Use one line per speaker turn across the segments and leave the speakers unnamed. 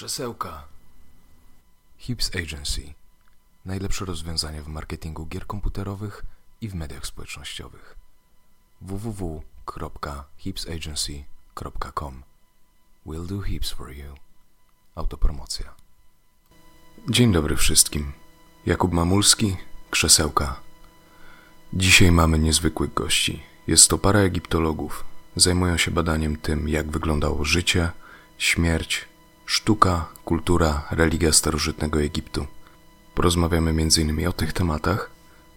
Krzesełka. Hips Agency. Najlepsze rozwiązania w marketingu gier komputerowych i w mediach społecznościowych. www.hipsagency.com We'll do hips for you. Autopromocja. Dzień dobry wszystkim. Jakub Mamulski, Krzesełka. Dzisiaj mamy niezwykłych gości. Jest to para egiptologów. Zajmują się badaniem tym, jak wyglądało życie, śmierć, sztuka, kultura, religia starożytnego Egiptu. Porozmawiamy m.in. o tych tematach,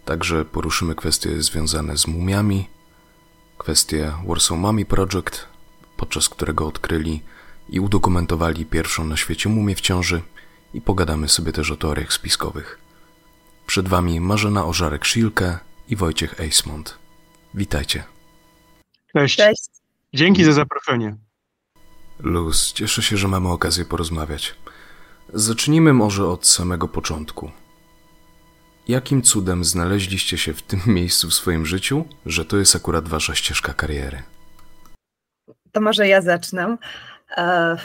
także poruszymy kwestie związane z mumiami, kwestie Warsaw Mummy Project, podczas którego odkryli i udokumentowali pierwszą na świecie mumię w ciąży i pogadamy sobie też o teoriach spiskowych. Przed Wami Marzena Ożarek-Szilkę i Wojciech Eismont. Witajcie.
Cześć.
Cześć.
Dzięki za zaproszenie.
Luz, cieszę się, że mamy okazję porozmawiać. Zacznijmy może od samego początku. Jakim cudem znaleźliście się w tym miejscu w swoim życiu, że to jest akurat wasza ścieżka kariery?
To może ja zacznę. E,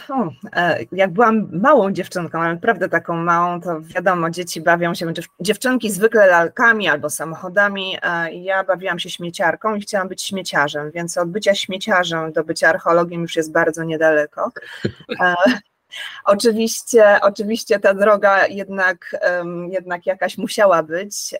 e, Jak byłam małą dziewczynką, ale naprawdę taką małą, to wiadomo, dzieci bawią się, dziew- dziewczynki zwykle lalkami albo samochodami. e, Ja bawiłam się śmieciarką i chciałam być śmieciarzem, więc od bycia śmieciarzem do bycia archeologiem już jest bardzo niedaleko. Oczywiście, oczywiście ta droga jednak, jednak jakaś musiała być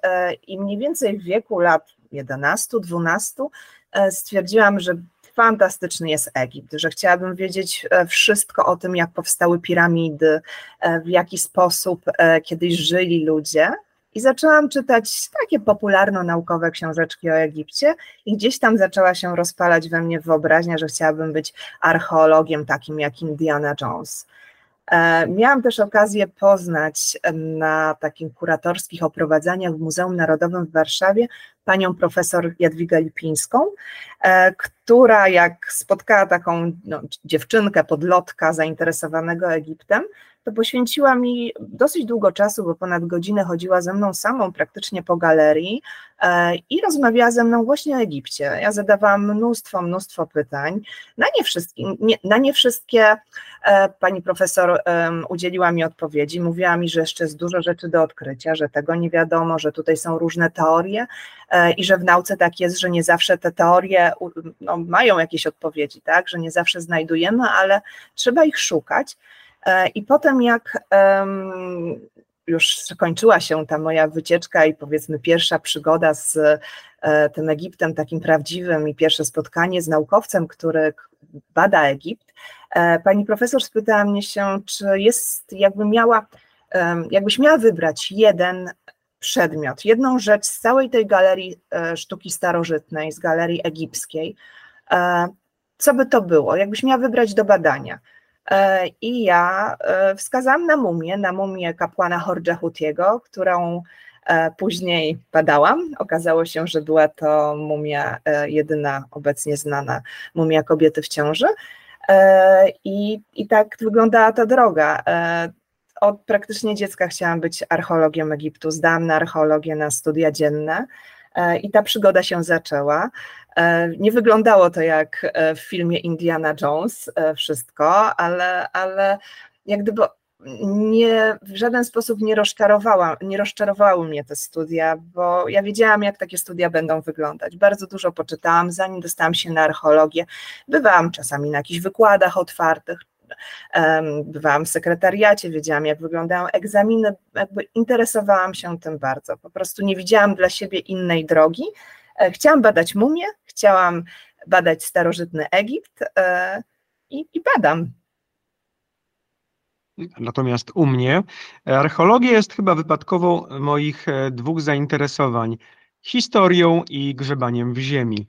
i mniej więcej w wieku lat 11-12 e, stwierdziłam, że fantastyczny jest Egipt, że chciałabym wiedzieć e, wszystko o tym, jak powstały piramidy, e, w jaki sposób e, kiedyś żyli ludzie. I zaczęłam czytać takie popularno-naukowe książeczki o Egipcie, i gdzieś tam zaczęła się rozpalać we mnie wyobraźnia, że chciałabym być archeologiem takim jak Indiana Jones. E, Miałam też okazję poznać na takich kuratorskich oprowadzaniach w Muzeum Narodowym w Warszawie panią profesor Jadwigę Lipińską, e, która jak spotkała taką no, dziewczynkę, podlotka zainteresowanego Egiptem, to poświęciła mi dosyć długo czasu, bo ponad godzinę chodziła ze mną samą praktycznie po galerii e, i rozmawiała ze mną właśnie o Egipcie. Ja zadawałam mnóstwo, mnóstwo pytań. Na nie wszystkie, nie, na nie wszystkie e, pani profesor udzieliła mi odpowiedzi. Mówiła mi, że jeszcze jest dużo rzeczy do odkrycia, że tego nie wiadomo, że tutaj są różne teorie e, i że w nauce tak jest, że nie zawsze te teorie no, mają jakieś odpowiedzi, tak, że nie zawsze znajdujemy, ale trzeba ich szukać. E, I potem jak już skończyła się ta moja wycieczka i powiedzmy pierwsza przygoda z e, tym Egiptem takim prawdziwym i pierwsze spotkanie z naukowcem, który bada Egipt, e, pani profesor spytała mnie się, czy jest, jakby miała, jakbyś miała wybrać jeden przedmiot, jedną rzecz z całej tej galerii sztuki starożytnej, z galerii egipskiej, co by to było, jakbyś miała wybrać do badania. E, I ja e, wskazałam na mumię, na mumię kapłana Horja Hutiego, którą e, później badałam. Okazało się, że była to mumia jedyna obecnie znana mumia kobiety w ciąży. I, I tak wyglądała ta droga. Od praktycznie dziecka chciałam być archeologiem Egiptu. Zdałam na archeologię na studia dzienne i ta przygoda się zaczęła. E, Nie wyglądało to jak e, w filmie Indiana Jones e, wszystko, ale, ale jak gdyby nie, w żaden sposób nie, rozczarowała, nie rozczarowały mnie te studia, bo ja wiedziałam, jak takie studia będą wyglądać. Bardzo dużo poczytałam, zanim dostałam się na archeologię. Bywałam czasami na jakichś wykładach otwartych, bywałam w sekretariacie, wiedziałam, jak wyglądają egzaminy, jakby interesowałam się tym bardzo. Po prostu nie widziałam dla siebie innej drogi. E, Chciałam badać mumię, chciałam badać starożytny Egipt e, i, i badam.
Natomiast u mnie archeologia jest chyba wypadkową moich e, dwóch zainteresowań historią i grzebaniem w ziemi.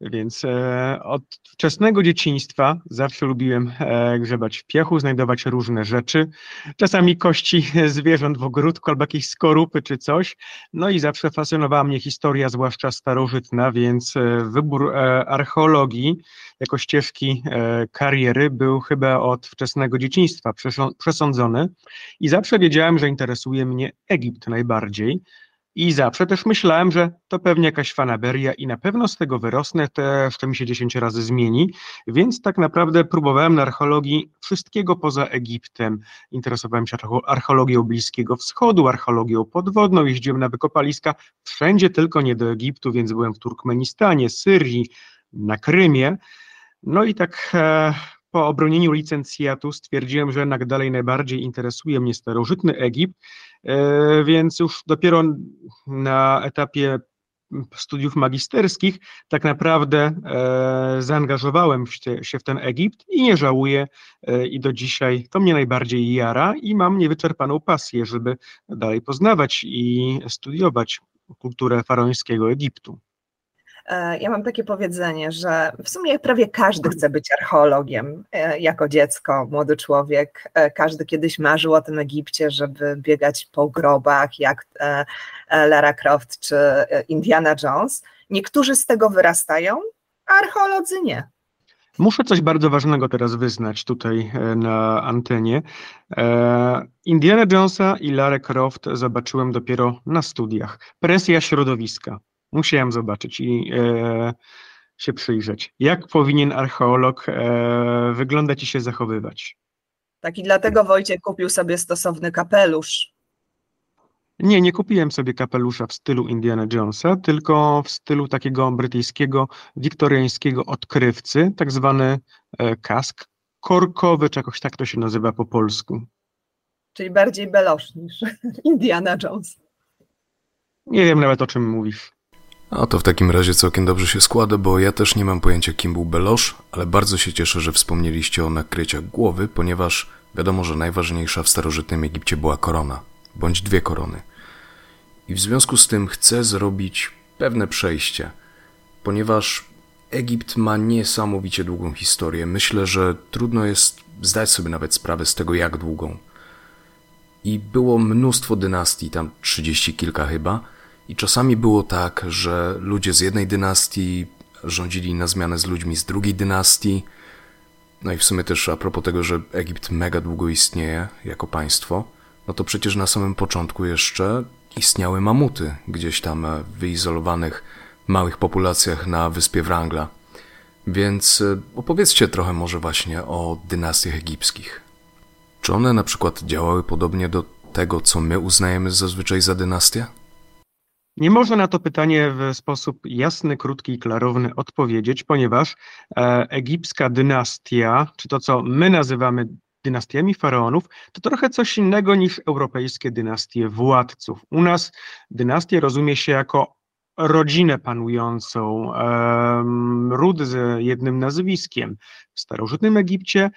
Więc e, od wczesnego dzieciństwa zawsze lubiłem e, grzebać w piechu, znajdować różne rzeczy, czasami kości zwierząt w ogródku albo jakieś skorupy czy coś. No i zawsze fascynowała mnie historia, zwłaszcza starożytna, więc e, wybór archeologii jako ścieżki kariery był chyba od wczesnego dzieciństwa przesą- przesądzony i zawsze wiedziałem, że interesuje mnie Egipt najbardziej. I zawsze też myślałem, że to pewnie jakaś fanaberia i na pewno z tego wyrosnę, też to mi się 10 razy zmieni, więc tak naprawdę próbowałem na archeologii wszystkiego poza Egiptem. Interesowałem się archeologią Bliskiego Wschodu, archeologią podwodną, jeździłem na wykopaliska wszędzie, tylko nie do Egiptu, więc byłem w Turkmenistanie, Syrii, na Krymie. No i tak e, po obronieniu licencjatu stwierdziłem, że jednak dalej najbardziej interesuje mnie starożytny Egipt, e, więc już dopiero na etapie studiów magisterskich tak naprawdę e, zaangażowałem się w ten Egipt i nie żałuję e, i do dzisiaj to mnie najbardziej jara i mam niewyczerpaną pasję, żeby dalej poznawać i studiować kulturę faraońskiego Egiptu.
E, ja mam takie powiedzenie, że w sumie prawie każdy chce być archeologiem e, jako dziecko, młody człowiek. E, każdy kiedyś marzył o tym Egipcie, żeby biegać po grobach jak Lara Croft czy Indiana Jones. Niektórzy z tego wyrastają, a archeolodzy nie.
Muszę coś bardzo ważnego teraz wyznać tutaj na antenie. Indiana Jonesa i Lara Croft zobaczyłem dopiero na studiach. Presja środowiska. Musiałem zobaczyć i e, się przyjrzeć. Jak powinien archeolog e, wyglądać i się zachowywać?
Tak i dlatego Wojciech kupił sobie stosowny kapelusz.
Nie, nie kupiłem sobie kapelusza w stylu Indiana Jonesa, tylko w stylu takiego brytyjskiego, wiktoriańskiego odkrywcy, tak zwany e, kask korkowy, czy jakoś tak to się nazywa po polsku.
Czyli bardziej belosz niż Indiana Jones.
Nie wiem nawet o czym mówisz.
A to w takim razie całkiem dobrze się składa, bo ja też nie mam pojęcia kim był Belosz, ale bardzo się cieszę, że wspomnieliście o nakryciach głowy, ponieważ wiadomo, że najważniejsza w starożytnym Egipcie była korona, bądź dwie korony. I w związku z tym chcę zrobić pewne przejście, ponieważ Egipt ma niesamowicie długą historię. Myślę, że trudno jest zdać sobie nawet sprawę z tego, jak długą. I było mnóstwo dynastii, tam trzydzieści kilka chyba, i czasami było tak, że ludzie z jednej dynastii rządzili na zmianę z ludźmi z drugiej dynastii. No i w sumie też a propos tego, że Egipt mega długo istnieje jako państwo, no to przecież na samym początku jeszcze istniały mamuty gdzieś tam w wyizolowanych małych populacjach na wyspie Wrangla. Więc e, opowiedzcie trochę może właśnie o dynastiach egipskich. Czy one na przykład działały podobnie do tego, co my uznajemy zazwyczaj za dynastię?
Nie można na to pytanie w sposób jasny, krótki i klarowny odpowiedzieć, ponieważ e, egipska dynastia, czy to co my nazywamy dynastiami faraonów, to trochę coś innego niż europejskie dynastie władców. U nas dynastię rozumie się jako rodzinę panującą, ród z jednym nazwiskiem. W starożytnym Egipcie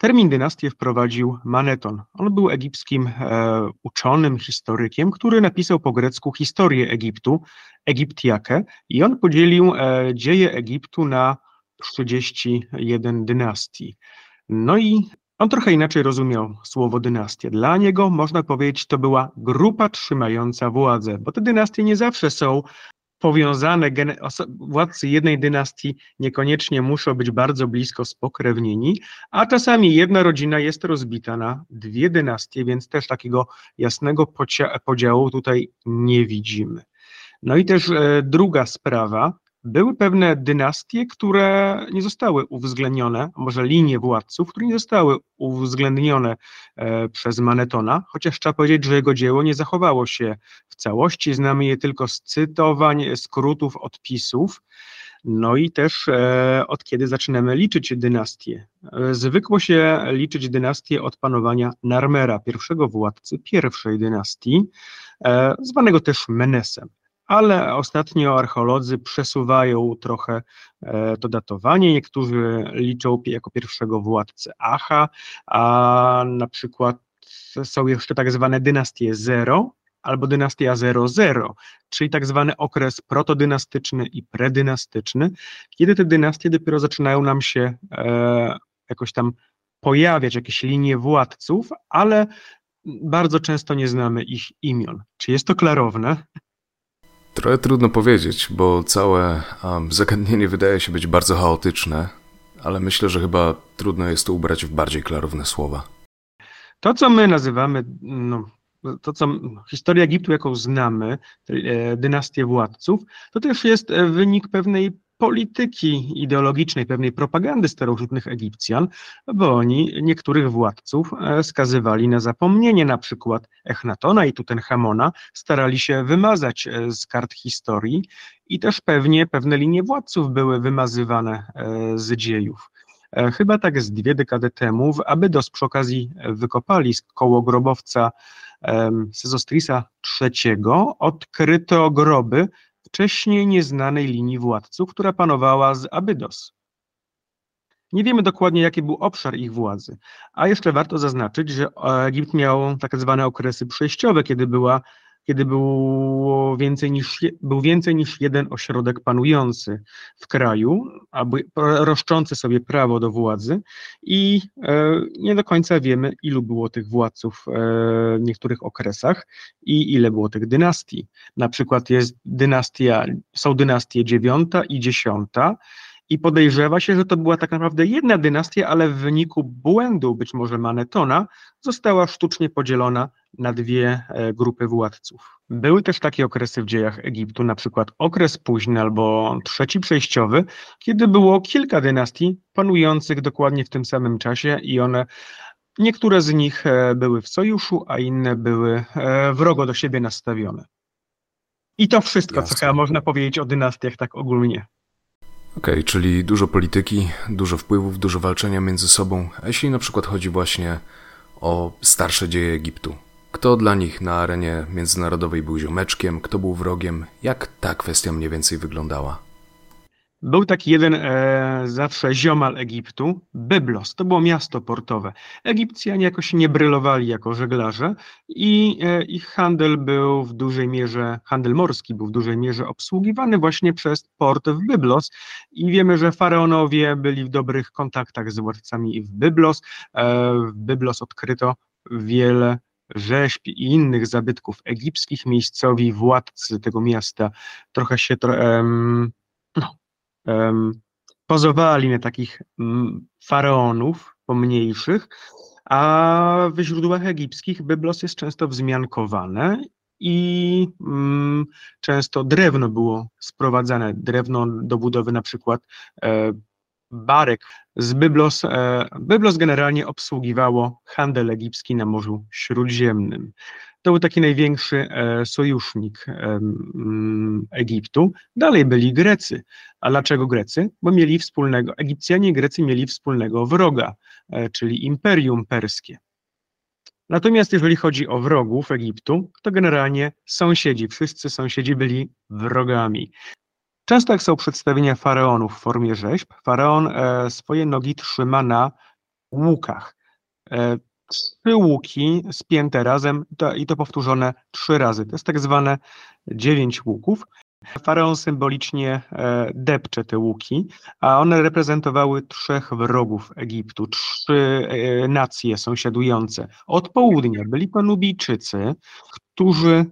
Termin dynastię wprowadził Maneton. On był egipskim e, uczonym, historykiem, który napisał po grecku historię Egiptu, Egiptiakę, i on podzielił e, dzieje Egiptu na 31 dynastii. No i on trochę inaczej rozumiał słowo dynastia. Dla niego, można powiedzieć, to była grupa trzymająca władzę, bo te dynastie nie zawsze są powiązane, władcy jednej dynastii niekoniecznie muszą być bardzo blisko spokrewnieni, a czasami jedna rodzina jest rozbita na dwie dynastie, więc też takiego jasnego podziału tutaj nie widzimy. No i też e, druga sprawa, były pewne dynastie, które nie zostały uwzględnione, może linie władców, które nie zostały uwzględnione e, przez Manetona, chociaż trzeba powiedzieć, że jego dzieło nie zachowało się w całości, znamy je tylko z cytowań, skrótów, odpisów. No i też e, od kiedy zaczynamy liczyć dynastie? E, zwykło się liczyć dynastię od panowania Narmera, pierwszego władcy pierwszej dynastii, zwanego też Menesem ale ostatnio archeolodzy przesuwają trochę e, to datowanie. Niektórzy liczą jako pierwszego władcę Acha, a na przykład są jeszcze tak zwane dynastie zero albo dynastia 00, czyli tak zwany okres protodynastyczny i predynastyczny, kiedy te dynastie dopiero zaczynają nam się e, jakoś tam pojawiać, jakieś linie władców, ale bardzo często nie znamy ich imion. Czy jest to klarowne?
Trochę trudno powiedzieć, bo całe um, zagadnienie wydaje się być bardzo chaotyczne, ale myślę, że chyba trudno jest to ubrać w bardziej klarowne słowa.
To, co my nazywamy no, to co historia Egiptu, jaką znamy, dynastię władców, to też jest wynik pewnej polityki ideologicznej, pewnej propagandy starożytnych Egipcjan, bo oni niektórych władców e, skazywali na zapomnienie, na przykład Echnatona i Tutenchamona starali się wymazać e, z kart historii i też pewnie pewne linie władców były wymazywane e, z dziejów. Chyba tak z dwie dekady temu w Abydos przy okazji wykopali koło grobowca Sezostrisa III odkryto groby wcześniej nieznanej linii władców, która panowała z Abydos. Nie wiemy dokładnie, jaki był obszar ich władzy, a jeszcze warto zaznaczyć, że Egipt miał tak zwane okresy przejściowe, kiedy była kiedy było więcej niż, był więcej niż jeden ośrodek panujący w kraju, aby roszczący sobie prawo do władzy i e, nie do końca wiemy, ilu było tych władców e, w niektórych okresach i ile było tych dynastii. Na przykład jest dynastia, są dynastie dziewiąta i dziesiąta, i podejrzewa się, że to była tak naprawdę jedna dynastia, ale w wyniku błędu, być może Manetona, została sztucznie podzielona na dwie e, grupy władców. Były też takie okresy w dziejach Egiptu, na przykład okres późny albo trzeci przejściowy, kiedy było kilka dynastii panujących dokładnie w tym samym czasie i one Niektóre z nich e, były w sojuszu, a inne były e, wrogo do siebie nastawione. I to wszystko, Jasne. co chyba można powiedzieć o dynastiach tak ogólnie.
Okej, okay, czyli dużo polityki, dużo wpływów, dużo walczenia między sobą, jeśli na przykład chodzi właśnie o starsze dzieje Egiptu. Kto dla nich na arenie międzynarodowej był ziomeczkiem, kto był wrogiem, jak ta kwestia mniej więcej wyglądała?
Był taki jeden e, zawsze ziomal Egiptu, Byblos, to było miasto portowe. Egipcjanie jakoś nie brylowali jako żeglarze i e, ich handel był w dużej mierze, handel morski był w dużej mierze obsługiwany właśnie przez port w Byblos i wiemy, że faraonowie byli w dobrych kontaktach z władcami w Byblos. E, w Byblos odkryto wiele rzeźb i innych zabytków egipskich. Miejscowi władcy tego miasta trochę się no, pozowali na takich mm, faraonów pomniejszych, a w źródłach egipskich Byblos jest często wzmiankowane i mm, często drewno było sprowadzane, drewno do budowy na przykład e, barek z Byblos. E, Byblos generalnie obsługiwało handel egipski na Morzu Śródziemnym. To był taki największy e, sojusznik Egiptu. Dalej byli Grecy. A dlaczego Grecy? Bo mieli wspólnego, Egipcjanie i Grecy mieli wspólnego wroga, e, czyli Imperium Perskie. Natomiast jeżeli chodzi o wrogów Egiptu, to generalnie sąsiedzi, wszyscy sąsiedzi byli wrogami. Często jak są przedstawienia faraonów w formie rzeźb, faraon e, swoje nogi trzyma na łukach trzy łuki spięte razem to, i to powtórzone trzy razy. To jest tak zwane dziewięć łuków. Faraon symbolicznie e, depcze te łuki, a one reprezentowały trzech wrogów Egiptu, trzy e, nacje sąsiadujące. Od południa byli to Nubijczycy, którzy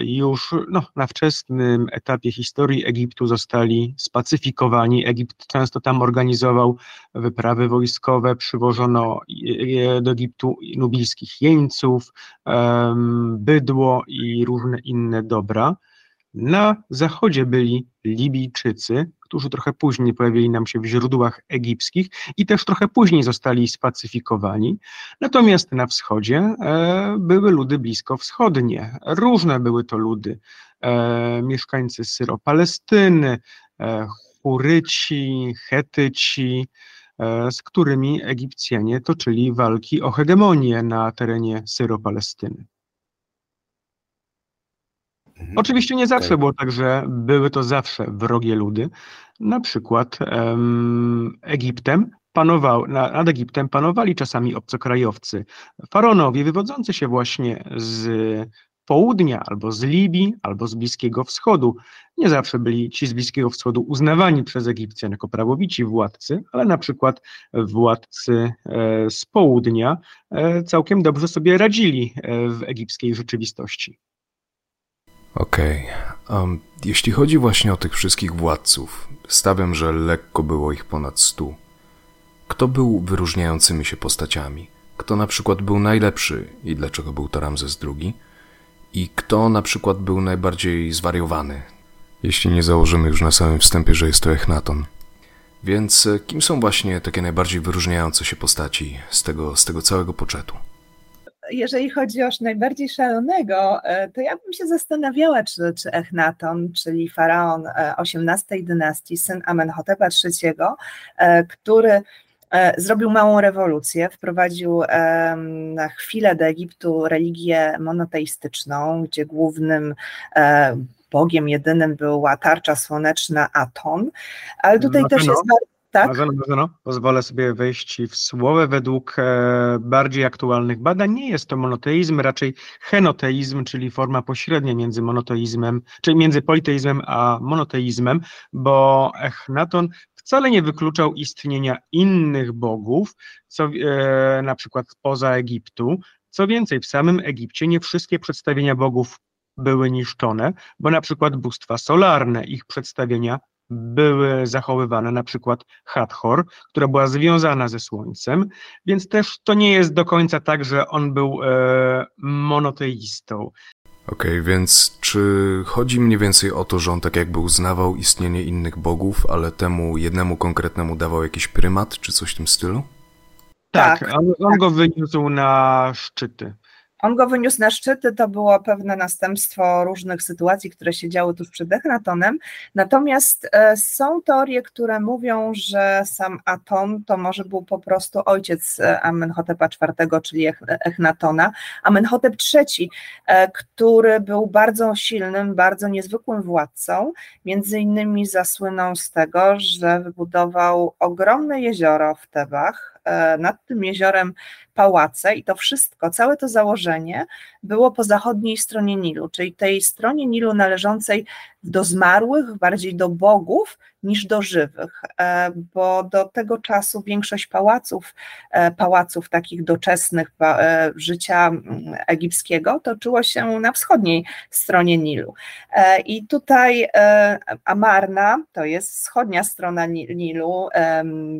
już no, na wczesnym etapie historii Egiptu zostali spacyfikowani. Egipt często tam organizował wyprawy wojskowe, przywożono do Egiptu nubijskich jeńców, bydło i różne inne dobra. Na zachodzie byli Libijczycy, którzy trochę później pojawili nam się w źródłach egipskich i też trochę później zostali spacyfikowani. Natomiast na wschodzie e, były ludy blisko wschodnie. Różne były to ludy. E, mieszkańcy Syro-Palestyny, e, Huryci, Chetyci, z którymi Egipcjanie toczyli walki o hegemonię na terenie Syro-Palestyny. Mhm. Oczywiście nie zawsze tak. było tak, że były to zawsze wrogie ludy. Na przykład um, Egiptem panował, nad Egiptem panowali czasami obcokrajowcy, faraonowie wywodzący się właśnie z południa, albo z Libii, albo z Bliskiego Wschodu. Nie zawsze byli ci z Bliskiego Wschodu uznawani przez Egipcjan jako prawowici władcy, ale na przykład władcy e, z południa e, całkiem dobrze sobie radzili e, w egipskiej rzeczywistości.
Okej. Okay. Um, jeśli chodzi właśnie o tych wszystkich władców, stawiam, że lekko było ich ponad stu. Kto był wyróżniającymi się postaciami? kto na przykład był najlepszy i dlaczego był to Ramzes II, i kto na przykład był najbardziej zwariowany, jeśli nie założymy już na samym wstępie, że jest to Echnaton. Więc e, kim są właśnie takie najbardziej wyróżniające się postaci z tego, z tego całego poczetu?
Jeżeli chodzi o najbardziej szalonego, e, to ja bym się zastanawiała, czy, czy Echnaton, czyli faraon XVIII e, dynastii, syn Amenhotepa III, e, który zrobił małą rewolucję, wprowadził na chwilę do Egiptu religię monoteistyczną, gdzie głównym Bogiem jedynym była tarcza słoneczna Aton, ale tutaj no, też no. jest bardzo
tak. Marzeno, Marzeno, pozwolę sobie wejść w słowo. Według e, bardziej aktualnych badań nie jest to monoteizm, raczej henoteizm, czyli forma pośrednia między monoteizmem, czyli między politeizmem a monoteizmem, bo Echnaton wcale nie wykluczał istnienia innych bogów, co, e, na przykład poza Egiptu. Co więcej, w samym Egipcie nie wszystkie przedstawienia bogów były niszczone, bo na przykład bóstwa solarne, ich przedstawienia były zachowywane, na przykład Hathor, która była związana ze Słońcem, więc też to nie jest do końca tak, że on był e, monoteistą.
Okej, okay, więc czy chodzi mniej więcej o to, że on tak jakby uznawał istnienie innych bogów, ale temu jednemu konkretnemu dawał jakiś prymat, czy coś w tym stylu?
Tak, tak on, on go wyniósł na szczyty.
On go wyniósł na szczyty, to było pewne następstwo różnych sytuacji, które się działy tuż przed Echnatonem. Natomiast e, są teorie, które mówią, że sam Aton to może był po prostu ojciec e, Amenhotepa IV, czyli Echnatona. Amenhotep III, e, który był bardzo silnym, bardzo niezwykłym władcą, między innymi zasłynął z tego, że wybudował ogromne jezioro w Tebach, nad tym jeziorem pałace i to wszystko, całe to założenie było po zachodniej stronie Nilu, czyli tej stronie Nilu należącej do zmarłych, bardziej do bogów niż do żywych, e, bo do tego czasu większość pałaców, e, pałaców takich doczesnych e, życia egipskiego toczyło się na wschodniej stronie Nilu. I tutaj Amarna to jest wschodnia strona Nilu,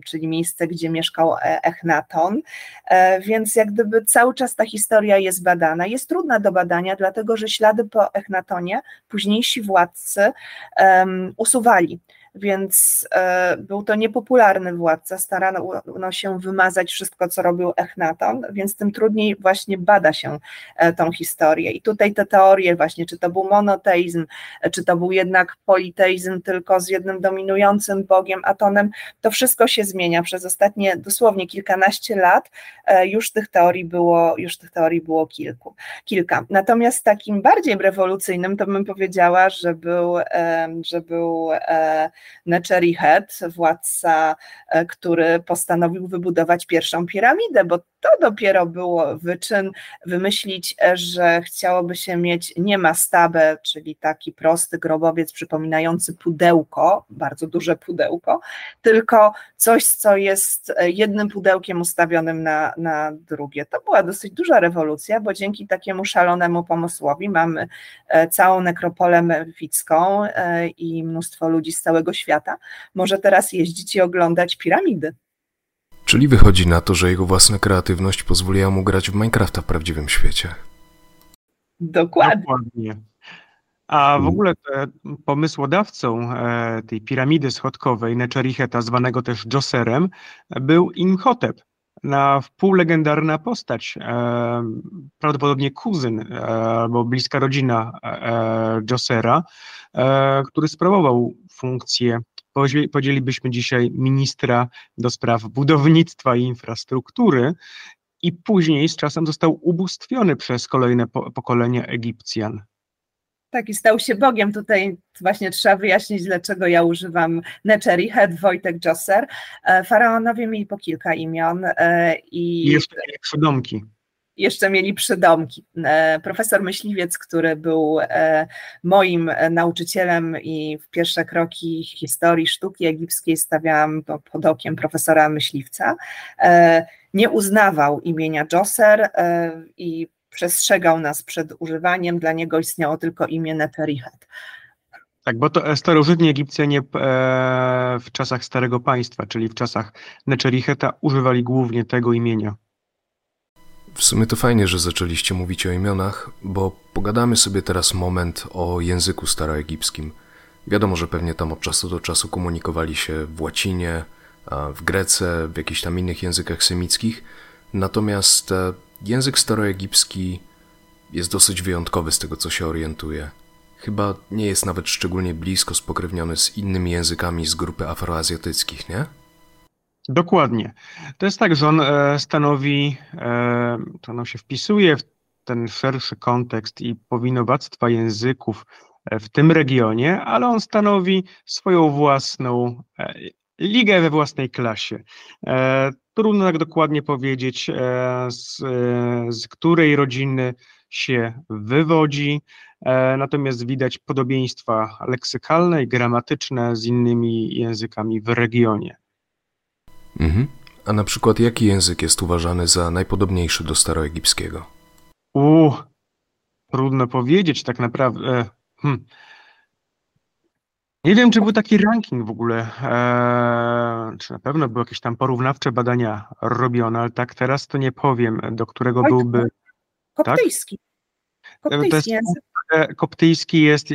czyli miejsce, gdzie mieszkał Echnaton, więc jak gdyby cały czas ta historia jest badana. Jest trudna do badania, dlatego że ślady po Echnatonie późniejsi władcy usuwali więc e, był to niepopularny władca, starano no, się wymazać wszystko, co robił Echnaton, więc tym trudniej właśnie bada się e, tą historię. I tutaj te teorie właśnie, czy to był monoteizm, czy to był jednak politeizm tylko z jednym dominującym bogiem, Atonem, to wszystko się zmienia. Przez ostatnie dosłownie kilkanaście lat e, już tych teorii było, już tych teorii było kilku, kilka. Natomiast takim bardziej rewolucyjnym to bym powiedziała, że był, że był Necherihet, władca, e, który postanowił wybudować pierwszą piramidę, bo to dopiero było wyczyn wymyślić, e, że chciałoby się mieć nie mastabę, czyli taki prosty grobowiec przypominający pudełko, bardzo duże pudełko, tylko coś, co jest e, jednym pudełkiem ustawionym na, na drugie. To była dosyć duża rewolucja, bo dzięki takiemu szalonemu pomysłowi mamy całą nekropolę memficką i mnóstwo ludzi z całego świata może teraz jeździć i oglądać piramidy.
Czyli wychodzi na to, że jego własna kreatywność pozwoliła mu grać w Minecrafta w prawdziwym świecie.
Dokładnie. Dokładnie.
A w ogóle pomysłodawcą e, tej piramidy schodkowej Nechericheta, zwanego też Joserem, był Imhotep, na wpół legendarna postać, e, prawdopodobnie kuzyn e, albo bliska rodzina Josera, który sprawował funkcję podzielibyśmy dzisiaj ministra do spraw budownictwa i infrastruktury i później z czasem został ubóstwiony przez kolejne pokolenia Egipcjan.
Tak, i stał się Bogiem. Tutaj właśnie trzeba wyjaśnić, dlaczego ja używam Necheri, Head, Wojtek, Josser. E, faraonowie mieli po kilka imion.
E, I, I jeszcze przydomki
jeszcze mieli przydomki. E, profesor Myśliwiec, który był e, moim e, nauczycielem i w pierwsze kroki historii sztuki egipskiej stawiałam pod okiem profesora Myśliwca, nie uznawał imienia Dżoser i przestrzegał nas przed używaniem, dla niego istniało tylko imię Neterichet.
Tak, bo to starożytni Egipcjanie w czasach Starego Państwa, czyli w czasach Nechericheta używali głównie tego imienia.
W sumie to fajnie, że zaczęliście mówić o imionach, bo pogadamy sobie teraz moment o języku staroegipskim. Wiadomo, że pewnie tam od czasu do czasu komunikowali się w łacinie, w grece, w jakichś tam innych językach semickich. Natomiast e, język staroegipski jest dosyć wyjątkowy z tego, co się orientuje. Chyba nie jest nawet szczególnie blisko spokrewniony z innymi językami z grupy afroazjatyckich, nie?
Dokładnie. To jest tak, że on e, stanowi, e, to on się wpisuje w ten szerszy kontekst i powinowactwa języków w tym regionie, ale on stanowi swoją własną ligę we własnej klasie. Trudno tak dokładnie powiedzieć, z, z której rodziny się wywodzi, e, natomiast widać podobieństwa leksykalne i gramatyczne z innymi językami w regionie.
Mhm. A na przykład jaki język jest uważany za najpodobniejszy do staroegipskiego?
U, trudno powiedzieć tak naprawdę. E, hm. Nie wiem, czy był taki ranking w ogóle, eee, czy na pewno były jakieś tam porównawcze badania robione, ale tak teraz to nie powiem, do którego byłby
Koptyjski.
Tak? Koptyjski język. E, koptyjski jest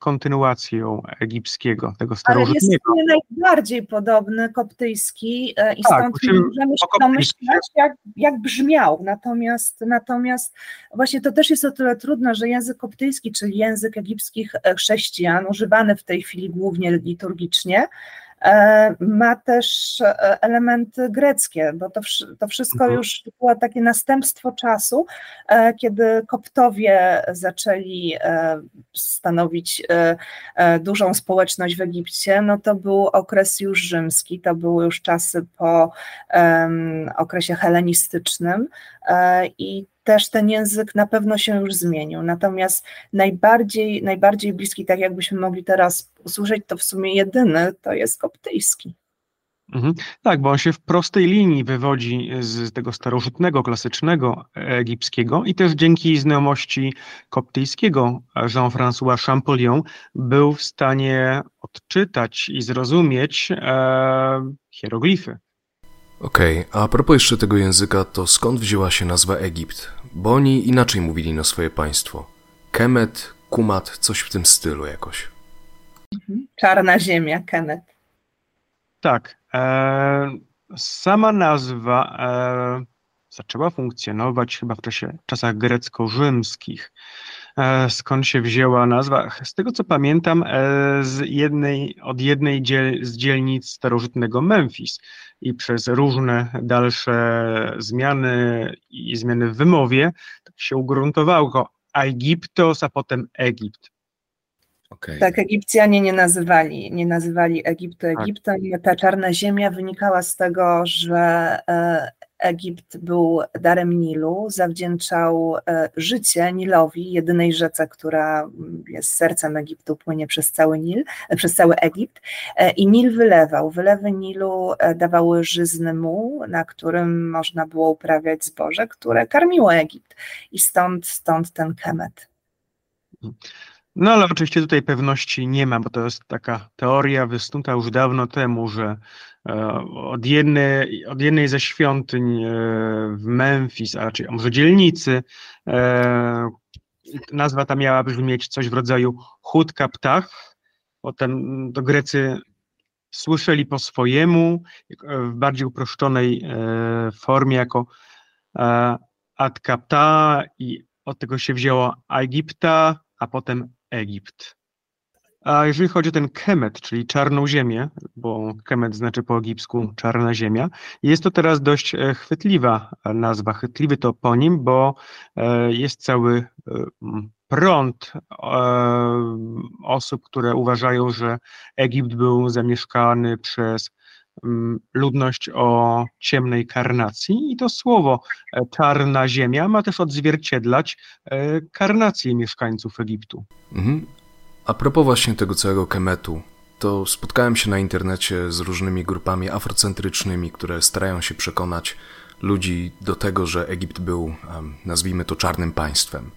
kontynuacją egipskiego, tego starożytnego.
Ale jest najbardziej podobny koptyjski e, i tak, stąd możemy się domyślać, jak, jak brzmiał. Natomiast, natomiast właśnie to też jest o tyle trudne, że język koptyjski, czyli język egipskich e, chrześcijan, używany w tej chwili głównie liturgicznie, ma też e, elementy greckie, bo to, to wszystko mhm. już było takie następstwo czasu, e, kiedy koptowie zaczęli stanowić dużą społeczność w Egipcie, no to był okres już rzymski, to były już czasy po okresie helenistycznym i też ten język na pewno się już zmienił. Natomiast najbardziej, najbardziej bliski, tak jakbyśmy mogli teraz usłyszeć, to w sumie jedyny, to jest koptyjski.
Mhm. Tak, bo on się w prostej linii wywodzi z tego starożytnego, klasycznego egipskiego i też dzięki znajomości koptyjskiego Jean-François Champollion był w stanie odczytać i zrozumieć e, hieroglify.
Okej, okay, a, a propos jeszcze tego języka, to skąd wzięła się nazwa Egipt? Bo oni inaczej mówili na swoje państwo. Kemet, Kumat, coś w tym stylu jakoś.
Mhm. Czarna ziemia, Kemet.
Tak. E, sama nazwa e, zaczęła funkcjonować chyba w czasie, czasach grecko-rzymskich. E, skąd się wzięła nazwa? Z tego co pamiętam, e, z jednej, od jednej dziel, z dzielnic starożytnego Memphis i przez różne dalsze zmiany i zmiany w wymowie tak się ugruntowało Egiptos, a potem Egipt.
Okay. Tak, Egipcjanie nie nazywali, nie nazywali Egiptu tak. Egiptem. Ta czarna ziemia wynikała z tego, że e, Egipt był darem Nilu, zawdzięczał e, życie Nilowi, jedynej rzece, która jest sercem Egiptu, płynie przez cały Nil, e, przez cały Egipt. I Nil wylewał. Wylewy Nilu dawały żyzny muł, na którym można było uprawiać zboże, które karmiło Egipt. I stąd, stąd ten kemet.
No ale oczywiście tutaj pewności nie ma, bo to jest taka teoria wysnuta już dawno temu, że e, od jednej, od jednej ze świątyń e, w Memphis, a raczej może dzielnicy, e, nazwa ta miała brzmieć coś w rodzaju chudka ptach, potem to Grecy słyszeli po swojemu, w bardziej uproszczonej formie jako Atkapta i od tego się wzięło Egipta, a potem Egipt. A jeżeli chodzi o ten Kemet, czyli czarną ziemię, bo Kemet znaczy po egipsku czarna ziemia, jest to teraz dość e, chwytliwa nazwa, chwytliwy toponim, bo e, jest cały e, prąd osób, które uważają, że Egipt był zamieszkany przez ludność o ciemnej karnacji i to słowo czarna ziemia ma też odzwierciedlać karnację mieszkańców Egiptu. Mhm.
A propos właśnie tego całego kemetu, to spotkałem się na internecie z różnymi grupami afrocentrycznymi, które starają się przekonać ludzi do tego, że Egipt był, nazwijmy to, czarnym państwem.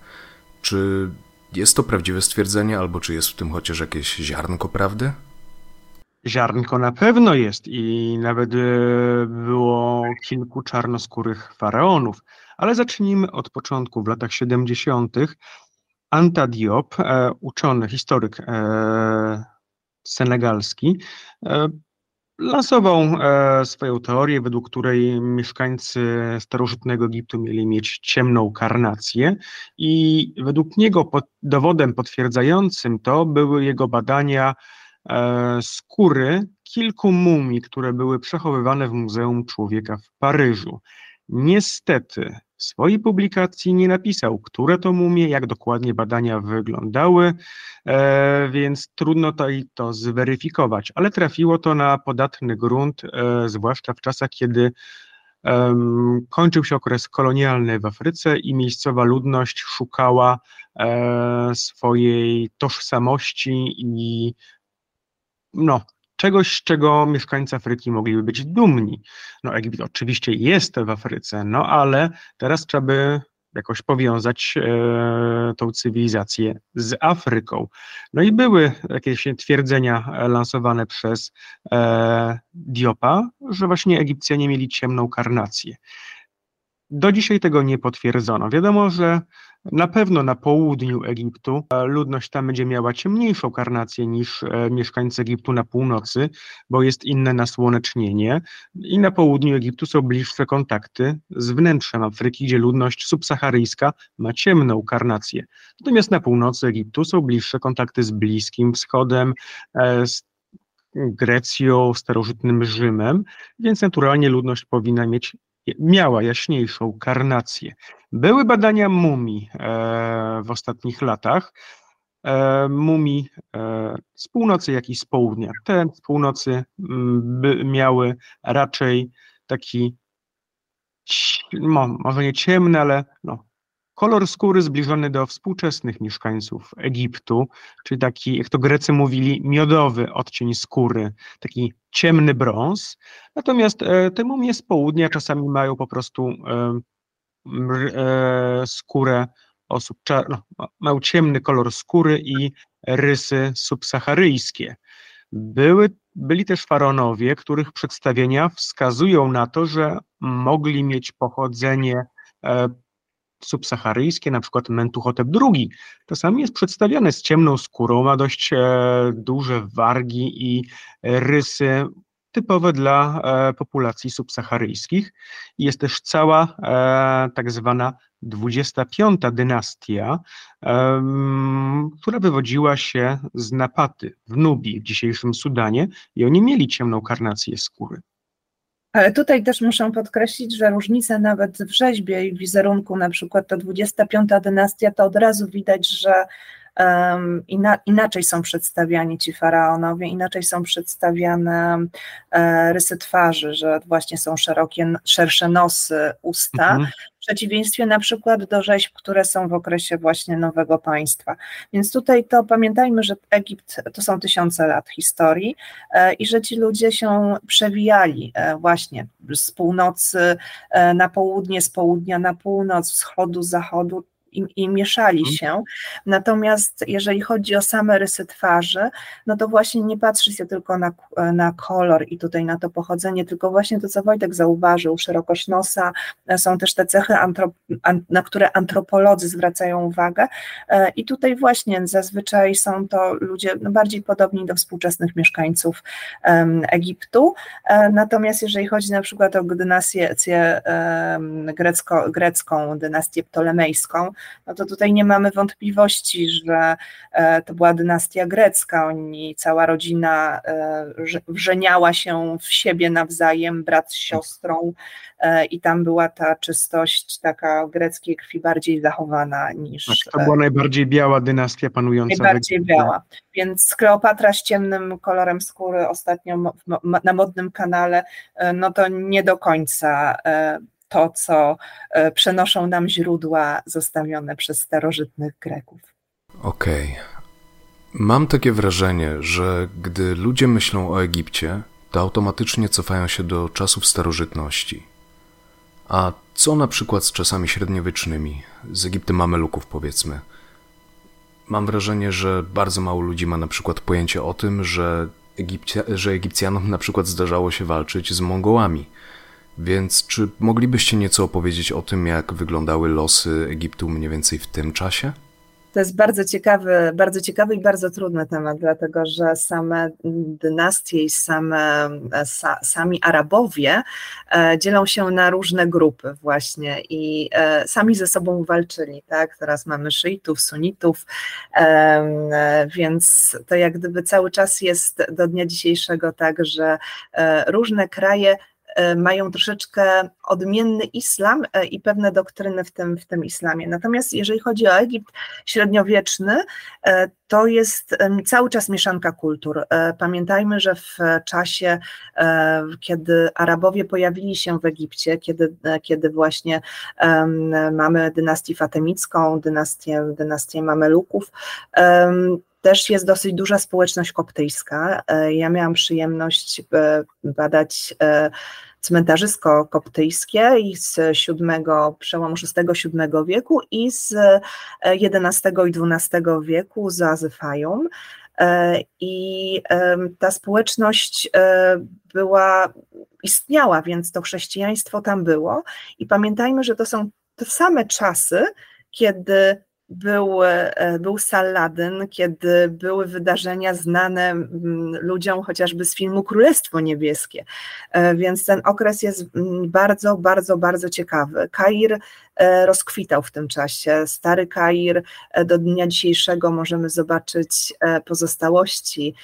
Czy jest to prawdziwe stwierdzenie, albo czy jest w tym chociaż jakieś ziarnko prawdy?
Ziarnko na pewno jest i nawet e, było kilku czarnoskórych faraonów, ale zacznijmy od początku. W latach 70. Anta Diop, e, uczony, historyk e, senegalski, lansował swoją teorię, według której mieszkańcy starożytnego Egiptu mieli mieć ciemną karnację i według niego pod, dowodem potwierdzającym to były jego badania E, skóry kilku mumii, które były przechowywane w Muzeum Człowieka w Paryżu. Niestety w swojej publikacji nie napisał, które to mumie, jak dokładnie badania wyglądały, e, więc trudno to, i to zweryfikować, ale trafiło to na podatny grunt, e, zwłaszcza w czasach, kiedy kończył się okres kolonialny w Afryce i miejscowa ludność szukała swojej tożsamości i no, czegoś, z czego mieszkańcy Afryki mogliby być dumni. No, Egipt oczywiście jest w Afryce, no ale teraz trzeba by jakoś powiązać e, tą cywilizację z Afryką. No i były jakieś twierdzenia lansowane przez e, Diopa, że właśnie Egipcjanie mieli ciemną karnację. Do dzisiaj tego nie potwierdzono. Wiadomo, że na pewno na południu Egiptu ludność tam będzie miała ciemniejszą karnację niż e, mieszkańcy Egiptu na północy, bo jest inne nasłonecznienie i na południu Egiptu są bliższe kontakty z wnętrzem Afryki, gdzie ludność subsaharyjska ma ciemną karnację. Natomiast na północy Egiptu są bliższe kontakty z Bliskim Wschodem, e, z Grecją, starożytnym Rzymem, więc naturalnie ludność powinna mieć miała jaśniejszą karnację. Były badania mumii e, w ostatnich latach, e, mumii e, z północy, jak i z południa. Te z północy mm, miały raczej taki, może nie ciemny, ale no, kolor skóry zbliżony do współczesnych mieszkańców Egiptu, czyli taki, jak to Grecy mówili, miodowy odcień skóry, taki ciemny brąz. Natomiast e, te mumie z południa czasami mają po prostu e, e, skórę osób, no, mają ciemny kolor skóry i rysy subsaharyjskie. Były, byli też faraonowie, których przedstawienia wskazują na to, że mogli mieć pochodzenie subsaharyjskie, na przykład Mentuhotep II, czasami jest przedstawiany z ciemną skórą, ma dość e, duże wargi i rysy typowe dla e, populacji subsaharyjskich. Jest też cała e, tak zwana 25 dynastia, która wywodziła się z Napaty w Nubii, w dzisiejszym Sudanie i oni mieli ciemną karnację skóry.
Ale tutaj też muszę podkreślić, że różnice nawet w rzeźbie i wizerunku, na przykład ta 25 dynastia, to od razu widać, że inaczej są przedstawiani ci faraonowie, inaczej są przedstawiane e, rysy twarzy, że właśnie są szerokie, szersze nosy, usta, mhm w przeciwieństwie na przykład do rzeźb, które są w okresie właśnie nowego państwa. Więc tutaj to pamiętajmy, że Egipt to są tysiące lat historii e, i że ci ludzie się przewijali e, właśnie z północy na południe, z południa na północ, wschodu, zachodu, i, i mieszali mhm. się. Natomiast jeżeli chodzi o same rysy twarzy, no to właśnie nie patrzy się tylko na, na kolor i tutaj na to pochodzenie, tylko właśnie to, co Wojtek zauważył, szerokość nosa, są też te cechy, antrop, na które antropolodzy zwracają uwagę e, i tutaj właśnie zazwyczaj są to ludzie no, bardziej podobni do współczesnych mieszkańców Egiptu, e, natomiast jeżeli chodzi na przykład o dynastię grecko, grecką, dynastię ptolemejską, no to tutaj nie mamy wątpliwości, że e, to była dynastia grecka. Oni, cała rodzina e, wrzeniała się w siebie nawzajem, brat z siostrą, e, i tam była ta czystość taka greckiej krwi bardziej zachowana niż.
Tak, to była najbardziej biała dynastia panująca.
Najbardziej biała. Więc Kleopatra z ciemnym kolorem skóry ostatnio na modnym kanale, no to nie do końca to, co e, przenoszą nam źródła zostawione przez starożytnych Greków.
Okej. Okay. Mam takie wrażenie, że gdy ludzie myślą o Egipcie, to automatycznie cofają się do czasów starożytności. A co na przykład z czasami średniowiecznymi, z Egiptem Mameluków powiedzmy? Mam wrażenie, że bardzo mało ludzi ma na przykład pojęcie o tym, że Egipcja, że Egipcjanom na przykład zdarzało się walczyć z Mongołami. Więc czy moglibyście nieco opowiedzieć o tym, jak wyglądały losy Egiptu mniej więcej w tym czasie?
To jest bardzo ciekawy, bardzo ciekawy i bardzo trudny temat, dlatego że same dynastie i same, sa, sami Arabowie e, dzielą się na różne grupy właśnie i e, sami ze sobą walczyli, tak? Teraz mamy szyitów, sunitów, e, więc to jak gdyby cały czas jest do dnia dzisiejszego tak, że różne kraje mają troszeczkę odmienny islam e, i pewne doktryny w tym, w tym islamie. Natomiast jeżeli chodzi o Egipt średniowieczny, e, to jest cały czas mieszanka kultur. Pamiętajmy, że w czasie, kiedy Arabowie pojawili się w Egipcie, kiedy, kiedy właśnie mamy dynastię fatemicką, dynastię, dynastię Mameluków, też jest dosyć duża społeczność koptyjska. E, ja miałam przyjemność e, badać e, cmentarzysko koptyjskie i z VII, przełomu VI-VII wieku i z XI i XII wieku z Azyfajum. I ta społeczność była, istniała, więc to chrześcijaństwo tam było. I pamiętajmy, że to są te same czasy, kiedy był, e, był Saladyn, kiedy były wydarzenia znane mm, ludziom chociażby z filmu Królestwo Niebieskie. E, więc ten okres jest mm, bardzo, bardzo, bardzo ciekawy. Kair e, rozkwitał w tym czasie. Stary Kair do dnia dzisiejszego możemy zobaczyć pozostałości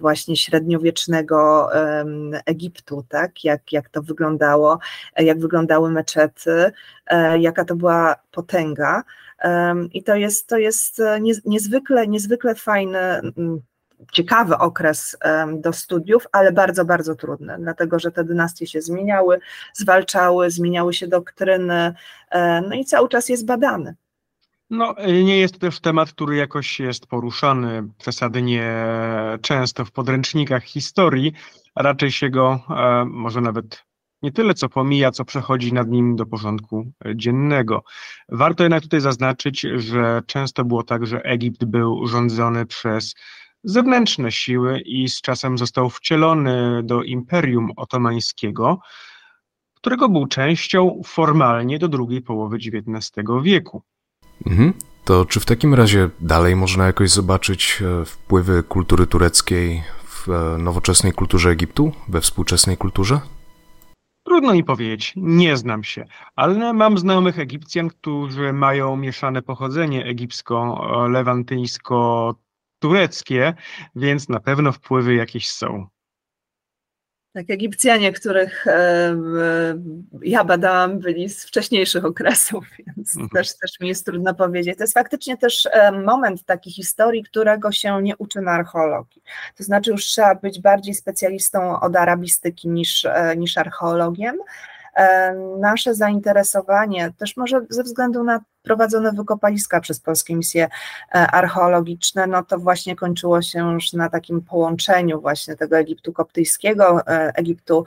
właśnie średniowiecznego Egiptu, tak? jak, jak to wyglądało, jak wyglądały meczety, jaka to była potęga. I to jest, to jest e, niezwykle, niezwykle fajny, mm, ciekawy okres do studiów, ale bardzo, bardzo trudny, dlatego że te dynastie się zmieniały, zwalczały, zmieniały się doktryny, e, no i cały czas jest badany.
No, nie jest to też temat, który jakoś jest poruszany przesadnie często w podręcznikach historii, raczej się go e, może nawet nie tyle co pomija, co przechodzi nad nim do porządku e, dziennego. Warto jednak tutaj zaznaczyć, że często było tak, że Egipt był rządzony przez zewnętrzne siły i z czasem został wcielony do Imperium Otomańskiego, którego był częścią formalnie do drugiej połowy XIX wieku.
Mhm. To czy w takim razie dalej można jakoś zobaczyć e, wpływy kultury tureckiej w e, nowoczesnej kulturze Egiptu, we współczesnej kulturze?
Trudno mi powiedzieć, nie znam się, ale mam znajomych Egipcjan, którzy mają mieszane pochodzenie egipsko-lewantyńsko-tureckie, więc na pewno wpływy jakieś są.
Tak, Egipcjanie, których e, ja badałam, byli z wcześniejszych okresów, więc mhm. też, też mi jest trudno powiedzieć. To jest faktycznie też e, moment takiej historii, którego się nie uczy na archeologii. To znaczy już trzeba być bardziej specjalistą od arabistyki niż, e, niż archeologiem. E, nasze zainteresowanie, też może ze względu na prowadzone wykopaliska przez polskie misje e, archeologiczne, no to właśnie kończyło się już na takim połączeniu właśnie tego Egiptu koptyjskiego, e, Egiptu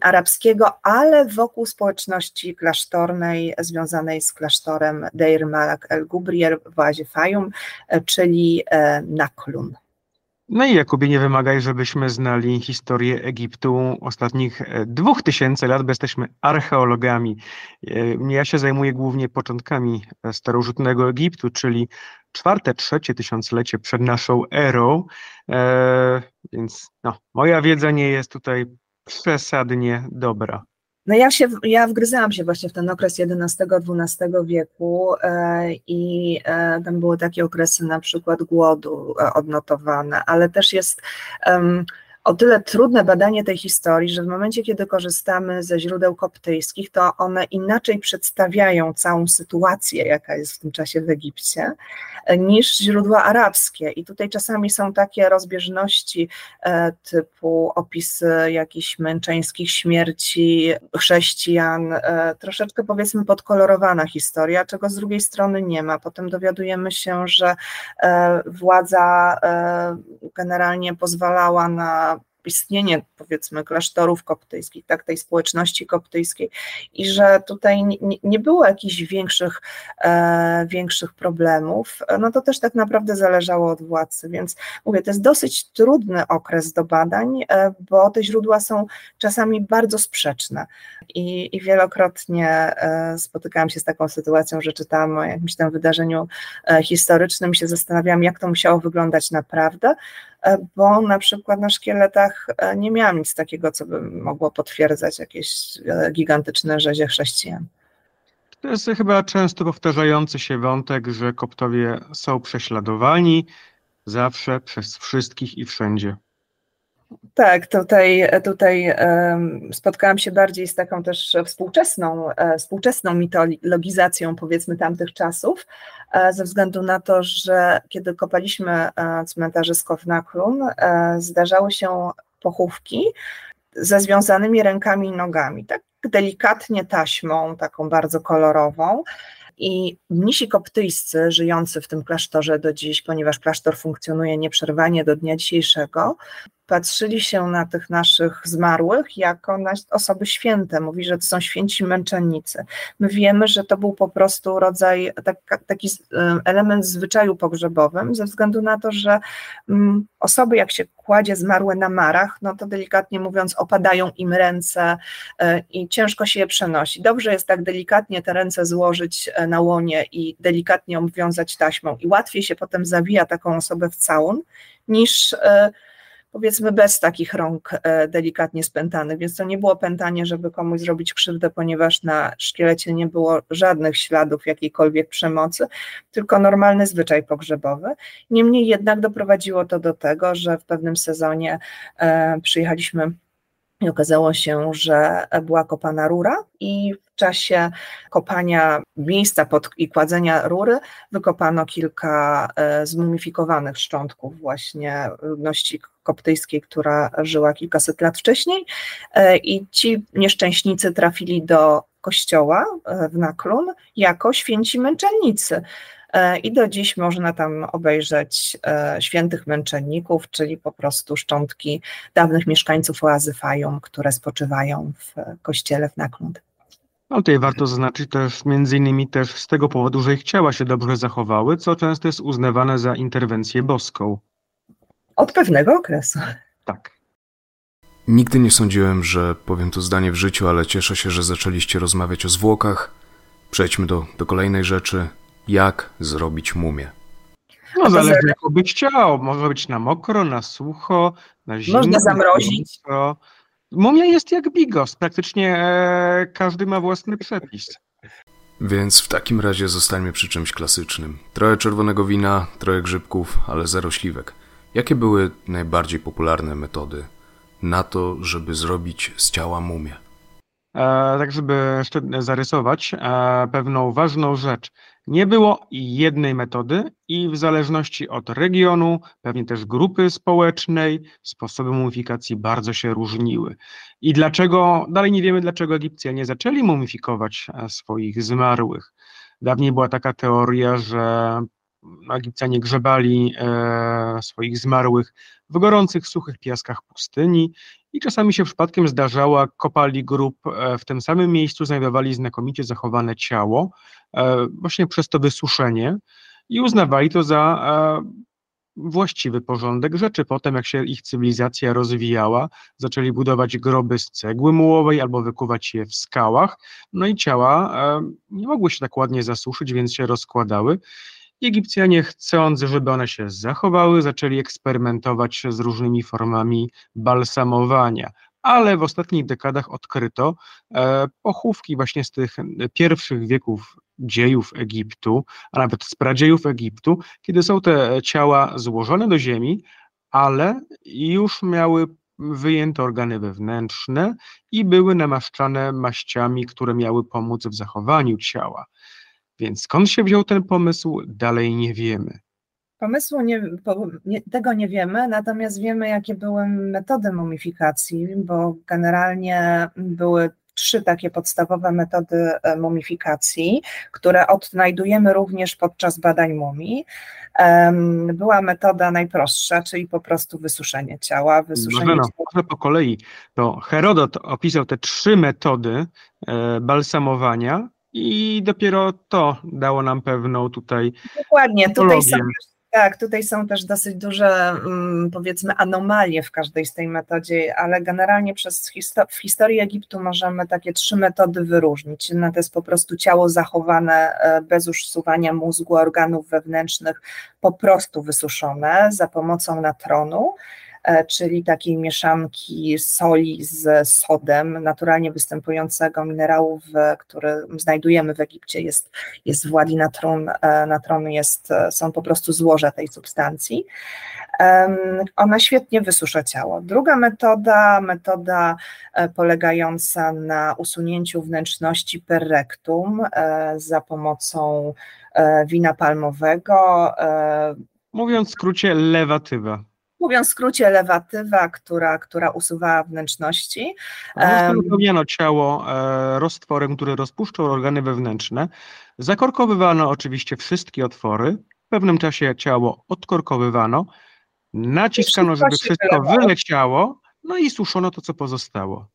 arabskiego, ale wokół społeczności klasztornej związanej z klasztorem Deir Malak el-Gubrier w oazie Fayum, czyli Naklun.
No i Jakubie, nie wymagaj, żebyśmy znali historię Egiptu ostatnich e, dwóch tysięcy lat, bo jesteśmy archeologami. E, ja się zajmuję głównie początkami e, starożytnego Egiptu, czyli czwarte, trzecie tysiąclecie przed naszą erą, więc no, moja wiedza nie jest tutaj przesadnie dobra.
No ja się, ja wgryzałam się właśnie w ten okres XI-XII wieku e, i e, tam były takie okresy na przykład głodu e, odnotowane, ale też jest o tyle trudne badanie tej historii, że w momencie, kiedy korzystamy ze źródeł koptyjskich, to one inaczej przedstawiają całą sytuację, jaka jest w tym czasie w Egipcie, niż źródła arabskie. I tutaj czasami są takie rozbieżności e, typu opisy jakichś męczeńskich śmierci chrześcijan, e, troszeczkę powiedzmy podkolorowana historia, czego z drugiej strony nie ma. Potem dowiadujemy się, że e, władza generalnie pozwalała na istnienie powiedzmy klasztorów koptyjskich, tak, tej społeczności koptyjskiej i że tutaj nie, nie było jakichś większych, e, większych problemów, no to też tak naprawdę zależało od władcy, więc mówię, to jest dosyć trudny okres do badań, e, bo te źródła są czasami bardzo sprzeczne. I, i wielokrotnie e, spotykałam się z taką sytuacją, że czytałam o jakimś tam wydarzeniu e, historycznym się zastanawiałam, jak to musiało wyglądać naprawdę, bo na przykład na szkieletach e, nie miałam nic takiego, co by mogło potwierdzać jakieś e, gigantyczne rzezie chrześcijan.
To jest chyba często powtarzający się wątek, że koptowie są prześladowani zawsze przez wszystkich i wszędzie.
Tak, tutaj, tutaj spotkałam się bardziej z taką też współczesną, e, współczesną mitologizacją powiedzmy tamtych czasów, e, ze względu na to, że kiedy kopaliśmy e, cmentarzysko w Naklun, zdarzały się pochówki ze związanymi rękami i nogami, tak delikatnie taśmą, taką bardzo kolorową, i mnisi koptyjscy żyjący w tym klasztorze do dziś, ponieważ klasztor funkcjonuje nieprzerwanie do dnia dzisiejszego, patrzyli się na tych naszych zmarłych jako na osoby święte. Mówi, że to są święci męczennicy. My wiemy, że to był po prostu rodzaj, tak, taki element zwyczaju pogrzebowym, ze względu na to, że um, osoby, jak się kładzie zmarłe na marach, no to delikatnie mówiąc, opadają im ręce y, i ciężko się je przenosi. Dobrze jest tak delikatnie te ręce złożyć e, na łonie i delikatnie obwiązać taśmą, i łatwiej się potem zawija taką osobę w całun, niż. Powiedzmy bez takich rąk e, delikatnie spętanych, więc to nie było pętanie, żeby komuś zrobić krzywdę, ponieważ na szkielecie nie było żadnych śladów jakiejkolwiek przemocy, tylko normalny zwyczaj pogrzebowy. Niemniej jednak doprowadziło to do tego, że w pewnym sezonie e, przyjechaliśmy i okazało się, że była kopana rura i w czasie kopania miejsca pod, i kładzenia rury wykopano kilka e, zmumifikowanych szczątków właśnie ludności koptyjskiej, która żyła kilkaset lat wcześniej e, i ci nieszczęśnicy trafili do kościoła e, w Naklun jako święci męczennicy. E, I do dziś można tam obejrzeć świętych męczenników, czyli po prostu szczątki dawnych mieszkańców oazy Fajum, które spoczywają w kościele w Naklund.
No tutaj warto zaznaczyć też między innymi też z tego powodu, że ich ciała się dobrze zachowały, co często jest uznawane za interwencję boską.
Od pewnego okresu.
Tak.
Nigdy nie sądziłem, że powiem to zdanie w życiu, ale cieszę się, że zaczęliście rozmawiać o zwłokach. Przejdźmy do, do kolejnej rzeczy. Jak zrobić mumię?
No zależy jak być chciał. Może być na mokro, na sucho, na zimno.
Można zamrozić.
Mumia jest jak bigos. Praktycznie e, każdy ma własny przepis.
Więc w takim razie zostańmy przy czymś klasycznym. Trochę czerwonego wina, trochę grzybków, ale zero śliwek. Jakie były najbardziej popularne metody na to, żeby zrobić z ciała mumię?
E, tak, żeby zarysować e, pewną ważną rzecz. Nie było jednej metody i w zależności od regionu, pewnie też grupy społecznej, sposoby mumifikacji bardzo się różniły. I dlaczego, dalej nie wiemy, dlaczego Egipcjanie zaczęli mumifikować e, swoich zmarłych. Dawniej była taka teoria, że Egipcjanie grzebali e, swoich zmarłych w gorących, suchych piaskach pustyni i czasami się przypadkiem zdarzała, kopali grób e, w tym samym miejscu, znajdowali znakomicie zachowane ciało, e, właśnie przez to wysuszenie i uznawali to za właściwy porządek rzeczy. Potem, jak się ich cywilizacja rozwijała, zaczęli budować groby z cegły mułowej albo wykuwać je w skałach, no i ciała nie mogły się tak ładnie zasuszyć, więc się rozkładały Egipcjanie, chcąc, żeby one się zachowały, zaczęli eksperymentować z różnymi formami balsamowania. Ale w ostatnich dekadach odkryto e, pochówki właśnie z tych pierwszych wieków dziejów Egiptu, a nawet z pradziejów Egiptu, kiedy są te ciała złożone do ziemi, ale już miały wyjęte organy wewnętrzne i były namaszczane maściami, które miały pomóc w zachowaniu ciała. Więc skąd się wziął ten pomysł, dalej nie wiemy.
Pomysłu nie, nie, tego nie wiemy, natomiast wiemy, jakie były metody mumifikacji, bo generalnie były trzy takie podstawowe metody mumifikacji, które odnajdujemy również podczas badań mumii. Była metoda najprostsza, czyli po prostu wysuszenie ciała. Wysuszenie
Marzena, ciała. może po kolei. To Herodot opisał te trzy metody balsamowania i dopiero to dało nam pewną tutaj.
Dokładnie, tutaj są tak, tutaj są też dosyć duże, mm, powiedzmy, anomalie w każdej z tej metodzie, ale generalnie przez histo- w historii Egiptu możemy takie trzy metody wyróżnić. Jedna to jest po prostu ciało zachowane e, bez usuwania mózgu, organów wewnętrznych, po prostu wysuszone za pomocą natronu. Czyli takiej mieszanki soli z sodem, naturalnie występującego minerału, który znajdujemy w Egipcie, jest, jest w Wadi Natron, e, Natron jest, e, są po prostu złoża tej substancji. Ona świetnie wysusza ciało. Druga metoda, metoda polegająca na usunięciu wnętrzności per rectum za pomocą wina palmowego.
Mówiąc w skrócie, lewatywa
mówiąc w skrócie, lewatywa, która, która usuwała wnętrzności.
Napełniano ciało e, roztworem, który rozpuszczał organy wewnętrzne. Zakorkowywano oczywiście wszystkie otwory. W pewnym czasie ciało odkorkowywano. Naciskano, żeby wszystko wyleciało, no i suszono to, co pozostało.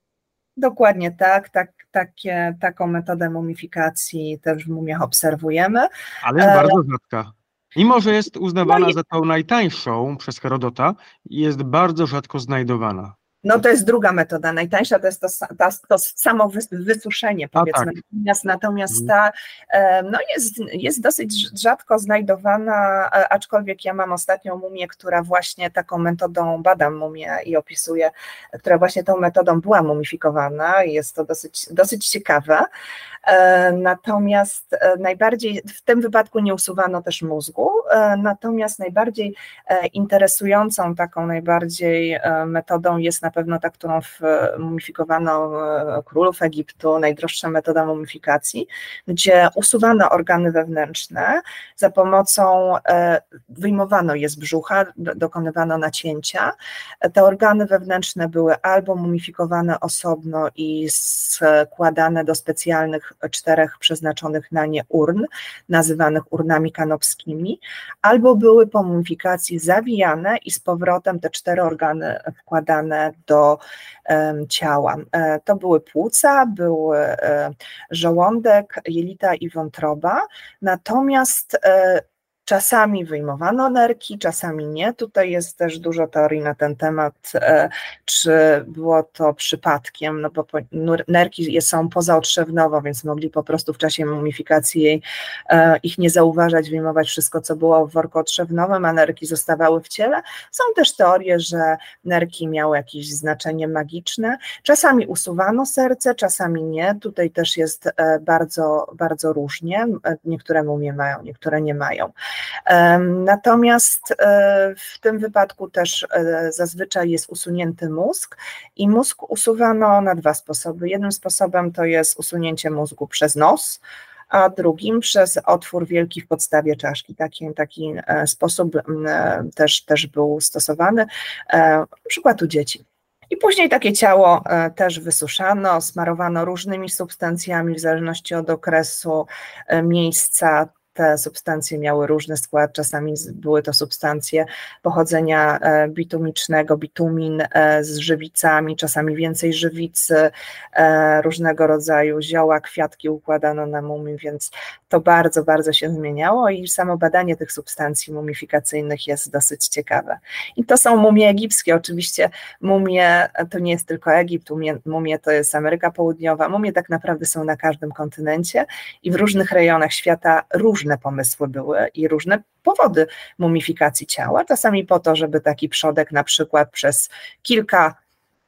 Dokładnie tak, tak takie, taką metodę mumifikacji też w mumiach obserwujemy.
Ale jest bardzo rzadka. Mimo, że jest uznawana no za tą najtańszą przez Herodota, jest bardzo rzadko znajdowana.
No to jest druga metoda, najtańsza to jest to, to, to samo wysuszenie powiedzmy, tak. natomiast, natomiast mhm. ta no jest, jest dosyć rzadko znajdowana, e, aczkolwiek ja mam ostatnią mumię, która właśnie taką metodą, badam mumię i opisuję, która właśnie tą metodą była mumifikowana i jest to dosyć, dosyć ciekawe, e, natomiast e, najbardziej, w tym wypadku nie usuwano też mózgu, natomiast najbardziej interesującą taką najbardziej metodą jest na na pewno ta, którą mumifikowano e, królów Egiptu, najdroższa metoda mumifikacji, gdzie usuwano organy wewnętrzne za pomocą, e, wyjmowano je z brzucha, dokonywano nacięcia. Te organy wewnętrzne były albo mumifikowane osobno i składane do specjalnych czterech przeznaczonych na nie urn, nazywanych urnami kanopskimi, albo były po mumifikacji zawijane i z powrotem te cztery organy wkładane do ciała. E, to były płuca, był e, żołądek, jelita i wątroba, natomiast e, Czasami wyjmowano nerki, czasami nie. Tutaj jest też dużo teorii na ten temat, e, czy było to przypadkiem, no bo nerki są pozaotrzewnowo, więc mogli po prostu w czasie mumifikacji e, ich nie zauważać, wyjmować wszystko, co było w worku otrzewnowym, a nerki zostawały w ciele. Są też teorie, że nerki miały jakieś znaczenie magiczne. Czasami usuwano serce, czasami nie. Tutaj też jest e, bardzo, bardzo różnie. Niektóre mumie mają, niektóre nie mają. Natomiast e, w tym wypadku też e, zazwyczaj jest usunięty mózg i mózg usuwano na dwa sposoby. Jednym sposobem to jest usunięcie mózgu przez nos, a drugim przez otwór wielki w podstawie czaszki. Taki, taki e, sposób też, też był stosowany, na przykład u dzieci. I później takie ciało też wysuszano, smarowano różnymi substancjami w zależności od okresu, miejsca, te substancje miały różny skład, czasami były to substancje pochodzenia e, bitumicznego, bitumin e, z żywicami, czasami więcej żywicy, e, różnego rodzaju zioła, kwiatki układano na mumii, więc to bardzo, bardzo się zmieniało i samo badanie tych substancji mumifikacyjnych jest dosyć ciekawe. I to są mumie egipskie, oczywiście mumie to nie jest tylko Egipt, mumie, mumie to jest Ameryka Południowa, mumie tak naprawdę są na każdym kontynencie i w różnych rejonach świata różne pomysły były i różne powody mumifikacji ciała, czasami po to, żeby taki przodek na przykład przez kilka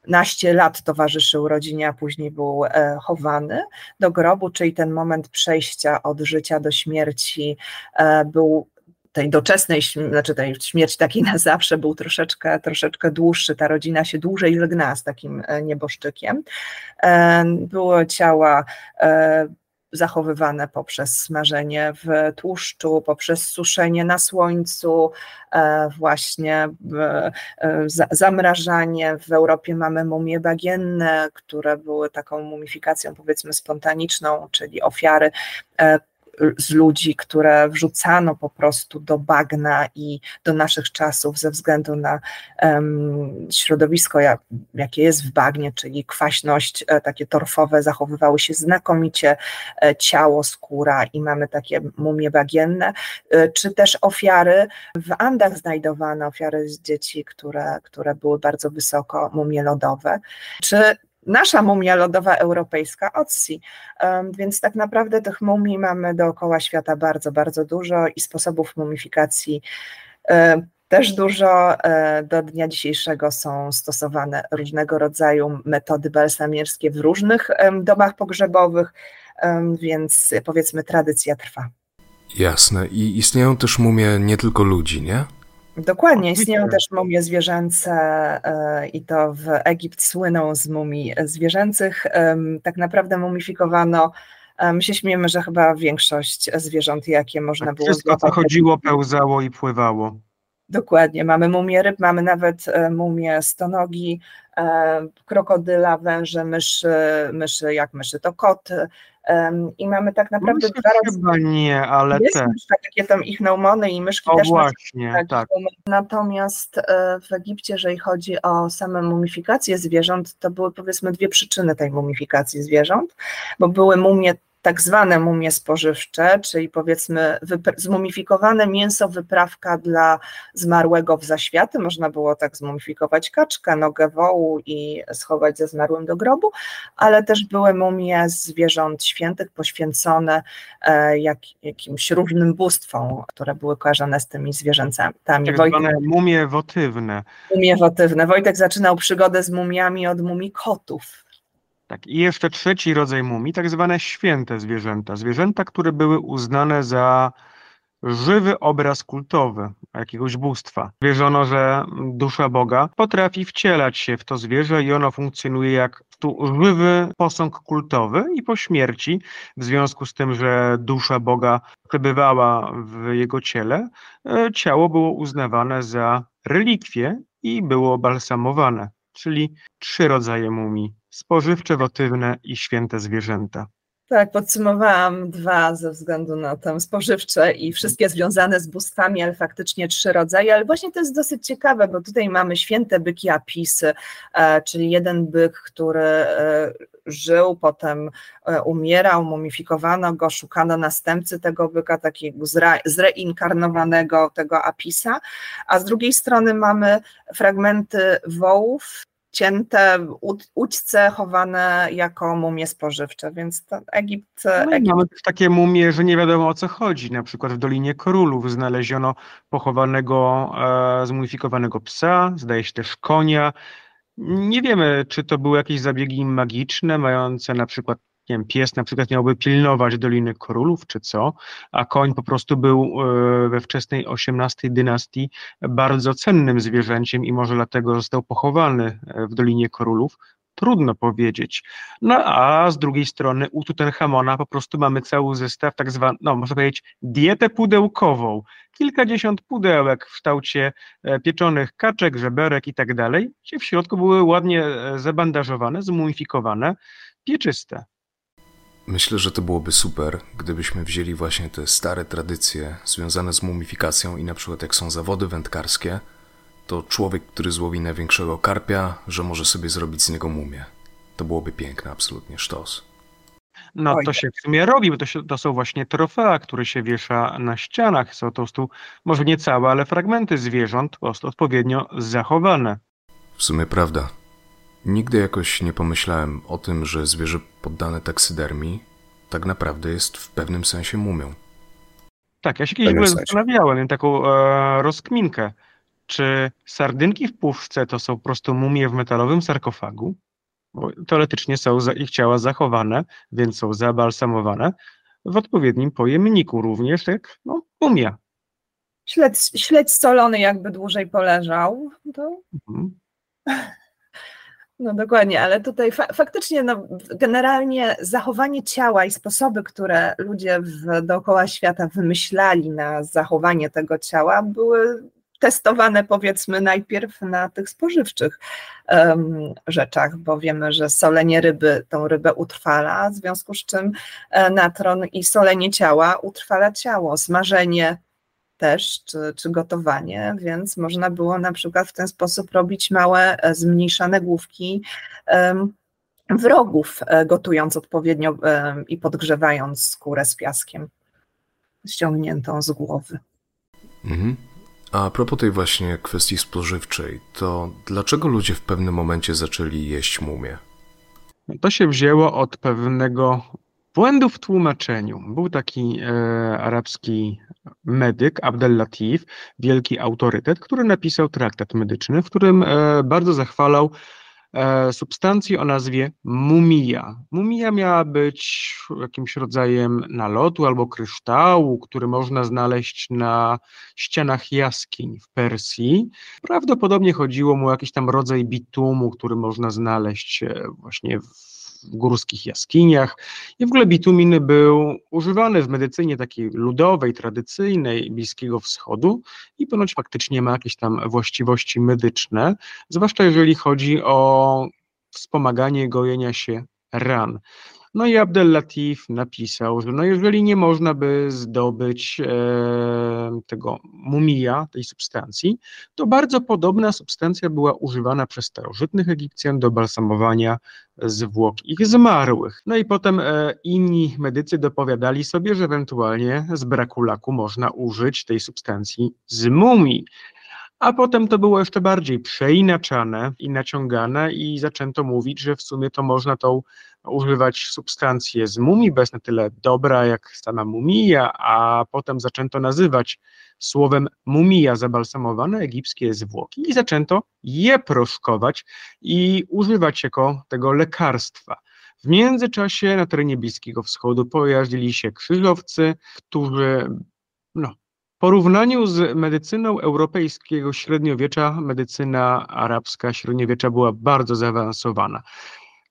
naście lat towarzyszył rodzinie, a później był e, chowany do grobu, czyli ten moment przejścia od życia do śmierci e, był tej doczesnej, znaczy tej śmierci takiej na zawsze był troszeczkę, troszeczkę dłuższy, ta rodzina się dłużej żegnała z takim e, nieboszczykiem. Było ciała zachowywane poprzez smażenie w tłuszczu, poprzez suszenie na słońcu, e, właśnie e, zamrażanie. W Europie mamy mumie bagienne, które były taką mumifikacją powiedzmy spontaniczną, czyli ofiary z ludzi, które wrzucano po prostu do bagna i do naszych czasów ze względu na um, środowisko, jak, jakie jest w bagnie, czyli kwaśność, e, takie torfowe, zachowywały się znakomicie e, ciało, skóra i mamy takie mumie bagienne, e, czy też ofiary. W Andach znajdowane, ofiary z dzieci, które, które były bardzo wysoko, mumie lodowe, czy nasza mumia lodowa europejska Otsi. Więc tak naprawdę tych mumii mamy dookoła świata bardzo, bardzo dużo i sposobów mumifikacji też dużo. E, do dnia dzisiejszego są stosowane różnego rodzaju metody balsamierskie w różnych domach pogrzebowych, więc powiedzmy tradycja trwa.
Jasne. I istnieją też mumie nie tylko ludzi, nie?
Dokładnie, istnieją też mumie zwierzęce e, i to w Egipt słyną z mumii zwierzęcych. Tak naprawdę mumifikowano, my się śmiejemy, że chyba większość zwierząt, jakie można tak, było...
Wszystko, co chodziło, pełzało i pływało.
Dokładnie, mamy mumię ryb, mamy nawet e, mumię stonogi, e, krokodyla, węże, myszy, myszy jak myszy to koty, i mamy tak naprawdę
dwa razy. Chyba nie, ale
jest te. takie tam ich neumony i myszki
o,
też.
właśnie, tak. tak.
Natomiast e, w Egipcie, jeżeli chodzi o same mumifikacje zwierząt, to były powiedzmy dwie przyczyny tej mumifikacji zwierząt, bo były mumie tak zwane mumie spożywcze, czyli powiedzmy zmumifikowane mięso, wyprawka dla zmarłego w zaświaty. Można było tak zmumifikować kaczkę, nogę wołu i schować ze zmarłym do grobu, ale też były mumie zwierząt świętych poświęcone e, jak, jakimś różnym bóstwom, które były kojarzone z tymi zwierzętami.
Tak Wojtek, zwane mumie wotywne.
Mumie wotywne. Wojtek zaczynał przygodę z mumiami od mumii kotów.
Tak, i jeszcze trzeci rodzaj mumii, tak zwane święte zwierzęta. Zwierzęta, które były uznane za żywy obraz kultowy jakiegoś bóstwa. Wierzono, że dusza Boga potrafi wcielać się w to zwierzę i ono funkcjonuje jak tu żywy posąg kultowy i po śmierci, w związku z tym, że dusza Boga przebywała w jego ciele, e, ciało było uznawane za relikwie i było balsamowane, czyli trzy rodzaje mumii spożywcze, wotywne i święte zwierzęta.
Tak, podsumowałam dwa ze względu na tam spożywcze i wszystkie związane z bóstwami, ale faktycznie trzy rodzaje, ale właśnie to jest dosyć ciekawe, bo tutaj mamy święte byki Apisy, e, czyli jeden byk, który e, żył, potem e, umierał, mumifikowano go, szukano następcy tego byka, takiego zreinkarnowanego tego Apisa, a z drugiej strony mamy fragmenty wołów, cięte ućce chowane jako mumie spożywcze, więc to Egipt... No
Egipt... Mamy też takie mumie, że nie wiadomo o co chodzi, na przykład w Dolinie Korulów znaleziono pochowanego, e, zmumifikowanego psa, zdaje się też konia, nie wiemy, czy to były jakieś zabiegi magiczne, mające na przykład nie wiem, pies na przykład miałby pilnować Doliny Królów, czy co, a koń po prostu był e, we wczesnej XVIII dynastii bardzo cennym zwierzęciem i może dlatego został pochowany e, w Dolinie Królów. Trudno powiedzieć. No a z drugiej strony u Tutenchamona po prostu mamy cały zestaw, tak zwany, no można powiedzieć, dietę pudełkową. Kilkadziesiąt pudełek w kształcie e, pieczonych kaczek, żeberek i tak dalej, gdzie w środku były ładnie zabandażowane, zmumifikowane, pieczyste.
Myślę, że to byłoby super, gdybyśmy wzięli właśnie te stare tradycje związane z mumifikacją i na przykład jak są zawody wędkarskie, to człowiek, który złowi największego karpia, że może sobie zrobić z niego mumię. To byłoby piękne, absolutnie sztos.
No to się w sumie robi, bo to, się, to są właśnie trofea, które się wiesza na ścianach. Są to po prostu, może nie całe, ale fragmenty zwierząt po prostu odpowiednio zachowane.
W sumie prawda. Nigdy jakoś nie pomyślałem o tym, że zwierzę poddane taksydermii tak naprawdę jest w pewnym sensie mumią.
Tak, ja się kiedyś w zastanawiałem, miałem taką e, rozkminkę. Czy sardynki w puszce to są po prostu mumie w metalowym sarkofagu? Bo teoretycznie są za, ich ciała zachowane, więc są zabalsamowane w odpowiednim pojemniku również, jak no, mumia.
Śledź, śledź solony jakby dłużej poleżał, to... Mhm. No dokładnie, ale tutaj fa faktycznie no, generalnie zachowanie ciała i sposoby, które ludzie w, dookoła świata wymyślali na zachowanie tego ciała, były testowane powiedzmy najpierw na tych spożywczych um, rzeczach, bo wiemy, że solenie ryby tą rybę utrwala, w związku z czym e, natron i solenie ciała utrwala ciało, smażenie też, czy, czy gotowanie, więc można było na przykład w ten sposób robić małe, e, zmniejszane główki wrogów, e, gotując odpowiednio i podgrzewając skórę z piaskiem ściągniętą z głowy.
Mhm. A propos tej właśnie kwestii spożywczej, to dlaczego ludzie w pewnym momencie zaczęli jeść mumie?
To się wzięło od pewnego błędu w tłumaczeniu. Był taki e, arabski medyk, Abdel Latif, wielki autorytet, który napisał traktat medyczny, w którym e, bardzo zachwalał E, substancji o nazwie mumija. Mumija miała być jakimś rodzajem nalotu albo kryształu, który można znaleźć na ścianach jaskiń w Persji. Prawdopodobnie chodziło mu o jakiś tam rodzaj bitumu, który można znaleźć e, właśnie w w górskich jaskiniach. I w ogóle bitumin był używany w medycynie takiej ludowej, tradycyjnej Bliskiego Wschodu i ponoć faktycznie ma jakieś tam właściwości medyczne, zwłaszcza jeżeli chodzi o wspomaganie gojenia się ran. No i Abdel Latif napisał, że no jeżeli nie można by zdobyć e, tego mumija, tej substancji, to bardzo podobna substancja była używana przez starożytnych Egipcjan do balsamowania zwłok ich zmarłych. No i potem e, inni medycy dopowiadali sobie, że ewentualnie z braku laku można użyć tej substancji z mumii. A potem to było jeszcze bardziej przeinaczane i naciągane i zaczęto mówić, że w sumie to można tą używać substancję z mumii, bo jest na tyle dobra jak sama mumija, a potem zaczęto nazywać słowem mumija zabalsamowane egipskie zwłoki i zaczęto je proszkować i używać jako tego lekarstwa. W międzyczasie na terenie Bliskiego Wschodu pojawili się krzyżowcy, którzy no, porównaniu z medycyną europejskiego średniowiecza, medycyna arabska średniowiecza była bardzo zaawansowana.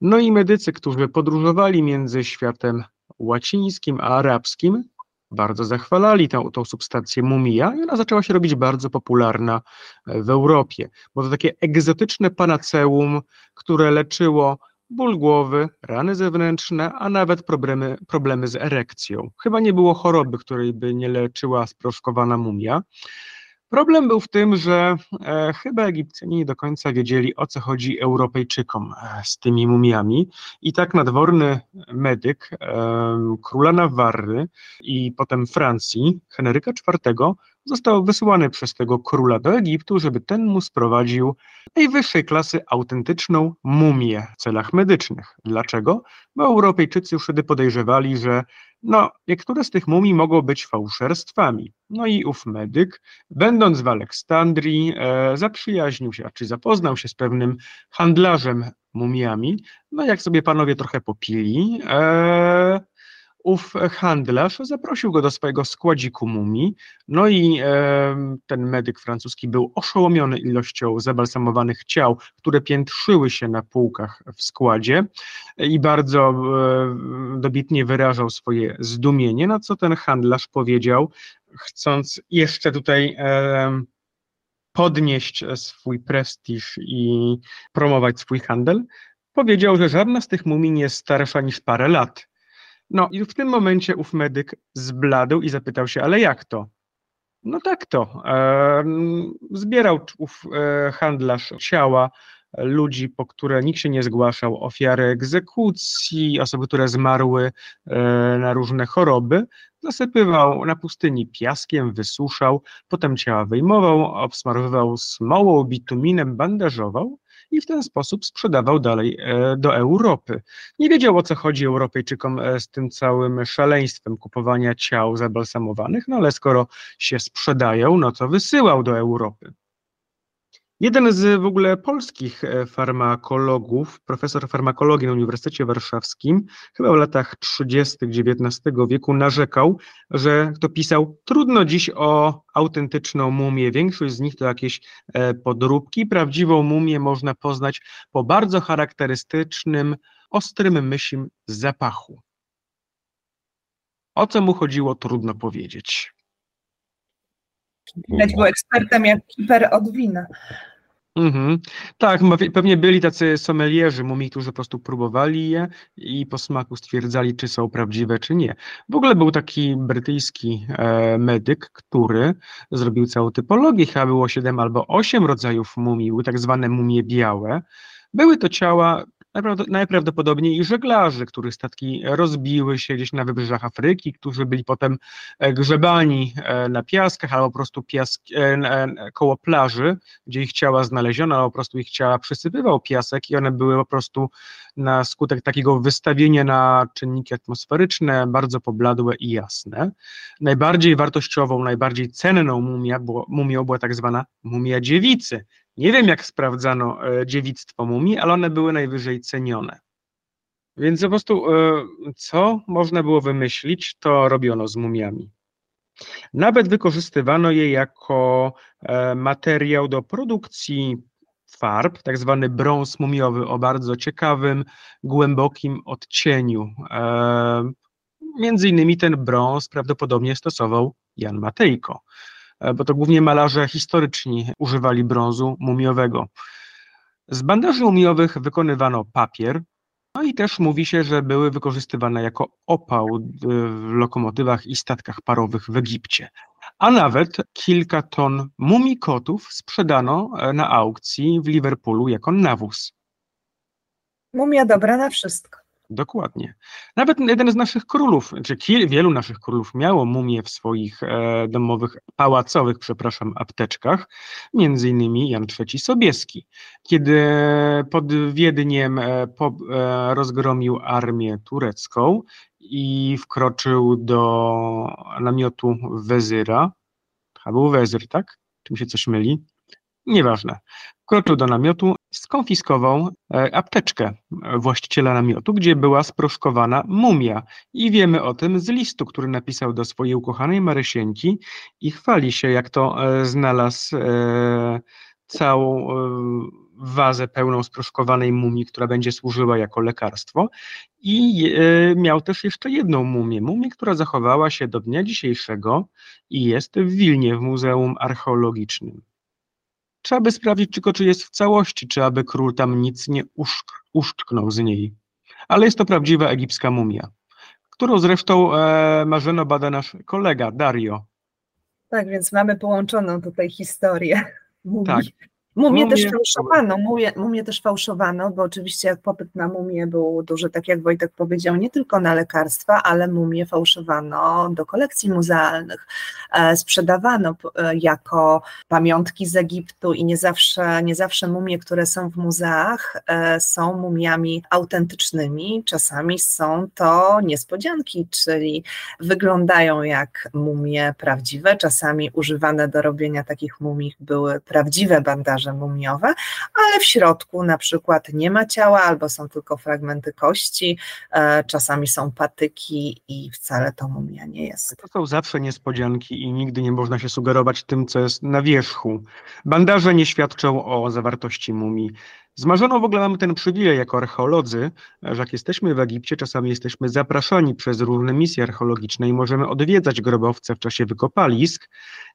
No i medycy, którzy podróżowali między światem łacińskim a arabskim, bardzo zachwalali tą, tą substancję mumija i ona zaczęła się robić bardzo popularna w Europie, bo to takie egzotyczne panaceum, które leczyło ból głowy, rany zewnętrzne, a nawet problemy, problemy z erekcją. Chyba nie było choroby, której by nie leczyła sproszkowana mumia. Problem był w tym, że e, chyba Egipcjanie nie do końca wiedzieli, o co chodzi Europejczykom e, z tymi mumiami. I tak nadworny medyk e, króla Nawarry i potem Francji, Henryka IV, został wysłany przez tego króla do Egiptu, żeby ten mu sprowadził najwyższej klasy autentyczną mumię w celach medycznych. Dlaczego? Bo Europejczycy już wtedy podejrzewali, że no, niektóre z tych mumii mogą być fałszerstwami. No i ów medyk, będąc w Aleksandrii, e, zaprzyjaźnił się, czy zapoznał się z pewnym handlarzem mumiami. No jak sobie panowie trochę popili, e, ów handlarz zaprosił go do swojego składziku mumii, no i e, ten medyk francuski był oszołomiony ilością zabalsamowanych ciał, które piętrzyły się na półkach w składzie i bardzo e, dobitnie wyrażał swoje zdumienie, na co ten handlarz powiedział, chcąc jeszcze tutaj e, podnieść swój prestiż i promować swój handel, powiedział, że żadna z tych mumii nie jest starsza niż parę lat no i w tym momencie ów medyk zbladł i zapytał się, ale jak to? No tak to. Zbierał ów e, handlarz ciała ludzi, po które nikt się nie zgłaszał, ofiary egzekucji, osoby, które zmarły e, na różne choroby, zasypywał na pustyni piaskiem, wysuszał, potem ciała wyjmował, obsmarowywał smołą, bituminem, bandażował i w ten sposób sprzedawał dalej e, do Europy. Nie wiedział o co chodzi Europejczykom e, z tym całym szaleństwem kupowania ciał zabalsamowanych, no ale skoro się sprzedają, no to wysyłał do Europy. Jeden z w ogóle polskich e, farmakologów, profesor farmakologii na Uniwersytecie Warszawskim, chyba w latach 30. XIX wieku, narzekał, że to pisał, trudno dziś o autentyczną mumię. Większość z nich to jakieś e, podróbki. Prawdziwą mumię można poznać po bardzo charakterystycznym, ostrym myśim zapachu. O co mu chodziło, trudno powiedzieć.
Widać był ekspertem jak kiper od wina.
Mhm. Tak, pewnie byli tacy sommelierzy mumii, którzy po prostu próbowali je i po smaku stwierdzali, czy są prawdziwe, czy nie. W ogóle był taki brytyjski e, medyk, który zrobił całą typologię, chyba było siedem albo osiem rodzajów mumii, były tak zwane mumie białe. Były to ciała najprawdopodobniej żeglarzy, których statki rozbiły się gdzieś na wybrzeżach Afryki, którzy byli potem e, grzebani e, na piaskach albo po prostu piask, e, koło plaży, gdzie ich ciała znaleziono, albo po prostu ich ciała przysypywał piasek i one były po prostu na skutek takiego wystawienia na czynniki atmosferyczne bardzo pobladłe i jasne. Najbardziej wartościową, najbardziej cenną mumia, było, mumią była tak zwana mumia dziewicy, nie wiem, jak sprawdzano e, dziewictwo mumii, ale one były najwyżej cenione. Więc po prostu, e, co można było wymyślić, to robiono z mumiami. Nawet wykorzystywano je jako e, materiał do produkcji farb, tak zwany brąz mumiowy o bardzo ciekawym, głębokim odcieniu. Między innymi ten brąz prawdopodobnie stosował Jan Matejko. E, bo to głównie malarze historyczni używali brązu mumiowego. Z bandaży mumiowych wykonywano papier, no i też mówi się, że były wykorzystywane jako opał w lokomotywach i statkach parowych w Egipcie. A nawet kilka ton mumii kotów sprzedano e, na aukcji w Liverpoolu jako nawóz.
Mumia dobra na wszystko.
Dokładnie. Nawet jeden z naszych królów, czy wielu naszych królów miało mumie w swoich e, domowych, pałacowych, przepraszam, apteczkach, między innymi Jan III Sobieski. Kiedy pod Wiedniem e, e, rozgromił armię turecką i wkroczył do namiotu wezyra, a był wezyr, tak? Czy mi się coś myli? Nieważne. Wkroczył do namiotu, skonfiskował e, apteczkę właściciela namiotu, gdzie była sproszkowana mumia. I wiemy o tym z listu, który napisał do swojej ukochanej Marysieńki i chwali się, jak to e, znalazł e, całą wazę pełną sproszkowanej mumii, która będzie służyła jako lekarstwo. I miał też jeszcze jedną mumię, mumię, która zachowała się do dnia dzisiejszego i jest w Wilnie, w Muzeum Archeologicznym. Trzeba by sprawdzić tylko, czy jest w całości, czy aby król tam nic nie uszk uszczknął z niej. Ale jest to prawdziwa egipska mumia, którą zresztą e, Marzeno bada nasz kolega Dario.
Tak, więc mamy połączoną tutaj historię. Mumii. Tak, Mumię też fałszowano, mumię, mumię też fałszowano, bo oczywiście jak popyt na mumię był duży, tak jak Wojtek powiedział, nie tylko na lekarstwa, ale mumię fałszowano do kolekcji muzealnych. E, sprzedawano e, jako pamiątki z Egiptu i nie zawsze, nie zawsze mumie, które są w muzeach, e, są mumiami autentycznymi. Czasami są to niespodzianki, czyli wyglądają jak mumie prawdziwe. Czasami używane do robienia takich mumii były prawdziwe bandaże mumiowe, ale w środku na przykład nie ma ciała albo są tylko fragmenty kości, e, czasami są patyki i wcale to mumia nie jest.
To są zawsze niespodzianki i nigdy nie można się sugerować tym, co jest na wierzchu. Bandaże nie świadczą o zawartości mumii. Z Marzeną w ogóle mamy ten przywilej jako archeolodzy, że jak jesteśmy w Egipcie, czasami jesteśmy zapraszani przez różne misje archeologiczne i możemy odwiedzać grobowce w czasie wykopalisk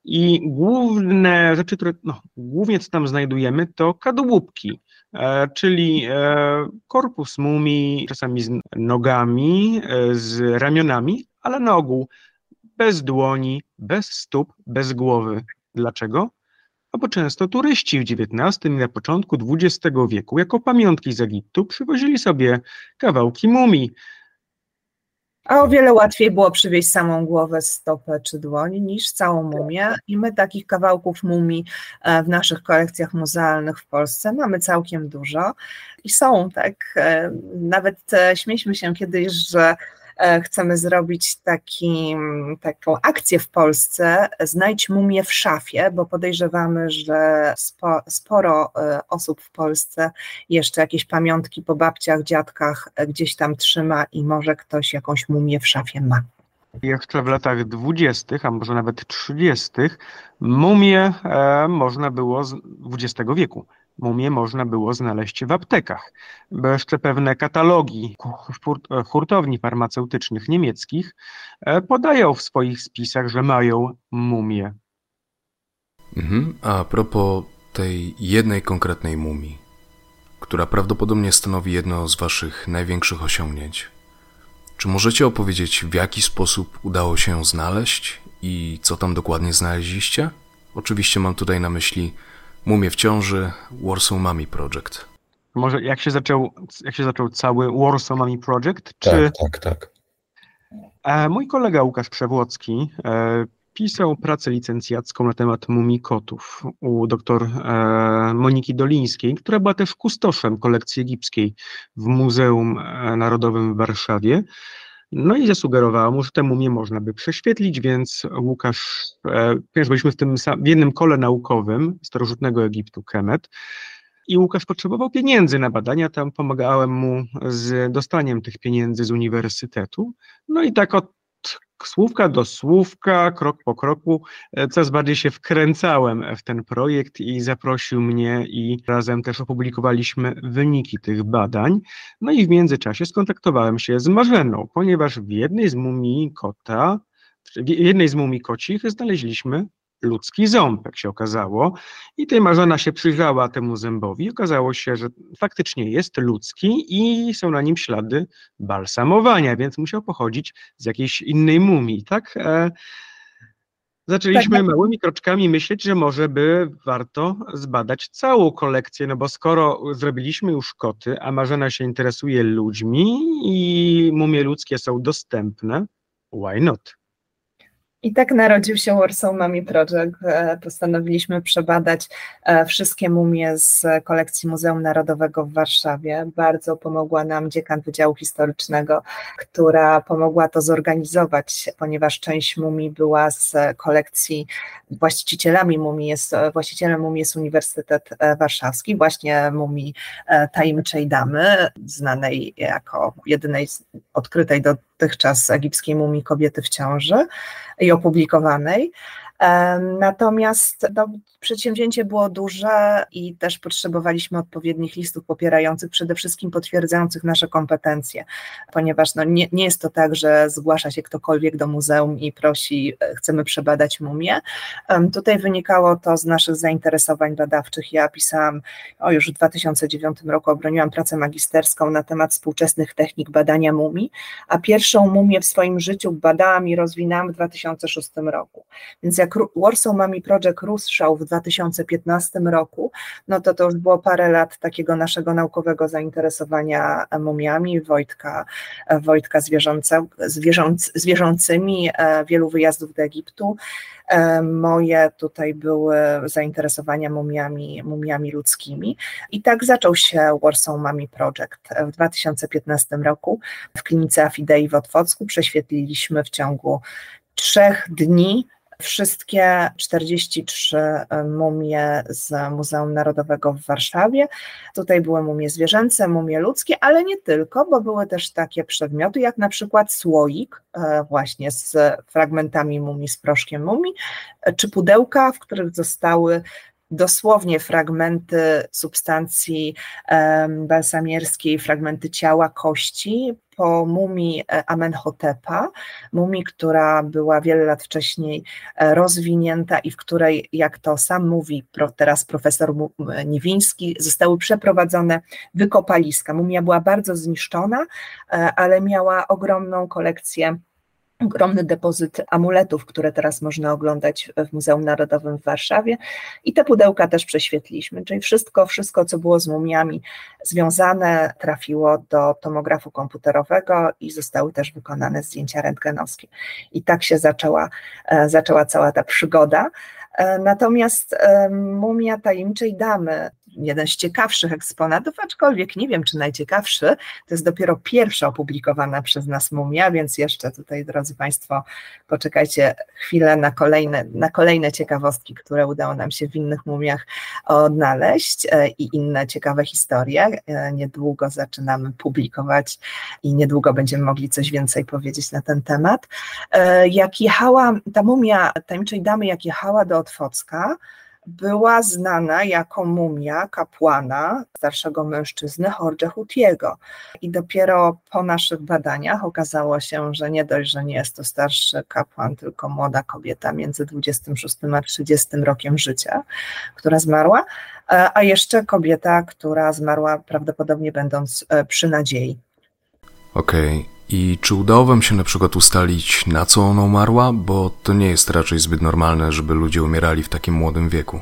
i główne rzeczy, które, no, głównie co tam znajdujemy, to kadłubki, e, czyli e, korpus mumii, czasami z nogami, e, z ramionami, ale na ogół bez dłoni, bez stóp, bez głowy. Dlaczego? Bo często turyści w XIX i na początku XX wieku jako pamiątki z Egiptu przywozili sobie kawałki mumii.
A o wiele łatwiej było przywieźć samą głowę, stopę czy dłoń niż całą mumię. I my takich kawałków mumii e, w naszych kolekcjach muzealnych w Polsce mamy całkiem dużo. I są, tak. E, nawet e, śmieliśmy się kiedyś, że chcemy zrobić taki, taką akcję w Polsce, znajdź mumię w szafie, bo podejrzewamy, że spo, sporo e, osób w Polsce jeszcze jakieś pamiątki po babciach, dziadkach gdzieś tam trzyma i może ktoś jakąś mumię w szafie ma.
Jeszcze w latach dwudziestych, a może nawet trzydziestych, mumie e, można było z XX wieku. Mumie można było znaleźć w aptekach, bo jeszcze pewne katalogi hurtowni farmaceutycznych niemieckich e, podają w swoich spisach, że mają mumie.
Mhm. A propos tej jednej konkretnej mumii, która prawdopodobnie stanowi jedno z Waszych największych osiągnięć. Czy możecie opowiedzieć, w jaki sposób udało się ją znaleźć i co tam dokładnie znaleźliście? Oczywiście mam tutaj na myśli Mumie w ciąży, Warsaw Mummy Project.
Może jak się zaczął, jak się zaczął cały Warsaw Mummy Project?
Czy... Tak, tak, tak.
E, mój kolega Łukasz Przewłocki e, pisał pracę licencjacką na temat mumii kotów u dr e, Moniki Dolińskiej, która była też kustoszem kolekcji egipskiej w Muzeum Narodowym w Warszawie. No i zasugerowała mu, że tę mumię można by prześwietlić, więc Łukasz, e, ponieważ byliśmy w tym w jednym kole naukowym starożytnego Egiptu, Kemet, i Łukasz potrzebował pieniędzy na badania, tam pomagałem mu z dostaniem tych pieniędzy z uniwersytetu. No i tak od słówka do słówka, krok po kroku, e, coraz bardziej się wkręcałem w ten projekt i zaprosił mnie i razem też opublikowaliśmy wyniki tych badań. No i w międzyczasie skontaktowałem się z Marzeną, ponieważ w jednej z mumii kota, w jednej z mumii kocich znaleźliśmy ludzki ząb, jak się okazało. I tej Marzena się przyjrzała temu zębowi i okazało się, że faktycznie jest ludzki i są na nim ślady balsamowania, więc musiał pochodzić z jakiejś innej mumii, tak? E, zaczęliśmy tak, tak. małymi kroczkami myśleć, że może by warto zbadać całą kolekcję, no bo skoro zrobiliśmy już koty, a Marzena się interesuje ludźmi i mumie ludzkie są dostępne, why not?
I tak narodził się Warsaw Mummy Project. E, postanowiliśmy przebadać e, wszystkie mumie z kolekcji Muzeum Narodowego w Warszawie. Bardzo pomogła nam dziekan Wydziału Historycznego, która pomogła to zorganizować, ponieważ część mumii była z kolekcji właścicielami mumii jest, właścicielem mumii jest Uniwersytet e, Warszawski, właśnie mumii tajemniczej damy, znanej jako jedynej odkrytej dotychczas egipskiej mumii kobiety w ciąży i opublikowanej. Natomiast no, przedsięwzięcie było duże i też potrzebowaliśmy odpowiednich listów popierających, przede wszystkim potwierdzających nasze kompetencje, ponieważ no, nie, nie jest to tak, że zgłasza się ktokolwiek do muzeum i prosi, e, chcemy przebadać mumię. Tutaj wynikało to z naszych zainteresowań badawczych. Ja pisałam, o już w 2009 roku obroniłam pracę magisterską na temat współczesnych technik badania mumii, a pierwszą mumię w swoim życiu badałam i rozwinęłam w 2006 roku. Więc jak jak Warsaw Mummy Project ruszał w 2015 roku, no to to już było parę lat takiego naszego naukowego zainteresowania mumiami, Wojtka, Wojtka zwierząc, zwierzącymi, e, wielu wyjazdów do Egiptu. E, moje tutaj były zainteresowania mumiami, mumiami ludzkimi. I tak zaczął się Warsaw Mummy Project. W 2015 roku w klinice Afidei w Otwocku prześwietliliśmy w ciągu trzech dni wszystkie 43 e, mumie z Muzeum Narodowego w Warszawie. Tutaj były mumie zwierzęce, mumie ludzkie, ale nie tylko, bo były też takie przedmioty jak na przykład słoik, e, właśnie z fragmentami mumii, z proszkiem mumii, e, czy pudełka, w których zostały dosłownie fragmenty substancji balsamierskiej, fragmenty ciała, kości po mumii e, Amenhotepa, mumii, która była wiele lat wcześniej e, rozwinięta i w której, jak to sam mówi teraz profesor Niwiński, zostały przeprowadzone wykopaliska. Mumia była bardzo zniszczona, e, ale miała ogromną kolekcję ogromny depozyt amuletów, które teraz można oglądać w Muzeum Narodowym w Warszawie i te pudełka też prześwietliliśmy, czyli wszystko, wszystko co było z mumiami związane trafiło do tomografu komputerowego i zostały też wykonane zdjęcia rentgenowskie. I tak się zaczęła, e, zaczęła cała ta przygoda. E, natomiast mumia tajemniczej damy jeden z ciekawszych eksponatów, aczkolwiek nie wiem, czy najciekawszy. To jest dopiero pierwsza opublikowana przez nas mumia, więc jeszcze tutaj, drodzy Państwo, poczekajcie chwilę na kolejne, na kolejne ciekawostki, które udało nam się w innych mumiach odnaleźć e, i inne ciekawe historie. E, niedługo zaczynamy publikować i niedługo będziemy mogli coś więcej powiedzieć na ten temat. E, jak jechała ta mumia tajemniczej damy, jak jechała do Otwocka, była znana jako mumia kapłana, starszego mężczyzny Jorge Hutiego. I dopiero po naszych badaniach okazało się, że nie dość, że nie jest to starszy kapłan, tylko młoda kobieta między 26 a 30 rokiem życia, która zmarła, e, a jeszcze kobieta, która zmarła prawdopodobnie będąc e, przy nadziei.
Okej, okay. I czy udało wam się na przykład ustalić, na co ona umarła? Bo to nie jest raczej zbyt normalne, żeby ludzie umierali w takim młodym wieku.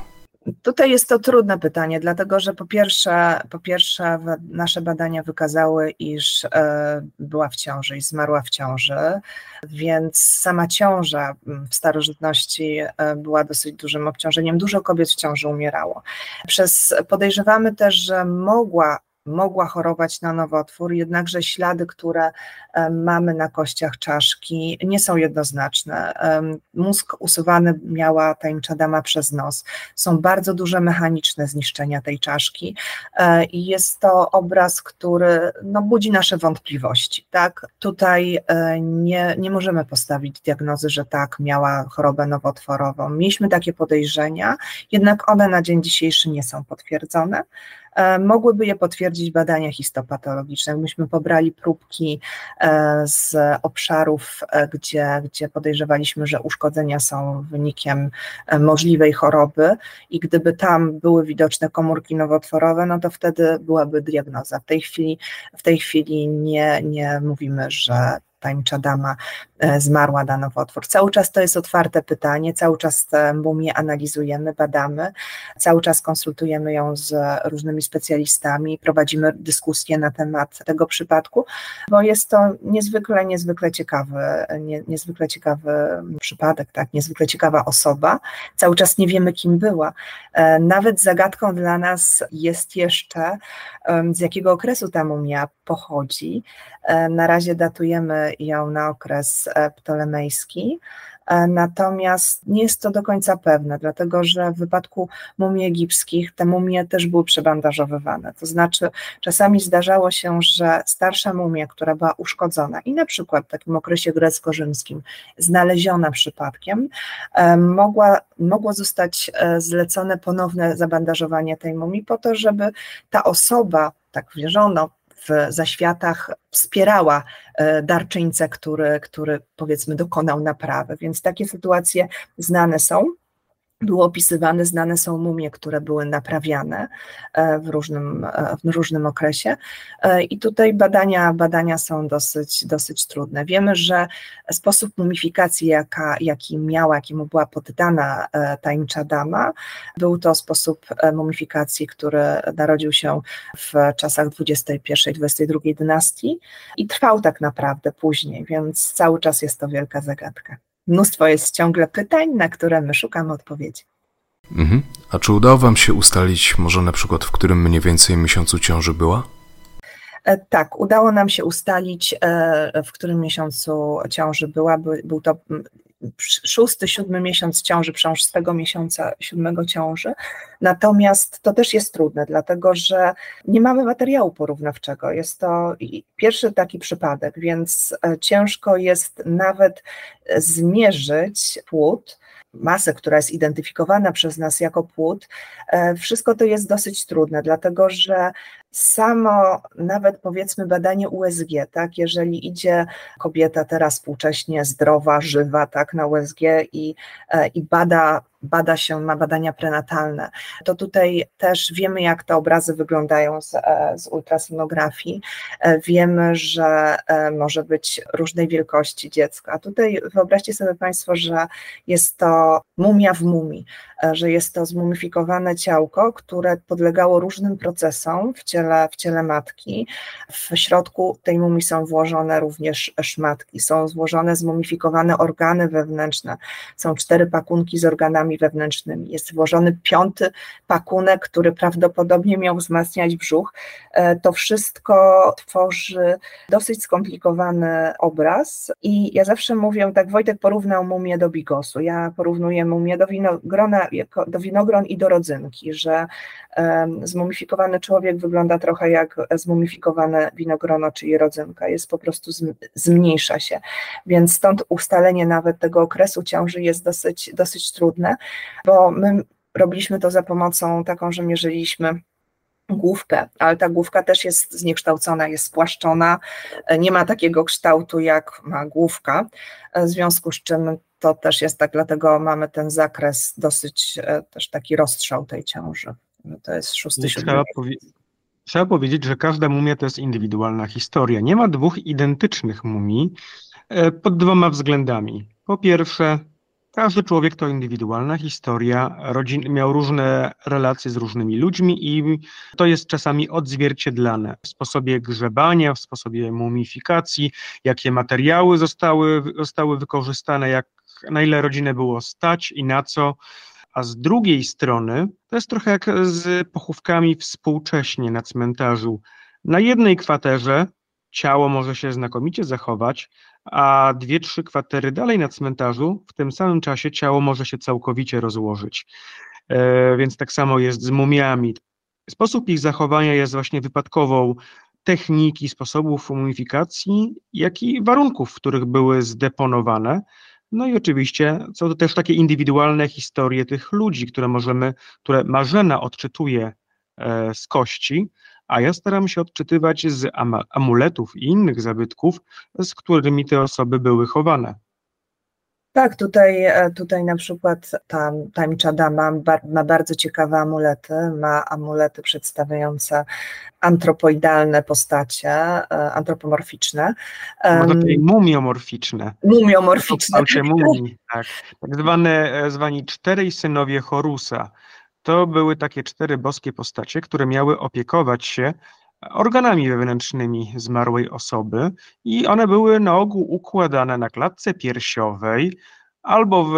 Tutaj jest to trudne pytanie, dlatego że po pierwsze, po pierwsze nasze badania wykazały, iż e, była w ciąży i zmarła w ciąży, więc sama ciąża w starożytności e, była dosyć dużym obciążeniem. Dużo kobiet w ciąży umierało. Przez, podejrzewamy też, że mogła mogła chorować na nowotwór, jednakże ślady, które mamy na kościach czaszki, nie są jednoznaczne. Mózg usuwany miała tajemnicza dama przez nos. Są bardzo duże mechaniczne zniszczenia tej czaszki e, i jest to obraz, który no, budzi nasze wątpliwości. Tak? Tutaj e, nie, nie możemy postawić diagnozy, że tak, miała chorobę nowotworową. Mieliśmy takie podejrzenia, jednak one na dzień dzisiejszy nie są potwierdzone. E, mogłyby je potwierdzić badania histopatologiczne. Myśmy pobrali próbki e, z obszarów, e, gdzie, gdzie podejrzewaliśmy, że uszkodzenia są wynikiem możliwej choroby i gdyby tam były widoczne komórki nowotworowe, no to wtedy byłaby diagnoza. W tej chwili, w tej chwili nie, nie mówimy, że tajemnicza dama e, zmarła na nowotwór. Cały czas to jest otwarte pytanie, cały czas mumię analizujemy, badamy, cały czas konsultujemy ją z różnymi specjalistami, prowadzimy dyskusje na temat tego przypadku, bo jest to niezwykle, niezwykle ciekawy, nie, niezwykle ciekawy przypadek, tak, niezwykle ciekawa osoba. Cały czas nie wiemy, kim była. E, nawet zagadką dla nas jest jeszcze, z jakiego okresu ta mumia pochodzi. E, na razie datujemy ją na okres e, ptolemejski, e, natomiast nie jest to do końca pewne, dlatego że w wypadku mumii egipskich te mumie też były przebandażowywane. To znaczy, czasami zdarzało się, że starsza mumia, która była uszkodzona i na przykład w takim okresie grecko-rzymskim znaleziona przypadkiem, mogła, mogło zostać zlecone ponowne zabandażowanie tej mumii po to, żeby ta osoba, tak wierzono, w zaświatach wspierała e, darczyńcę, który, który powiedzmy dokonał naprawy. Więc takie sytuacje znane są było opisywane, znane są mumie, które były naprawiane e, w różnym, e, w różnym okresie i tutaj badania, badania są dosyć, dosyć trudne. Wiemy, że sposób mumifikacji, jaka, jaki miała, jakiemu była poddana e, tajemnicza dama, był to sposób mumifikacji, który narodził się w czasach XXI-XXII dynastii i trwał tak naprawdę później, więc cały czas jest to wielka zagadka mnóstwo jest ciągle pytań, na które my szukamy odpowiedzi.
Mhm. A czy udało Wam się ustalić, może na przykład, w którym mniej więcej miesiącu ciąży była?
E, tak, udało nam się ustalić, e, w którym miesiącu ciąży była. Był to szósty, siódmy miesiąc ciąży, przążstego miesiąca siódmego ciąży. Natomiast to też jest trudne, dlatego że nie mamy materiału porównawczego. Jest to pierwszy taki przypadek, więc e, ciężko jest nawet zmierzyć płód, masę, która jest identyfikowana przez nas jako płód, e, wszystko to jest dosyć trudne, dlatego że samo nawet powiedzmy badanie USG, tak, jeżeli idzie kobieta teraz współcześnie zdrowa, żywa, tak, na USG i, e, i bada bada się, ma badania prenatalne, to tutaj też wiemy, jak te obrazy wyglądają z, e, z ultrasonografii. E, wiemy, że e, może być różnej wielkości dziecko. A tutaj wyobraźcie sobie Państwo, że jest to mumia w mumii, że jest to zmumifikowane ciałko, które podlegało różnym procesom w ciele, w ciele matki. W środku tej mumii są włożone również szmatki, są złożone zmumifikowane organy wewnętrzne, są cztery pakunki z organami organami wewnętrznymi. Jest włożony piąty pakunek, który prawdopodobnie miał wzmacniać brzuch. E, to wszystko tworzy dosyć skomplikowany obraz i ja zawsze mówię, tak Wojtek porównał mumię do bigosu, ja porównuję mumię do winogrona, do winogron i do rodzynki, że zmumifikowany człowiek wygląda trochę jak zmumifikowane winogrono, czyli rodzynka, jest po prostu zmniejsza się, więc stąd ustalenie nawet tego okresu ciąży jest dosyć, dosyć trudne, bo my robiliśmy to za pomocą taką, że mierzyliśmy główkę, ale ta główka też jest zniekształcona, jest spłaszczona, nie ma takiego kształtu jak ma główka, w związku z czym to też jest tak, dlatego mamy ten zakres dosyć e, też taki rozstrzał tej ciąży. To jest szósty,
powie trzeba powiedzieć, że każda mumia to jest indywidualna historia. Nie ma dwóch identycznych mumii e, pod dwoma względami. Po pierwsze, każdy człowiek to indywidualna historia, rodzin, miał różne relacje z różnymi ludźmi i to jest czasami odzwierciedlane w sposobie grzebania, w sposobie mumifikacji, jakie materiały zostały, zostały wykorzystane, jak, na ile rodzinę było stać i na co. A z drugiej strony to jest trochę jak z pochówkami współcześnie na cmentarzu. Na jednej kwaterze ciało może się znakomicie zachować, a dwie, trzy kwatery dalej na cmentarzu w tym samym czasie ciało może się całkowicie rozłożyć. E, więc tak samo jest z mumiami. Sposób ich zachowania jest właśnie wypadkową techniki, sposobów mumifikacji, jak i warunków, w których były zdeponowane. No i oczywiście są to też takie indywidualne historie tych ludzi, które możemy, które Marzena odczytuje e, z kości, a ja staram się odczytywać z amuletów i innych zabytków, z którymi te osoby były chowane.
Tak, tutaj, e, tutaj na przykład ta Tańcza Dama ma bardzo ciekawe amulety, ma amulety przedstawiające antropoidalne postacie, e, antropomorficzne.
No takie mumiomorficzne.
Mumiomorficzne.
Mumii, tak. Tak zwane, e, zwani czterej synowie Horusa. To były takie cztery boskie postacie, które miały opiekować się organami wewnętrznymi zmarłej osoby i one były na ogół układane na klatce piersiowej albo w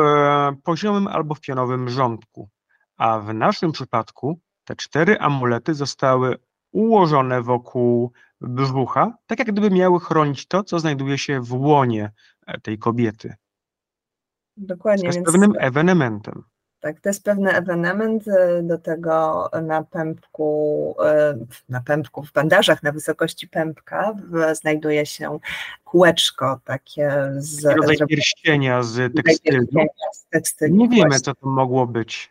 poziomym, albo w pionowym rządku. A w naszym przypadku te cztery amulety zostały ułożone wokół brzucha, tak jak gdyby miały chronić to, co znajduje się w łonie tej kobiety.
Dokładnie.
Z pewnym ewenementem.
Tak, to jest pewny ewenement. E, do tego na pępku, e, na pępku, w bandażach na wysokości pępka znajduje się kółeczko takie z.
Rodzaj pierścienia z tekstylu. z tekstylu. Nie wiemy, co to mogło być.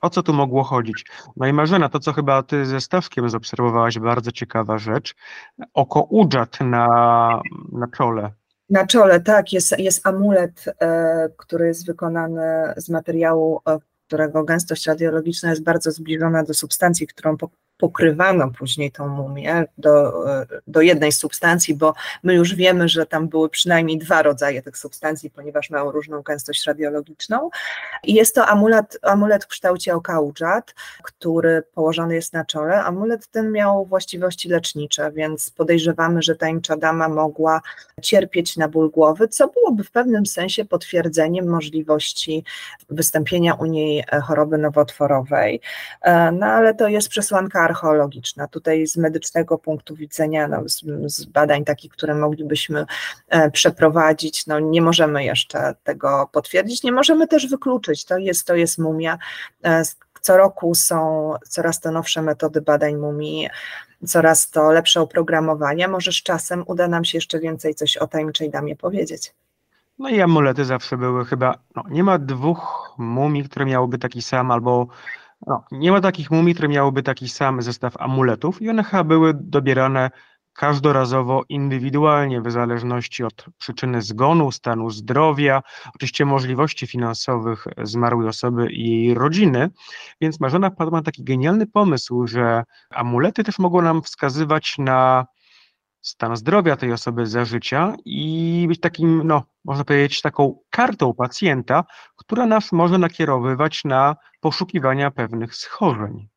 O co tu mogło chodzić? No i Marzena, to co chyba ty ze Staszkiem zaobserwowałaś, bardzo ciekawa rzecz. Oko udżat na, na czole.
Na czole, tak, jest, jest amulet, e, który jest wykonany z materiału, e, którego gęstość radiologiczna jest bardzo zbliżona do substancji, którą pokrywano później tą mumię do, do jednej substancji, bo my już wiemy, że tam były przynajmniej dwa rodzaje tych substancji, ponieważ mają różną gęstość radiologiczną. I jest to amulet, amulet w kształcie okaudżat, który położony jest na czole. Amulet ten miał właściwości lecznicze, więc podejrzewamy, że tańcza dama mogła cierpieć na ból głowy, co byłoby w pewnym sensie potwierdzeniem możliwości wystąpienia u niej choroby nowotworowej. E, no ale to jest przesłanka archeologiczna. Tutaj z medycznego punktu widzenia, no, z, z, badań takich, które moglibyśmy e, przeprowadzić, no, nie możemy jeszcze tego potwierdzić, nie możemy też wykluczyć. To jest, to jest mumia. E, co roku są coraz to nowsze metody badań mumii, coraz to lepsze oprogramowanie. Może z czasem uda nam się jeszcze więcej coś o tajemniczej damie powiedzieć.
No i amulety zawsze były chyba, no, nie ma dwóch mumii, które miałyby taki sam albo no, nie ma takich mumii, które miałyby taki sam zestaw amuletów i one chyba były dobierane każdorazowo, indywidualnie, w zależności od przyczyny zgonu, stanu zdrowia, oczywiście możliwości finansowych zmarłej osoby i jej rodziny. Więc Marzena wpadła na taki genialny pomysł, że amulety też mogą nam wskazywać na stan zdrowia tej osoby za życia i być takim, no, można powiedzieć, taką kartą pacjenta, która nas może nakierowywać na poszukiwania pewnych schorzeń.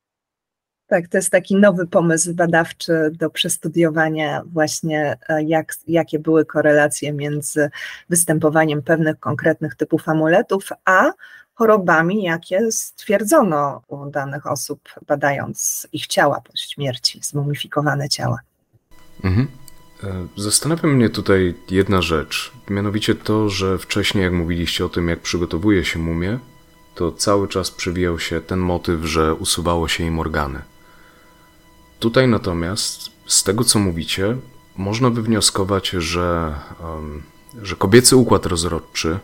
Tak, to jest taki nowy pomysł badawczy do przestudiowania właśnie, e, jak, jakie były korelacje między występowaniem pewnych konkretnych typów amuletów, a chorobami, jakie stwierdzono u danych osób, badając ich ciała po śmierci, zmumifikowane ciała.
Mhm. E, zastanawia mnie tutaj jedna rzecz, mianowicie to, że wcześniej, jak mówiliście o tym, jak przygotowuje się mumie, to cały czas przewijał się ten motyw, że usuwało się im organy. Tutaj natomiast, z tego co mówicie, można wywnioskować, że, że kobiecy układ rozrodczy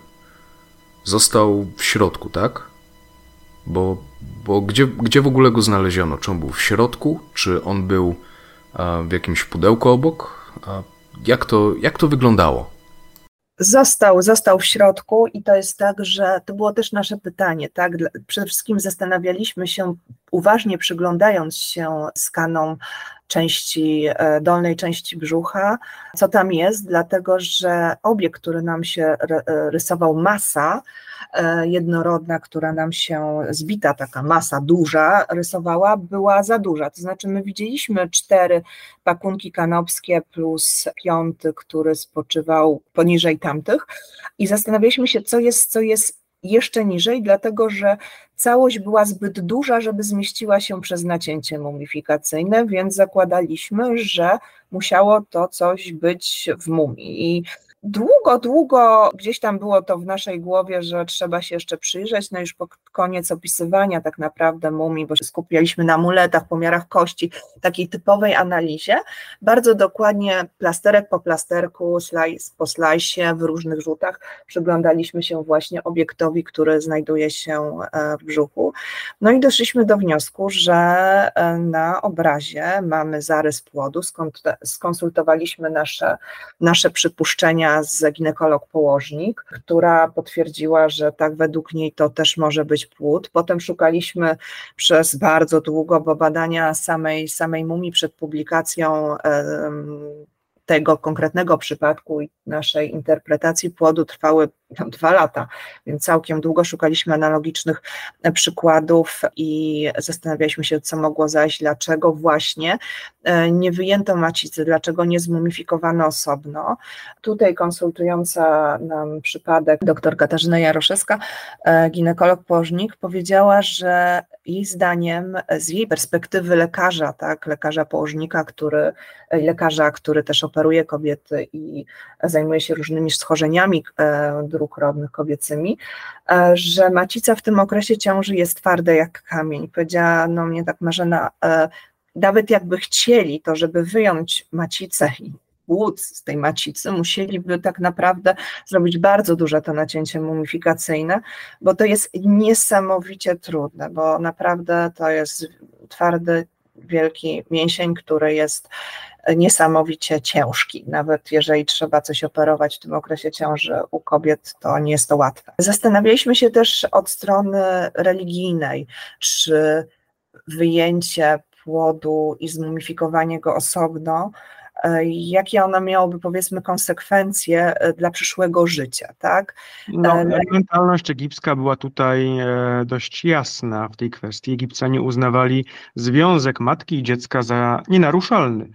został w środku, tak? Bo, bo gdzie, gdzie w ogóle go znaleziono? Czy on był w środku, czy on był w jakimś pudełku obok? Jak to, jak to wyglądało?
Został, został w środku i to jest tak, że to było też nasze pytanie, tak? Przede wszystkim zastanawialiśmy się, uważnie przyglądając się skanom części, e, dolnej części brzucha, co tam jest, dlatego że obiekt, który nam się e, rysował, masa e, jednorodna, która nam się zbita, taka masa duża rysowała, była za duża. To znaczy my widzieliśmy cztery pakunki kanopskie plus piąty, który spoczywał poniżej tamtych i zastanawialiśmy się, co jest, co jest jeszcze niżej, dlatego że całość była zbyt duża, żeby zmieściła się przez nacięcie mumifikacyjne, więc zakładaliśmy, że musiało to coś być w mumii. I długo, długo gdzieś tam było to w naszej głowie, że trzeba się jeszcze przyjrzeć, no już pod koniec opisywania tak naprawdę mumii, bo się skupialiśmy na amuletach, pomiarach kości, takiej typowej analizie, bardzo dokładnie plasterek po plasterku, slajs po slajsie w różnych rzutach przyglądaliśmy się właśnie obiektowi, który znajduje się e, w brzuchu. No i doszliśmy do wniosku, że e, na obrazie mamy zarys płodu, skonsultowaliśmy nasze, nasze przypuszczenia z ginekolog-położnik, która potwierdziła, że tak według niej to też może być płód. Potem szukaliśmy przez bardzo długo, bo badania samej, samej mumii przed publikacją tego konkretnego przypadku i naszej interpretacji płodu trwały dwa lata, więc całkiem długo szukaliśmy analogicznych e, przykładów i zastanawialiśmy się, co mogło zajść, dlaczego właśnie e, nie wyjęto macicy, dlaczego nie zmumifikowano osobno. Tutaj konsultująca nam przypadek dr Katarzyna Jaroszewska, e, ginekolog-położnik, powiedziała, że jej zdaniem, z jej perspektywy lekarza, tak, lekarza położnika, który, lekarza, który też operuje kobiety i zajmuje się różnymi schorzeniami dróg rodnych kobiecymi, e, że macica w tym okresie ciąży jest twarda jak kamień. Powiedziała no mnie tak Marzena, e, nawet jakby chcieli to, żeby wyjąć macicę i płód z tej macicy, musieliby tak naprawdę zrobić bardzo duże to nacięcie mumifikacyjne, bo to jest niesamowicie trudne, bo naprawdę to jest twardy, wielki mięsień, który jest niesamowicie ciężki. Nawet jeżeli trzeba coś operować w tym okresie ciąży u kobiet, to nie jest to łatwe. Zastanawialiśmy się też od strony religijnej, czy wyjęcie płodu i zmumifikowanie go osobno jakie ono miałoby powiedzmy konsekwencje e, dla przyszłego życia, tak?
No, e, mentalność egipska była tutaj dość jasna w tej kwestii. Egipcjanie uznawali związek matki i dziecka za nienaruszalny.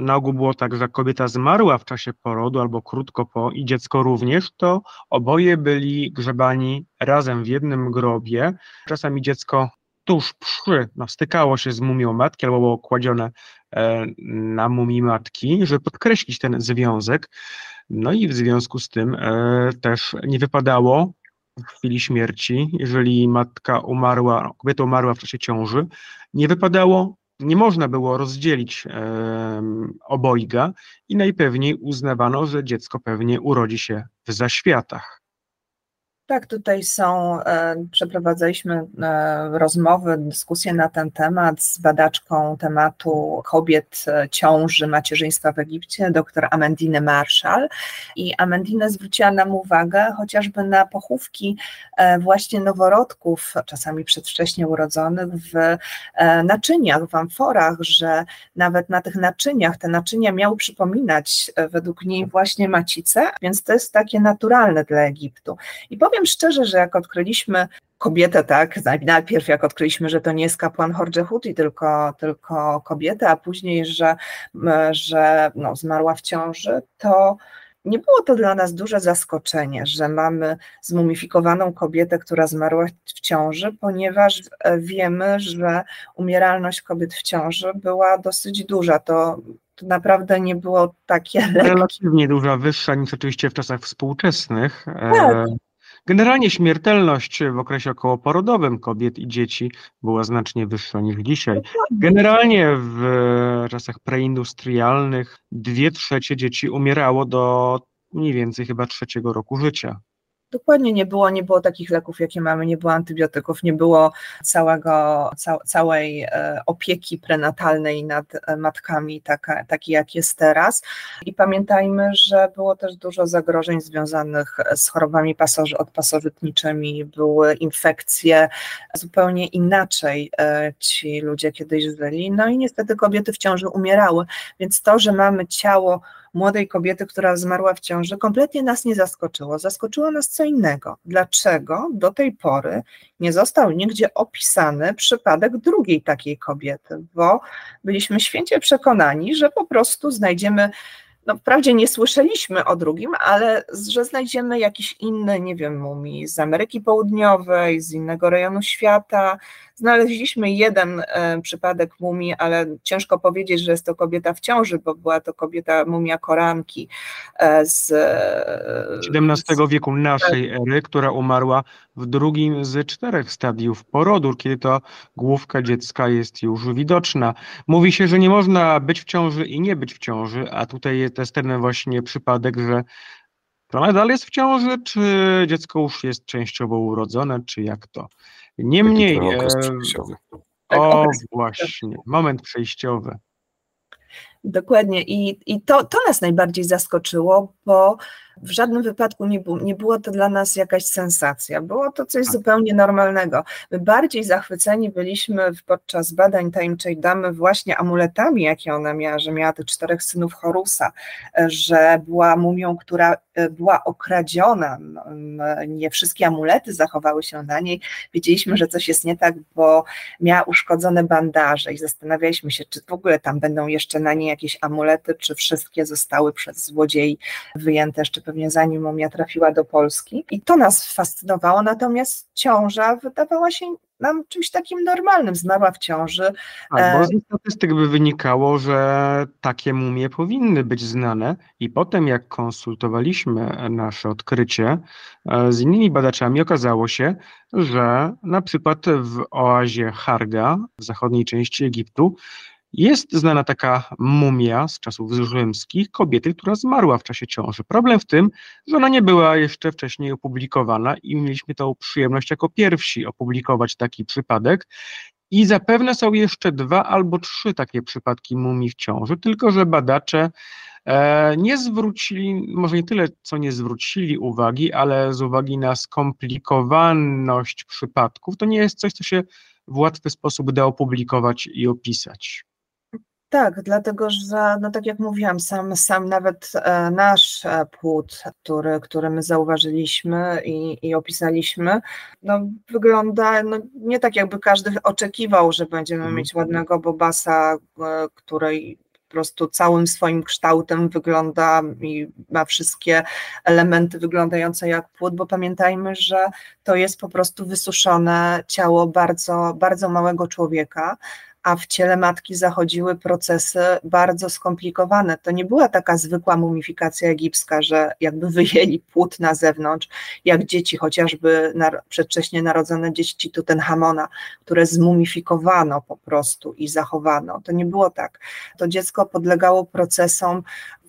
Na ogół było tak, że kobieta zmarła w czasie porodu albo krótko po i dziecko również, to oboje byli grzebani razem w jednym grobie. Czasami dziecko tuż przy, no, stykało się z mumią matki albo było kładzione e, na mumii matki, żeby podkreślić ten związek. No i w związku z tym e, też nie wypadało w chwili śmierci, jeżeli matka umarła, kobieta umarła w czasie ciąży, nie wypadało nie można było rozdzielić obojga i najpewniej uznawano, że dziecko pewnie urodzi się w zaświatach.
Tak, tutaj są, e, przeprowadzaliśmy e, rozmowy, dyskusje na ten temat z badaczką tematu kobiet, e, ciąży, macierzyństwa w Egipcie, dr Amandine Marshall. I Amandine zwróciła nam uwagę chociażby na pochówki właśnie noworodków, czasami przedwcześnie urodzonych, w naczyniach, w amforach, że nawet na tych naczyniach, te naczynia miały przypominać według niej właśnie macicę, więc to jest takie naturalne dla Egiptu. I powiem powiem szczerze, że jak odkryliśmy kobietę, tak, najpierw jak odkryliśmy, że to nie jest kapłan Horjehuti, tylko, tylko kobieta, a później, że, że no, zmarła w ciąży, to nie było to dla nas duże zaskoczenie, że mamy zmumifikowaną kobietę, która zmarła w ciąży, ponieważ e, wiemy, że umieralność kobiet w ciąży była dosyć duża. To, to naprawdę nie było takie lekkie.
Relatywnie duża, wyższa niż oczywiście w czasach współczesnych. E, tak. Generalnie śmiertelność w okresie okołoporodowym kobiet i dzieci była znacznie wyższa niż dzisiaj. Generalnie w czasach preindustrialnych dwie trzecie dzieci umierało do mniej więcej chyba trzeciego roku życia.
Dokładnie nie było, nie było takich leków, jakie mamy, nie było antybiotyków, nie było całego, ca, całej e, opieki prenatalnej nad e, matkami, taka, takiej jak jest teraz. I pamiętajmy, że było też dużo zagrożeń związanych z chorobami pasoży, odpasożytniczymi, były infekcje, zupełnie inaczej e, ci ludzie kiedyś żyli. No i niestety kobiety w ciąży umierały, więc to, że mamy ciało młodej kobiety, która zmarła w ciąży, kompletnie nas nie zaskoczyło. Zaskoczyło nas co innego. Dlaczego do tej pory nie został nigdzie opisany przypadek drugiej takiej kobiety? Bo byliśmy święcie przekonani, że po prostu znajdziemy no wprawdzie nie słyszeliśmy o drugim, ale że znajdziemy jakiś inny, nie wiem, mumii z Ameryki Południowej, z innego rejonu świata, Znaleźliśmy jeden e, przypadek mumii, ale ciężko powiedzieć, że jest to kobieta w ciąży, bo była to kobieta mumia koranki e, z
XVII e, wieku naszej ery, która umarła w drugim z czterech stadiów porodu, kiedy to główka dziecka jest już widoczna. Mówi się, że nie można być w ciąży i nie być w ciąży, a tutaj jest ten właśnie przypadek, że to nadal jest w ciąży, czy dziecko już jest częściowo urodzone, czy jak to? Niemniej.
Tak,
o, właśnie, moment przejściowy.
Dokładnie. I, i to, to nas najbardziej zaskoczyło, bo w żadnym wypadku nie, bu, nie było to dla nas jakaś sensacja. Było to coś tak. zupełnie normalnego. My bardziej zachwyceni byliśmy podczas badań tajemniczej damy właśnie amuletami, jakie ona miała, że miała tych czterech synów Horusa, że była mumią, która e, była okradziona. No, nie wszystkie amulety zachowały się na niej. Wiedzieliśmy, że coś jest nie tak, bo miała uszkodzone bandaże i zastanawialiśmy się, czy w ogóle tam będą jeszcze na niej jakieś amulety, czy wszystkie zostały przez złodziei wyjęte jeszcze pewnie zanim momia trafiła do Polski. I to nas fascynowało, natomiast ciąża wydawała się nam czymś takim normalnym, zmarła w ciąży.
Tak, bo e, ze statystyk by wynikało, że takie mumie powinny być znane i potem jak konsultowaliśmy nasze odkrycie e, z innymi badaczami, okazało się, że na przykład w oazie Harga w zachodniej części Egiptu jest znana taka mumia z czasów rzymskich kobiety, która zmarła w czasie ciąży. Problem w tym, że ona nie była jeszcze wcześniej opublikowana i mieliśmy tą przyjemność jako pierwsi opublikować taki przypadek. I zapewne są jeszcze dwa albo trzy takie przypadki mumii w ciąży, tylko że badacze e, nie zwrócili, może nie tyle co nie zwrócili uwagi, ale z uwagi na skomplikowaność przypadków, to nie jest coś, co się w łatwy sposób da opublikować i opisać.
Tak, dlatego że, no tak jak mówiłam, sam, sam nawet e, nasz e, płód, który, który my zauważyliśmy i, i opisaliśmy, no wygląda no, nie tak jakby każdy oczekiwał, że będziemy mhm. mieć ładnego bobasa, e, której po prostu całym swoim kształtem wygląda i ma wszystkie elementy wyglądające jak płód, bo pamiętajmy, że to jest po prostu wysuszone ciało bardzo, bardzo małego człowieka, a w ciele matki zachodziły procesy bardzo skomplikowane. To nie była taka zwykła mumifikacja egipska, że jakby wyjęli płód na zewnątrz, jak dzieci, chociażby przedwcześnie narodzone dzieci Tutenhamona, które zmumifikowano po prostu i zachowano. To nie było tak. To dziecko podlegało procesom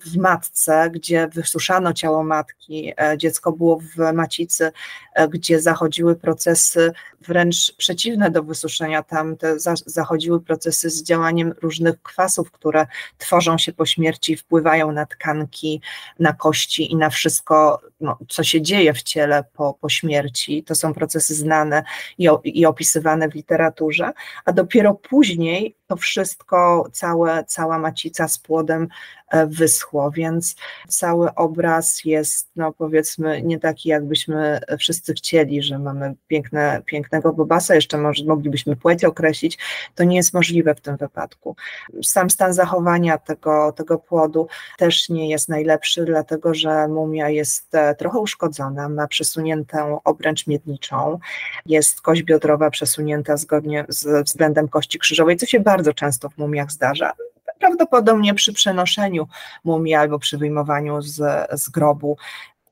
w matce, gdzie wysuszano ciało matki, e, dziecko było w macicy, e, gdzie zachodziły procesy wręcz przeciwne do wysuszenia, tam te zachodziły procesy z działaniem różnych kwasów, które tworzą się po śmierci, wpływają na tkanki, na kości i na wszystko, no, co się dzieje w ciele po, po śmierci. To są procesy znane i, i opisywane w literaturze, a dopiero później to wszystko, całe, cała macica z płodem e, wyschło, więc cały obraz jest, no powiedzmy, nie taki, jakbyśmy wszyscy chcieli, że mamy piękne, pięknego bobasa, jeszcze może moglibyśmy płeć określić, to nie jest możliwe w tym wypadku. Sam stan zachowania tego, tego płodu też nie jest najlepszy, dlatego że mumia jest e, trochę uszkodzona, ma przesuniętą obręcz miedniczą, jest kość biodrowa przesunięta zgodnie z względem kości krzyżowej, co się bardzo często w mumiach zdarza. Prawdopodobnie przy przenoszeniu mumii albo przy wyjmowaniu z, z grobu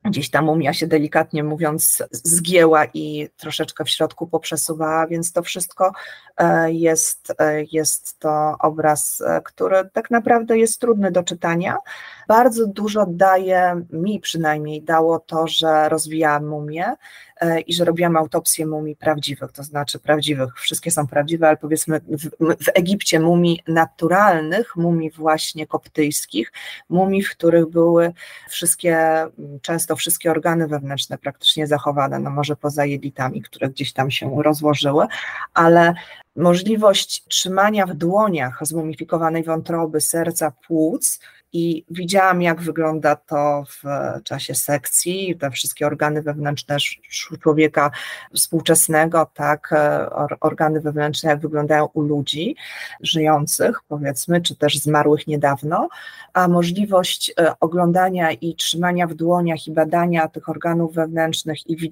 gdzieś ta mumia się delikatnie mówiąc zgięła i troszeczkę w środku poprzesuwała, więc to wszystko e, jest, e, jest to obraz, e, który tak naprawdę jest trudny do czytania. Bardzo dużo daje, mi przynajmniej dało to, że rozwijałam mumię i że robiłam autopsję mumii prawdziwych, to znaczy prawdziwych, wszystkie są prawdziwe, ale powiedzmy w, w Egipcie mumii naturalnych, mumii właśnie koptyjskich, mumii, w których były wszystkie, często wszystkie organy wewnętrzne praktycznie zachowane, no może poza jelitami, które gdzieś tam się rozłożyły, ale możliwość trzymania w dłoniach zmumifikowanej wątroby, serca, płuc, i widziałam, jak wygląda to w czasie sekcji, te wszystkie organy wewnętrzne człowieka współczesnego, tak, e, organy wewnętrzne, jak wyglądają u ludzi żyjących, powiedzmy, czy też zmarłych niedawno, a możliwość e, oglądania i trzymania w dłoniach i badania tych organów wewnętrznych i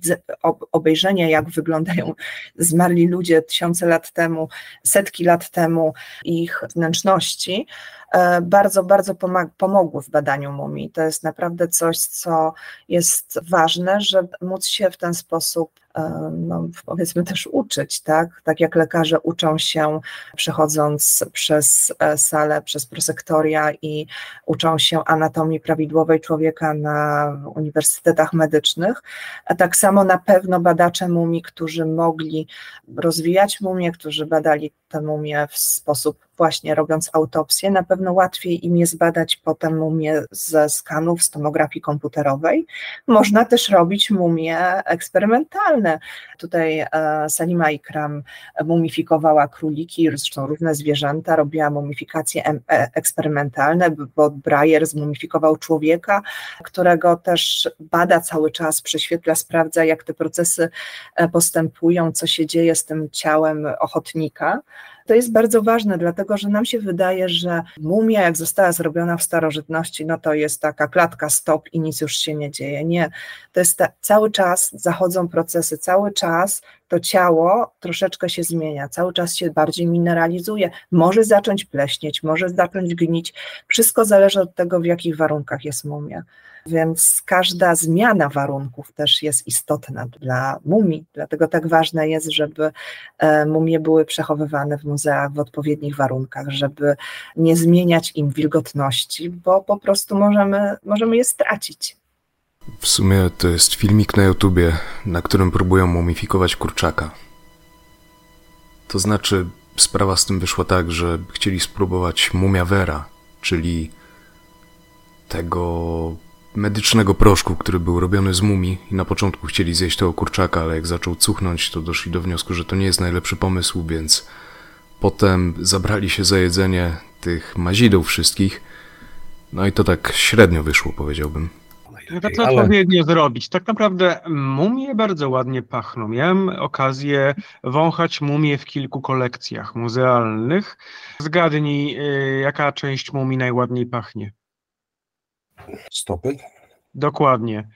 obejrzenia, jak wyglądają zmarli ludzie tysiące lat temu, setki lat temu, ich wnętrzności, E, bardzo, bardzo pomogły w badaniu mumii. To jest naprawdę coś, co jest ważne, żeby móc się w ten sposób E, no, powiedzmy też uczyć, tak? Tak jak lekarze uczą się przechodząc przez e, salę, przez prosektoria i uczą się anatomii prawidłowej człowieka na uniwersytetach medycznych, a tak samo na pewno badacze mumii, którzy mogli rozwijać mumię, którzy badali tę mumię w sposób właśnie robiąc autopsję, na pewno łatwiej im jest badać potem mumię ze skanów, z tomografii komputerowej. Można też robić mumie eksperymentalne, Tutaj e, Salima Ikram mumifikowała króliki, zresztą różne zwierzęta, robiła mumifikacje e, eksperymentalne, bo Breyer zmumifikował człowieka, którego też bada cały czas, prześwietla, sprawdza, jak te procesy e, postępują, co się dzieje z tym ciałem ochotnika. To jest bardzo ważne, dlatego że nam się wydaje, że mumia, jak została zrobiona w starożytności, no to jest taka klatka stop i nic już się nie dzieje. Nie, to jest ta, cały czas zachodzą procesy, cały czas to ciało troszeczkę się zmienia, cały czas się bardziej mineralizuje, może zacząć pleśnieć, może zacząć gnić. Wszystko zależy od tego, w jakich warunkach jest mumia. Więc każda zmiana warunków też jest istotna dla mumii, dlatego tak ważne jest, żeby e, mumie były przechowywane w muzeach w odpowiednich warunkach, żeby nie zmieniać im wilgotności, bo po prostu możemy, możemy je stracić.
W sumie to jest filmik na YouTubie, na którym próbują mumifikować kurczaka. To znaczy, sprawa z tym wyszła tak, że chcieli spróbować mumia vera, czyli tego medycznego proszku, który był robiony z mumii i na początku chcieli zjeść tego kurczaka, ale jak zaczął cuchnąć, to doszli do wniosku, że to nie jest najlepszy pomysł, więc potem zabrali się za jedzenie tych mazidów wszystkich. No i to tak średnio wyszło, powiedziałbym.
No to co ale... odpowiednio zrobić? Tak naprawdę mumie bardzo ładnie pachną. Miałem okazję wąchać mumie w kilku kolekcjach muzealnych. Zgadnij, y, jaka część mumii najładniej pachnie?
Stopy?
Dokładnie.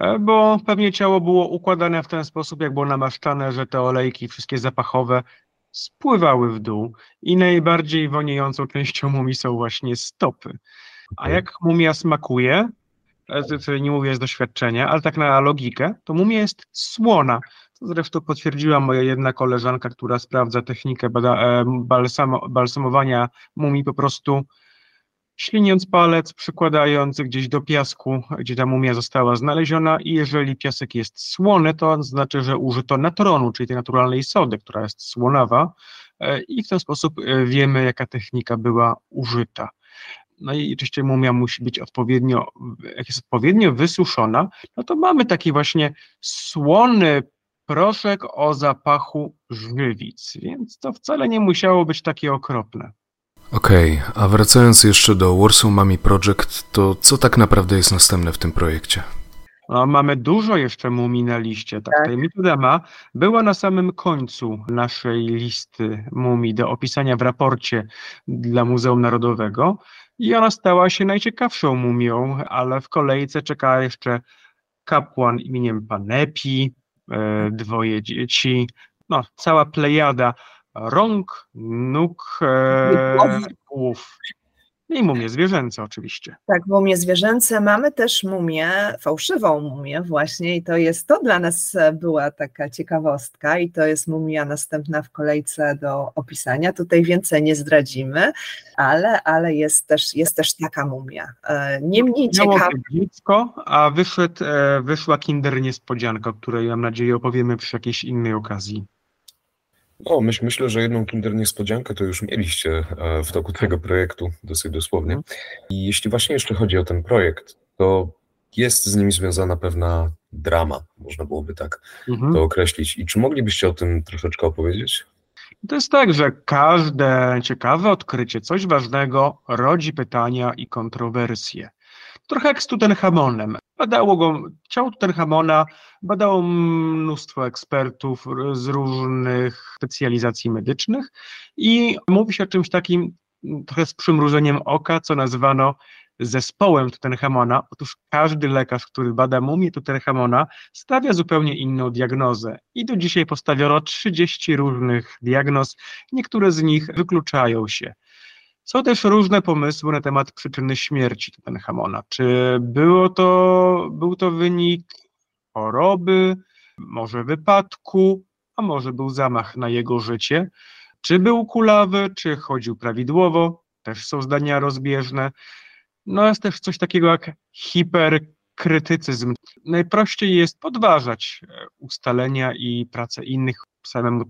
E, bo pewnie ciało było układane w ten sposób, jak było namaszczane, że te olejki, wszystkie zapachowe spływały w dół i najbardziej woniejącą częścią mumii są właśnie stopy. A jak mumia smakuje, e, nie mówię z doświadczenia, ale tak na logikę, to mumia jest słona. To zresztą potwierdziła moja jedna koleżanka, która sprawdza technikę e, balsamo, balsamowania mumii po prostu śliniąc palec, przykładając gdzieś do piasku, gdzie ta mumia została znaleziona i jeżeli piasek jest słony, to znaczy, że użyto natronu, czyli tej naturalnej sody, która jest słonawa e, i w ten sposób e, wiemy, jaka technika była użyta. No i oczywiście mumia musi być odpowiednio, jak jest odpowiednio wysuszona, no to mamy taki właśnie słony proszek o zapachu żywic, więc to wcale nie musiało być takie okropne.
Okej, a wracając jeszcze do Warsaw Mummy Project, to co tak naprawdę jest następne w tym projekcie?
No, mamy dużo jeszcze mumii na liście. Tak,
Tak.
Tajemnica Dama była na samym końcu naszej listy mumii do opisania w raporcie dla Muzeum Narodowego i ona stała się najciekawszą mumią, ale w kolejce czeka jeszcze kapłan imieniem Panepi, e, dwoje dzieci, no cała plejada rąk, nóg, e, głów i mumie zwierzęce oczywiście.
Tak, mumie zwierzęce. Mamy też mumię, fałszywą mumię właśnie i to jest, to dla nas była taka ciekawostka i to jest mumia następna w kolejce do opisania. Tutaj więcej nie zdradzimy, ale, ale jest, też, jest też taka mumia. E, Niemniej
Miało
ciekawa,
dziecko, a wyszedł, e, wyszła kinder niespodzianka, o której mam nadzieję opowiemy przy jakiejś innej okazji.
No, myśl, myślę, że jedną Kinder niespodziankę to już mieliście e, w toku tego projektu, dosyć dosłownie. I jeśli właśnie jeszcze chodzi o ten projekt, to jest z nim związana pewna drama, można byłoby tak
Mhm.
to określić. I czy moglibyście o tym troszeczkę opowiedzieć?
To jest tak, że każde ciekawe odkrycie, coś ważnego, rodzi pytania i kontrowersje. Trochę jak z Tutenchamonem. Badało go, ciało Tutenchamona badało mnóstwo ekspertów z różnych specjalizacji medycznych i mówi się o czymś takim m, trochę z przymrużeniem oka, co nazwano zespołem Tutenchamona. Otóż każdy lekarz, który bada mumię Tutenchamona, stawia zupełnie inną diagnozę. I do dzisiaj postawiono 30 różnych diagnoz, niektóre z nich wykluczają się. Są też różne pomysły na temat przyczyny śmierci Tutenchamona. Czy było to, był to wynik choroby, może wypadku, a może był zamach na jego życie? Czy był kulawy, czy chodził prawidłowo? Też są zdania rozbieżne. No jest też coś takiego jak hiperkrytycyzm. Najprościej jest podważać e, ustalenia i pracę innych samemu,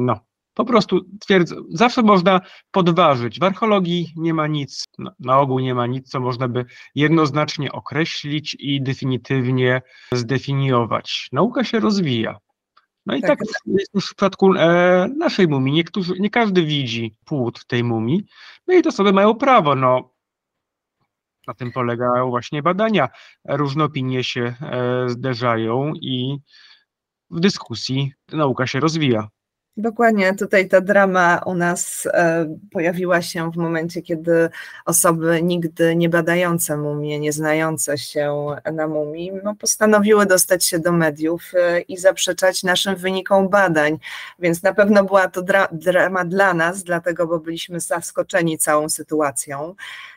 no, po prostu twierdzę, zawsze można podważyć. W archeologii nie ma nic, na, ogół nie ma nic, co można by jednoznacznie określić i definitywnie zdefiniować. Nauka się rozwija. No i tak,
Tak.
jest już w przypadku e, naszej mumii. Niektórzy, nie każdy widzi płód tej mumii, no i to sobie mają prawo. No, na tym polegają właśnie badania. Różne opinie się e, zderzają i w dyskusji nauka się rozwija.
Dokładnie, tutaj ta drama u nas e, pojawiła się w momencie, kiedy osoby nigdy nie badające mumie, nie znające się na mumii, no, postanowiły dostać się do mediów e, i zaprzeczać naszym wynikom badań. Więc na pewno była to dra drama dla nas, dlatego, bo byliśmy zaskoczeni całą sytuacją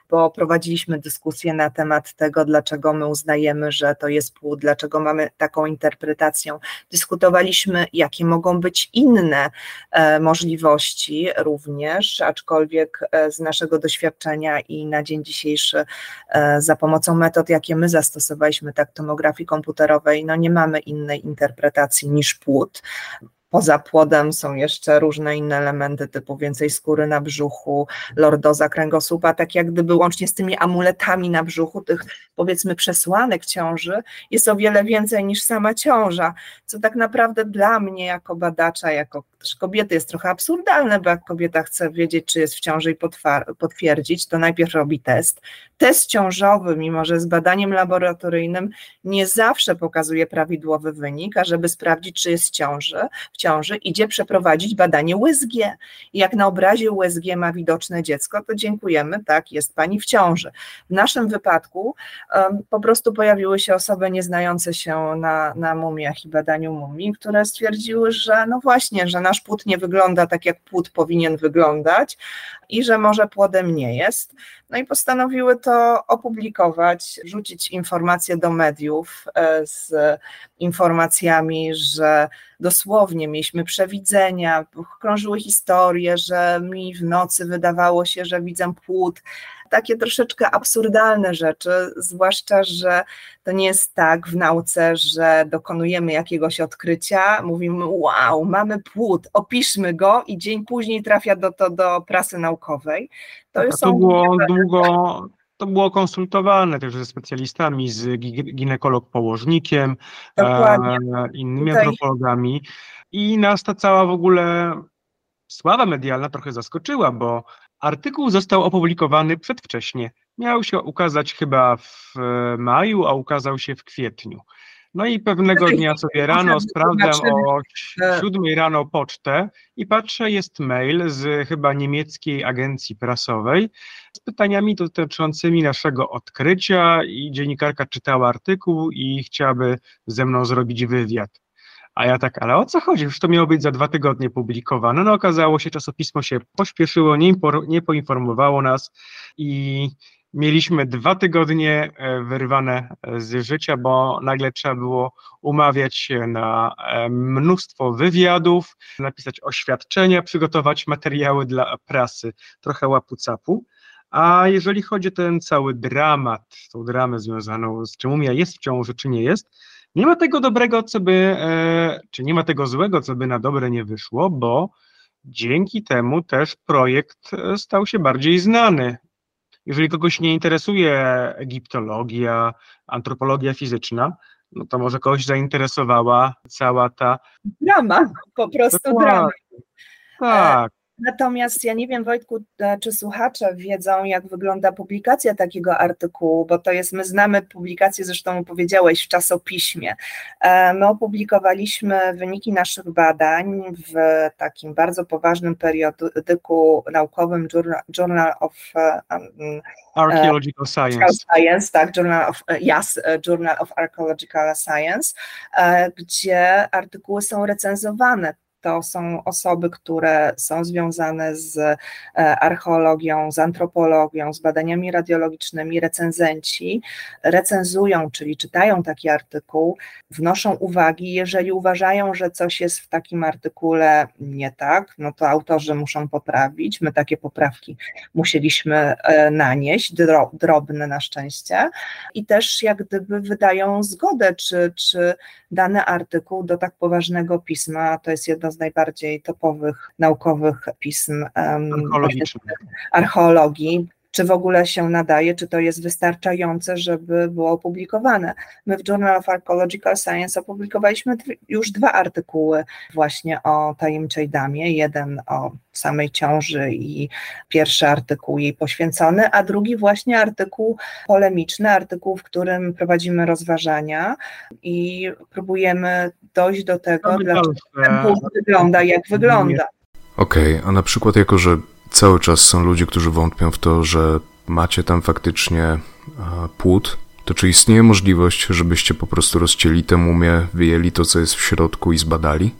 bo prowadziliśmy dyskusję na temat tego, dlaczego my uznajemy, że to jest płód, dlaczego mamy taką interpretację. Dyskutowaliśmy, jakie mogą być inne e, możliwości również, aczkolwiek e, z naszego doświadczenia i na dzień dzisiejszy e, za pomocą metod, jakie my zastosowaliśmy, tak tomografii komputerowej, no nie mamy innej interpretacji niż płód. Poza płodem są jeszcze różne inne elementy, typu więcej skóry na brzuchu, lordoza kręgosłupa, tak jak gdyby łącznie z tymi amuletami na brzuchu, tych powiedzmy przesłanek ciąży, jest o wiele więcej niż sama ciąża, co tak naprawdę dla mnie jako badacza, jako też kobiety jest trochę absurdalne, bo jak kobieta chce wiedzieć, czy jest w ciąży i potwierdzić, to najpierw robi test. Test ciążowy, mimo że z badaniem laboratoryjnym nie zawsze pokazuje prawidłowy wynik, a żeby sprawdzić, czy jest ciąży, w ciąży, idzie przeprowadzić badanie USG. Jak na obrazie USG ma widoczne dziecko, to dziękujemy, tak, jest pani w ciąży. W naszym wypadku um, po prostu pojawiły się osoby nieznające się na, na mumiach i badaniu mumii, które stwierdziły, że no właśnie, że nasz płód nie wygląda tak, jak płód powinien wyglądać i że może płodem nie jest. No i postanowiły to opublikować, rzucić informacje do mediów e, z informacjami, że dosłownie mieliśmy przewidzenia, krążyły historie, że mi w nocy wydawało się, że widzę płód. Takie troszeczkę absurdalne rzeczy, zwłaszcza, że to nie jest tak w nauce, że dokonujemy jakiegoś odkrycia, mówimy wow, mamy płód, opiszmy go i dzień później trafia do, to do prasy naukowej. To
A
są
to było długo, to było konsultowane też ze specjalistami, z ginekolog-położnikiem, e, innymi Tutaj... antropologami i nas ta cała w ogóle sława medialna trochę zaskoczyła, bo artykuł został opublikowany przedwcześnie. Miał się ukazać chyba w maju, a ukazał się w kwietniu. No i pewnego dnia sobie rano sprawdzam o siódmej rano pocztę i patrzę, jest mail z chyba niemieckiej agencji prasowej z pytaniami dotyczącymi naszego odkrycia i dziennikarka czytała artykuł i chciałaby ze mną zrobić wywiad. A ja tak, ale o co chodzi? Już to miało być za dwa tygodnie publikowane. No okazało się, czasopismo się pośpieszyło, nie, nie poinformowało nas i Mieliśmy dwa tygodnie e, wyrwane e, z życia, bo nagle trzeba było umawiać się na e, mnóstwo wywiadów, napisać oświadczenia, przygotować materiały dla prasy, trochę łapu-capu. A jeżeli chodzi o ten cały dramat, tą dramę związaną z czym Umia jest w ciąży, czy nie jest, nie ma tego dobrego, co by, czy nie ma tego złego, co by na dobre nie wyszło, bo dzięki temu też projekt stał się bardziej znany jeżeli kogoś nie interesuje egiptologia, antropologia fizyczna, no to może kogoś zainteresowała cała ta.
Drama, po prostu drama.
Tak.
Natomiast ja nie wiem, Wojtku, e, czy słuchacze wiedzą, jak wygląda publikacja takiego artykułu, bo to jest, my znamy publikację, zresztą powiedziałeś, w czasopiśmie. E, my opublikowaliśmy wyniki naszych badań w takim bardzo poważnym periodyku naukowym Journal of
e, Archaeological Science.
Science, tak, Journal of, yes, Journal of Archaeological Science, gdzie artykuły są recenzowane to są osoby, które są związane z e, archeologią, z antropologią, z badaniami radiologicznymi, recenzenci, recenzują, czyli czytają taki artykuł, wnoszą uwagi. Jeżeli uważają, że coś jest w takim artykule nie tak, no to autorzy muszą poprawić. My takie poprawki musieliśmy e, nanieść, drobne na szczęście, i też jak gdyby wydają zgodę, czy, czy dany artykuł do tak poważnego pisma, to jest jedno z najbardziej topowych naukowych pism archeologii, czy w ogóle się nadaje, czy to jest wystarczające, żeby było opublikowane. My w Journal of Archaeological Science opublikowaliśmy już dwa artykuły właśnie o tajemniczej damie. Jeden o samej ciąży i pierwszy artykuł jej poświęcony, a drugi właśnie artykuł polemiczny, artykuł, w którym prowadzimy rozważania i próbujemy dojść do tego, dlaczego ten punkt wygląda, jak wygląda.
Okej, okay, a na przykład jako, że cały czas są ludzie, którzy wątpią w to, że macie tam faktycznie płód, to czy istnieje możliwość, żebyście po prostu rozcięli tę mumię, wyjęli to, co jest w środku i zbadali?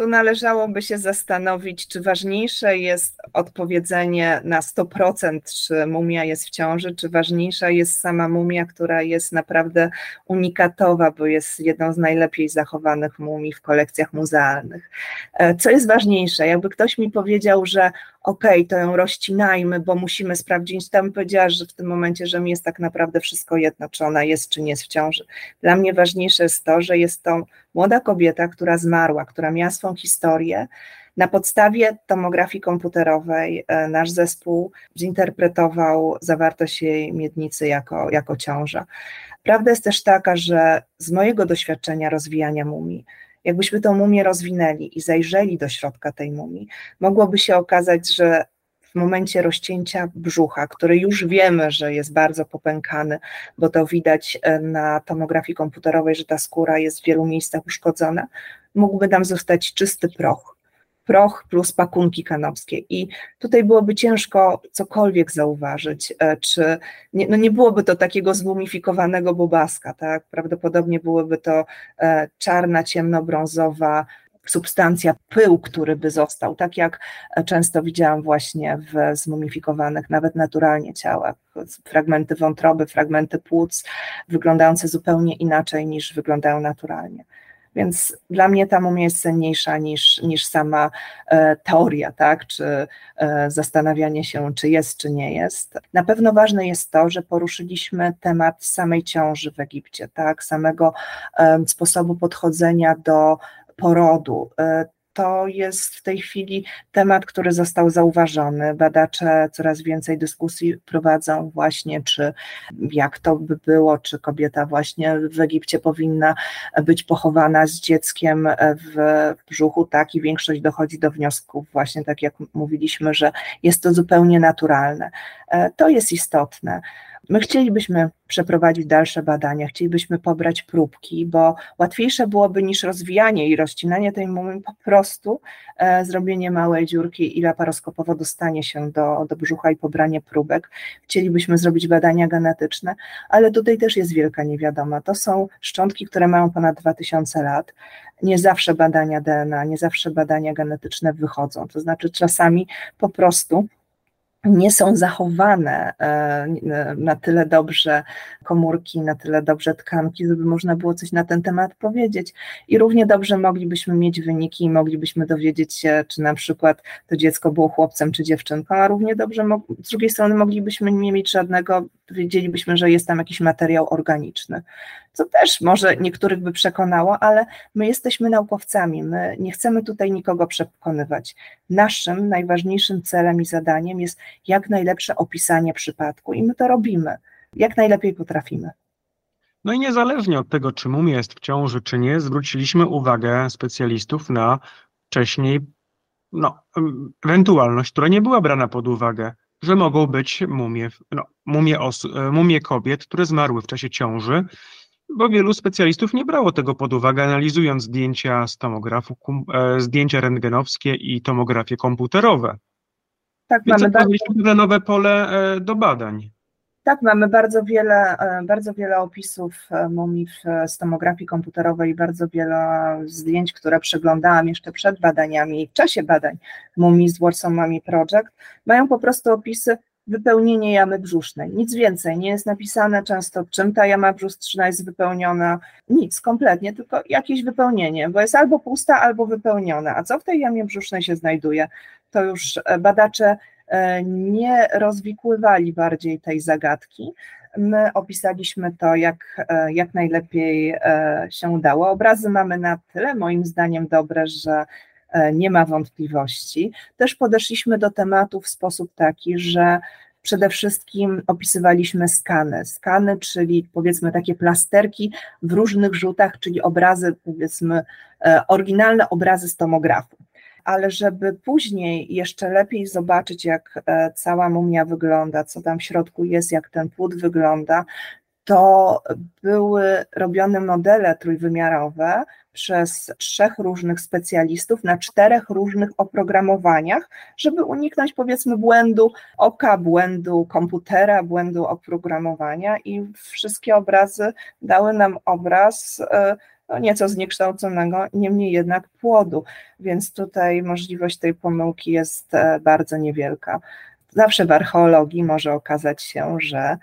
tu należałoby się zastanowić, czy ważniejsze jest odpowiedzenie na 100%, czy mumia jest w ciąży, czy ważniejsza jest sama mumia, która jest naprawdę unikatowa, bo jest jedną z najlepiej zachowanych mumii w kolekcjach muzealnych. E, co jest ważniejsze? Jakby ktoś mi powiedział, że okej, okay, to ją rozcinajmy, bo musimy sprawdzić, tam powiedziała, że w tym momencie, że mi jest tak naprawdę wszystko jedno, czy ona jest, czy nie jest w ciąży. Dla mnie ważniejsze jest to, że jest to młoda kobieta, która zmarła, która miała swą historię. Na podstawie tomografii komputerowej e, nasz zespół zinterpretował zawartość jej miednicy jako, jako ciąża. Prawda jest też taka, że z mojego doświadczenia rozwijania mumii, jakbyśmy tą mumię rozwinęli i zajrzeli do środka tej mumii, mogłoby się okazać, że w momencie rozcięcia brzucha, który już wiemy, że jest bardzo popękany, bo to widać e, na tomografii komputerowej, że ta skóra jest w wielu miejscach uszkodzona, mógłby nam zostać czysty proch. Proch plus pakunki kanopskie. I tutaj byłoby ciężko cokolwiek zauważyć, e, czy nie, no nie byłoby to takiego zmumifikowanego bobaska, tak? Prawdopodobnie byłoby to e, czarna, ciemnobrązowa substancja, pył, który by został, tak jak często widziałam właśnie w zmumifikowanych, nawet naturalnie ciałach, fragmenty wątroby, fragmenty płuc, wyglądające zupełnie inaczej niż wyglądają naturalnie. Więc dla mnie ta mumia jest cenniejsza niż, niż sama e, teoria, tak? czy e, zastanawianie się, czy jest, czy nie jest. Na pewno ważne jest to, że poruszyliśmy temat samej ciąży w Egipcie, tak? samego e, sposobu podchodzenia do porodu. To jest w tej chwili temat, który został zauważony. Badacze coraz więcej dyskusji prowadzą właśnie, czy jak to by było, czy kobieta właśnie w Egipcie powinna być pochowana z dzieckiem w brzuchu, tak i większość dochodzi do wniosków właśnie tak jak mówiliśmy, że jest to zupełnie naturalne. E, to jest istotne. My chcielibyśmy przeprowadzić dalsze badania, chcielibyśmy pobrać próbki, bo łatwiejsze byłoby niż rozwijanie i rozcinanie tej mumy po prostu e, zrobienie małej dziurki i laparoskopowo dostanie się do, do brzucha i pobranie próbek. Chcielibyśmy zrobić badania genetyczne, ale tutaj też jest wielka niewiadoma. To są szczątki, które mają ponad 2000 lat. Nie zawsze badania DNA, nie zawsze badania genetyczne wychodzą. To znaczy czasami po prostu nie są zachowane e, na tyle dobrze komórki, na tyle dobrze tkanki, żeby można było coś na ten temat powiedzieć. I równie dobrze moglibyśmy mieć wyniki i moglibyśmy dowiedzieć się, czy na przykład to dziecko było chłopcem czy dziewczynką, a równie dobrze z drugiej strony moglibyśmy nie mieć żadnego, wiedzielibyśmy, że jest tam jakiś materiał organiczny co też może niektórych by przekonało, ale my jesteśmy naukowcami, my nie chcemy tutaj nikogo przekonywać. Naszym najważniejszym celem i zadaniem jest jak najlepsze opisanie przypadku i my to robimy, jak najlepiej potrafimy.
No i niezależnie od tego, czy mumia jest w ciąży, czy nie, zwróciliśmy uwagę specjalistów na wcześniej no, ewentualność, która nie była brana pod uwagę, że mogą być mumie, no, mumie, mumie kobiet, które zmarły w czasie ciąży bo wielu specjalistów nie brało tego pod uwagę, analizując zdjęcia z tomografu, e, zdjęcia rentgenowskie i tomografie komputerowe. Tak, Więc mamy bardzo... nowe pole e, do badań.
Tak, mamy bardzo wiele, e, bardzo wiele opisów mumii z tomografii komputerowej, bardzo wiele zdjęć, które przeglądałam jeszcze przed badaniami i w czasie badań mumii z Warsaw Mummy Project, mają po prostu opisy wypełnienie jamy brzusznej. Nic więcej, nie jest napisane często, czym ta jama brzuszna jest wypełniona, nic kompletnie, tylko jakieś wypełnienie, bo jest albo pusta, albo wypełniona. A co w tej jamie brzusznej się znajduje, to już e, badacze e, nie rozwikływali bardziej tej zagadki. My opisaliśmy to jak, e, jak najlepiej się udało. Obrazy mamy na tyle, moim zdaniem, dobre, że nie ma wątpliwości. Też podeszliśmy do tematu w sposób taki, że przede wszystkim opisywaliśmy skany. Skany, czyli powiedzmy takie plasterki w różnych rzutach, czyli obrazy, powiedzmy, e, oryginalne obrazy z tomografu. Ale żeby później jeszcze lepiej zobaczyć, jak e, cała mumia wygląda, co tam w środku jest, jak ten płód wygląda, to były robione modele trójwymiarowe przez trzech różnych specjalistów na czterech różnych oprogramowaniach, żeby uniknąć powiedzmy błędu oka, błędu komputera, błędu oprogramowania i wszystkie obrazy dały nam obraz e, no, nieco zniekształconego, niemniej jednak płodu, więc tutaj możliwość tej pomyłki jest e, bardzo niewielka. Zawsze w archeologii może okazać się, że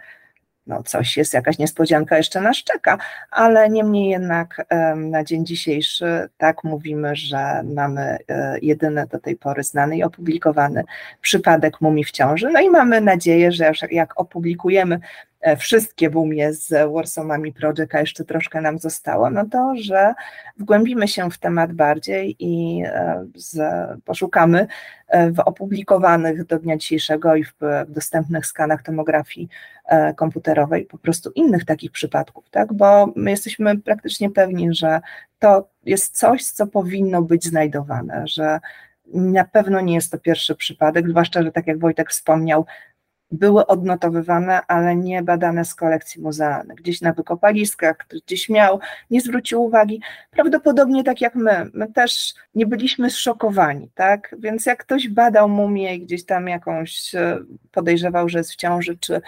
no coś jest, jakaś niespodzianka jeszcze nas czeka, ale niemniej jednak na dzień dzisiejszy tak mówimy, że mamy e, jedyny do tej pory znany i opublikowany przypadek mumii w ciąży, no i mamy nadzieję, że jak opublikujemy wszystkie boomie z Warsaw Mami Project, a jeszcze troszkę nam zostało, no to, że wgłębimy się w temat bardziej i e, z, poszukamy e, w opublikowanych do dnia dzisiejszego i w, w dostępnych skanach tomografii komputerowej po prostu innych takich przypadków, tak? Bo my jesteśmy praktycznie pewni, że to jest coś, co powinno być znajdowane, że na pewno nie jest to pierwszy przypadek, zwłaszcza, że tak jak Wojtek wspomniał, były odnotowywane, ale nie badane z kolekcji muzealnych. Gdzieś na wykopaliskach, ktoś gdzieś miał, nie zwrócił uwagi. Prawdopodobnie tak jak my, my też nie byliśmy zszokowani, tak? Więc jak ktoś badał mumię i gdzieś tam jakąś e, podejrzewał, że jest w ciąży, czy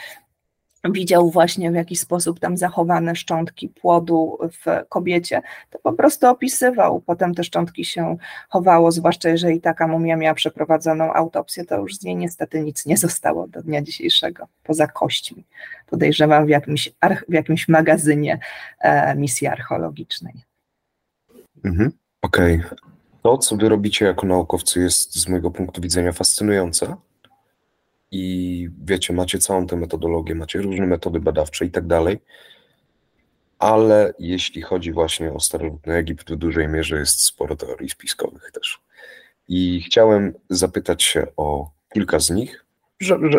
widział właśnie w jaki sposób tam zachowane szczątki płodu w kobiecie, to po prostu opisywał. Potem te szczątki się chowało, zwłaszcza jeżeli taka mumia miała przeprowadzoną autopsję, to już z niej niestety nic nie zostało do dnia dzisiejszego, poza kośćmi. Podejrzewam w jakimś, w jakimś magazynie e, misji archeologicznej.
Mhm. Okej. Okay. To, co wy robicie jako naukowcy, jest z mojego punktu widzenia fascynujące i wiecie, macie całą tę metodologię, macie różne metody badawcze i tak dalej, ale jeśli chodzi właśnie o starożytny Egipt, w dużej mierze jest sporo teorii spiskowych też. I chciałem zapytać się o kilka z nich,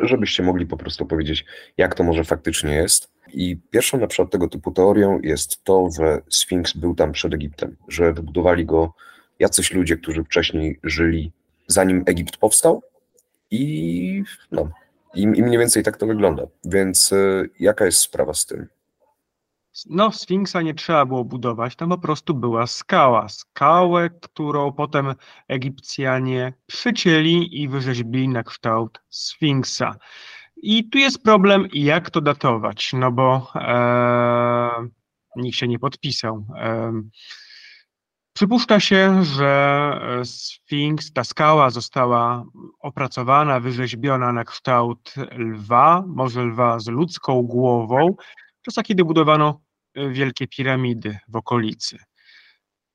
żebyście mogli po prostu powiedzieć, jak to może faktycznie jest. I pierwszą na przykład tego typu teorią jest to, że Sfinks był tam przed Egiptem, że wybudowali go jacyś ludzie, którzy wcześniej żyli, zanim Egipt powstał. I no, i, i mniej więcej tak to wygląda. Więc y, jaka jest sprawa z tym?
No, Sfinksa nie trzeba było budować, tam po prostu była skała. Skałę, którą potem Egipcjanie przycięli i wyrzeźbili na kształt Sfinksa. I tu jest problem, jak to datować, no bo e, nikt się nie podpisał. E, Przypuszcza się, że Sfinks, ta skała została opracowana, wyrzeźbiona na kształt lwa, może lwa z ludzką głową, w czasach, kiedy budowano wielkie piramidy w okolicy.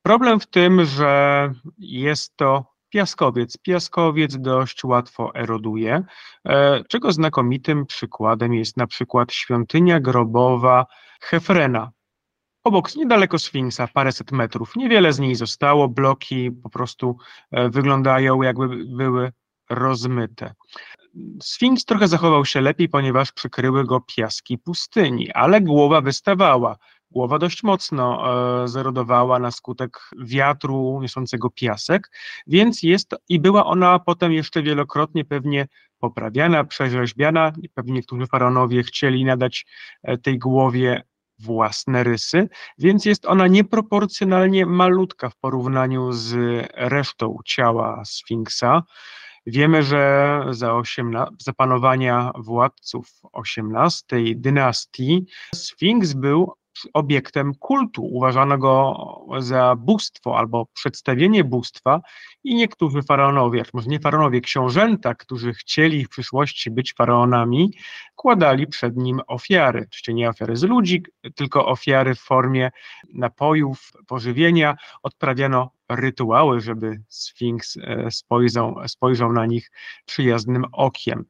Problem w tym, że jest to piaskowiec. Piaskowiec dość łatwo eroduje, e, czego znakomitym przykładem jest na przykład świątynia grobowa Hefrena, obok, niedaleko Sfinksa, paręset metrów. Niewiele z niej zostało, bloki po prostu e, wyglądają jakby były rozmyte. Sfinks trochę zachował się lepiej, ponieważ przykryły go piaski pustyni, ale głowa wystawała. Głowa dość mocno e, zerodowała na skutek wiatru niosącego piasek, więc jest i była ona potem jeszcze wielokrotnie pewnie poprawiana, przerzeźbiana. Pewnie niektórzy faraonowie chcieli nadać e, tej głowie własne rysy, więc jest ona nieproporcjonalnie malutka w porównaniu z resztą ciała Sfinksa. Wiemy, że za, osiemna, za panowania władców XVIII dynastii Sfinks był obiektem kultu, uważano go za bóstwo albo przedstawienie bóstwa. I niektórzy faraonowie, może nie faraonowie, książęta, którzy chcieli w przyszłości być faraonami, kładali przed nim ofiary, oczywiście nie ofiary z ludzi, tylko ofiary w formie napojów, pożywienia, odprawiano rytuały, żeby Sfinks e, spojrzał, spojrzał na nich przyjaznym okiem.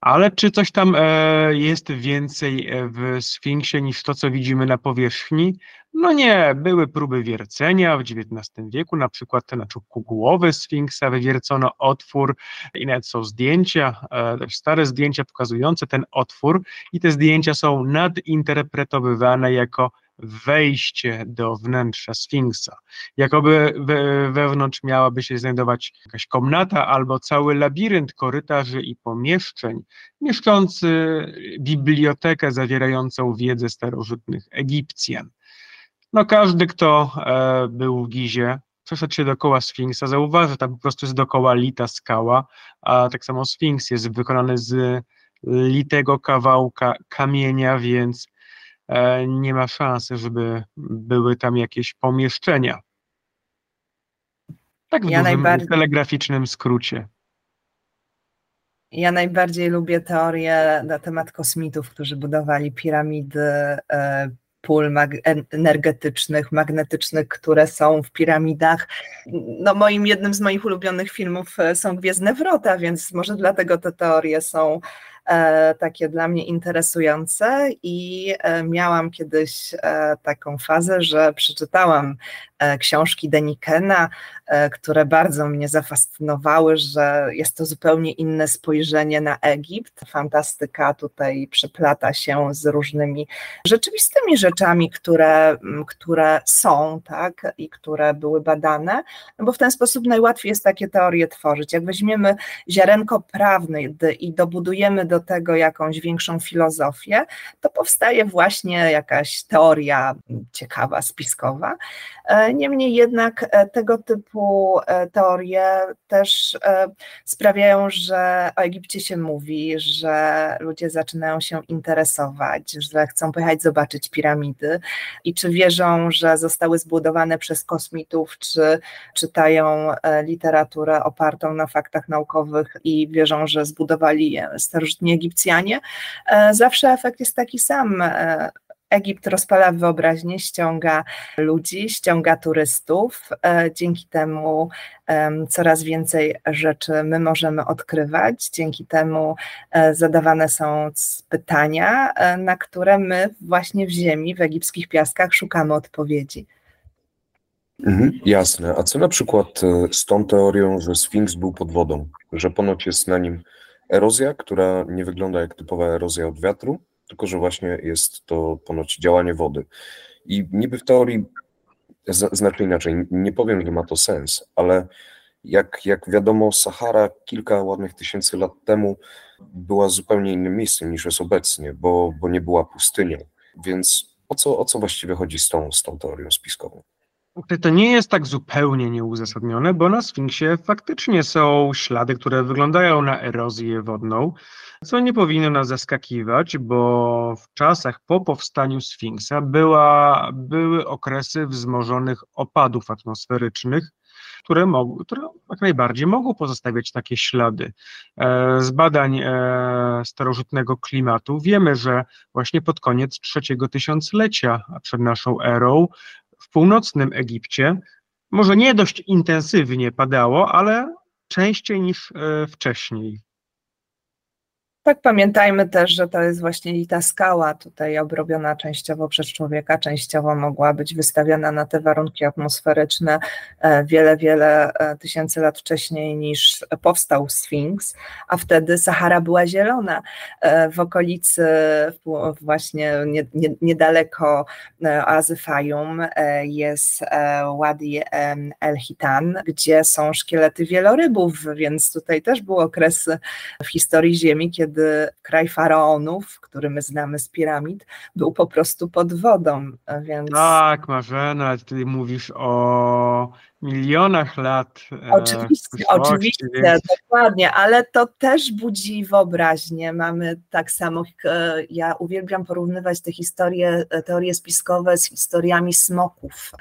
Ale czy coś tam e, jest więcej e, w Sfinksie niż to, co widzimy na powierzchni? No nie, były próby wiercenia w XIX wieku, na przykład na czubku głowy Sfinksa wywiercono otwór i nawet są zdjęcia, e, stare zdjęcia pokazujące ten otwór i te zdjęcia są nadinterpretowywane jako wejście do wnętrza Sfinksa. Jakoby we, wewnątrz miałaby się znajdować jakaś komnata albo cały labirynt korytarzy i pomieszczeń, mieszczący bibliotekę zawierającą wiedzę starożytnych Egipcjan. No każdy, kto e, był w Gizie, przeszedł się dookoła Sfinksa, zauważy, tam po prostu jest dookoła lita skała, a tak samo Sfinks jest wykonany z litego kawałka kamienia, więc nie ma szansy, żeby były tam jakieś pomieszczenia. Tak w ja najbardziej... telegraficznym skrócie.
Ja najbardziej lubię teorię na temat kosmitów, którzy budowali piramidy e, pól mag energetycznych, magnetycznych, które są w piramidach. No moim jednym z moich ulubionych filmów e, są Gwiezdne Wrota, więc może dlatego te teorie są E, takie dla mnie interesujące i e, miałam kiedyś e, taką fazę, że przeczytałam książki Denikena, które bardzo mnie zafascynowały, że jest to zupełnie inne spojrzenie na Egipt. Fantastyka tutaj przeplata się z różnymi rzeczywistymi rzeczami, które, które są, tak, i które były badane, bo w ten sposób najłatwiej jest takie teorie tworzyć. Jak weźmiemy ziarenko prawne i dobudujemy do do tego jakąś większą filozofię, to powstaje właśnie jakaś teoria ciekawa, spiskowa. E, niemniej jednak e, tego typu e, teorie też sprawiają, że o Egipcie się mówi, że ludzie zaczynają się interesować, że chcą pojechać zobaczyć piramidy i czy wierzą, że zostały zbudowane przez kosmitów, czy czytają literaturę opartą na faktach naukowych i wierzą, że zbudowali je starożytni Egipcjanie, e, zawsze efekt jest taki sam. E, Egipt rozpala wyobraźnię, ściąga ludzi, ściąga turystów. E, dzięki temu coraz więcej rzeczy my możemy odkrywać. Dzięki temu zadawane są pytania, na które my właśnie w ziemi, w egipskich piaskach szukamy odpowiedzi.
Mhm, jasne. A co na przykład e, z tą teorią, że Sfinks był pod wodą? Że ponoć jest na nim erozja, która nie wygląda jak typowa erozja od wiatru, tylko że właśnie jest to ponoć działanie wody. I niby w teorii, znaczy inaczej, nie powiem, że ma to sens, ale jak, jak wiadomo, Sahara kilka ładnych tysięcy lat temu była zupełnie innym miejscem niż jest obecnie, bo, bo nie była pustynią. Więc o co, o co właściwie chodzi z tą, z tą teorią spiskową?
To nie jest tak zupełnie nieuzasadnione, bo na Sfinksie faktycznie są ślady, które wyglądają na erozję wodną, co nie powinno nas zaskakiwać, bo w czasach po powstaniu Sfinksa była, były okresy wzmożonych opadów atmosferycznych, które, mogły, które jak najbardziej mogą pozostawiać takie ślady. E, z badań e, starożytnego klimatu wiemy, że właśnie pod koniec trzeciego tysiąclecia przed naszą erą północnym Egipcie może nie dość intensywnie padało, ale częściej niż e, wcześniej.
Tak, pamiętajmy też, że to jest właśnie ta skała tutaj obrobiona częściowo przez człowieka, częściowo mogła być wystawiona na te warunki atmosferyczne e, wiele, wiele e, tysięcy lat wcześniej niż powstał Sfinks, a wtedy Sahara była zielona. E, w okolicy właśnie niedaleko oazy Fayum jest Wadi El Hitan, gdzie są szkielety wielorybów, więc tutaj też był okres w historii Ziemi, kiedy kiedy kraj faraonów, który my znamy z piramid, był po prostu pod wodą, więc...
Tak, Marzena, ty mówisz o milionach lat.
E, oczywiście, oczywiście, więc... dokładnie, ale to też budzi wyobraźnię. Mamy tak samo, e, ja uwielbiam porównywać te historie, e, teorie spiskowe z historiami smoków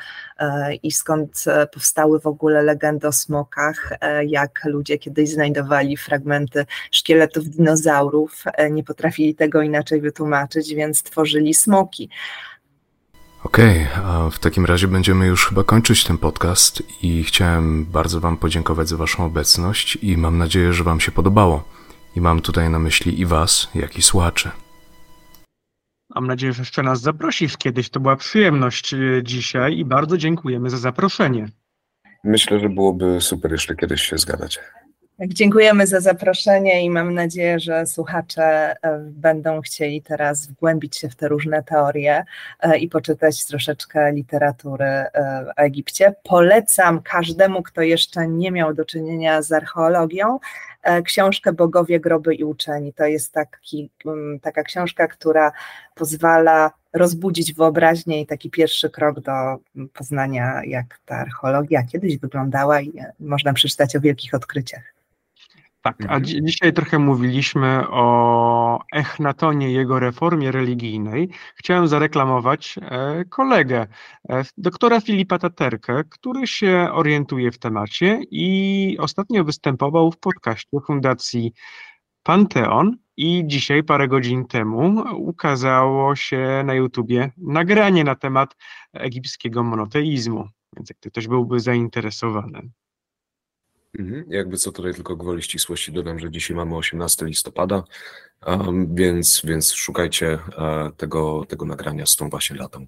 i skąd powstały w ogóle legendy o smokach, jak ludzie kiedyś znajdowali fragmenty szkieletów dinozaurów, nie potrafili tego inaczej wytłumaczyć, więc tworzyli smoki.
Okej, okay, a w takim razie będziemy już chyba kończyć ten podcast i chciałem bardzo Wam podziękować za Waszą obecność i mam nadzieję, że Wam się podobało. I mam tutaj na myśli i Was, jak i słuchaczy.
Mam nadzieję, że jeszcze nas zaprosisz kiedyś. To była przyjemność e, dzisiaj i bardzo dziękujemy za zaproszenie.
Myślę, że byłoby super jeszcze kiedyś się zgadać.
Tak, dziękujemy za zaproszenie i mam nadzieję, że słuchacze e, będą chcieli teraz wgłębić się w te różne teorie e, i poczytać troszeczkę literatury e, o Egipcie. Polecam każdemu, kto jeszcze nie miał do czynienia z archeologią, książkę Bogowie, Groby i Uczeni. To jest taki, taka książka, która pozwala rozbudzić wyobraźnię i taki pierwszy krok do poznania, jak ta archeologia kiedyś wyglądała i można przeczytać o wielkich odkryciach.
Tak, a dzi dzisiaj trochę mówiliśmy o Echnatonie, jego reformie religijnej. Chciałem zareklamować e, kolegę, e, doktora Filipa Taterkę, który się orientuje w temacie i ostatnio występował w podcaście Fundacji Panteon i dzisiaj, parę godzin temu, ukazało się na YouTubie nagranie na temat egipskiego monoteizmu. Więc jak ktoś byłby zainteresowany.
Mhm. Jakby co tutaj tylko gwoli ścisłości dodam, że dzisiaj mamy 18 listopada, um, więc, więc szukajcie uh, tego, tego nagrania z tą właśnie latą.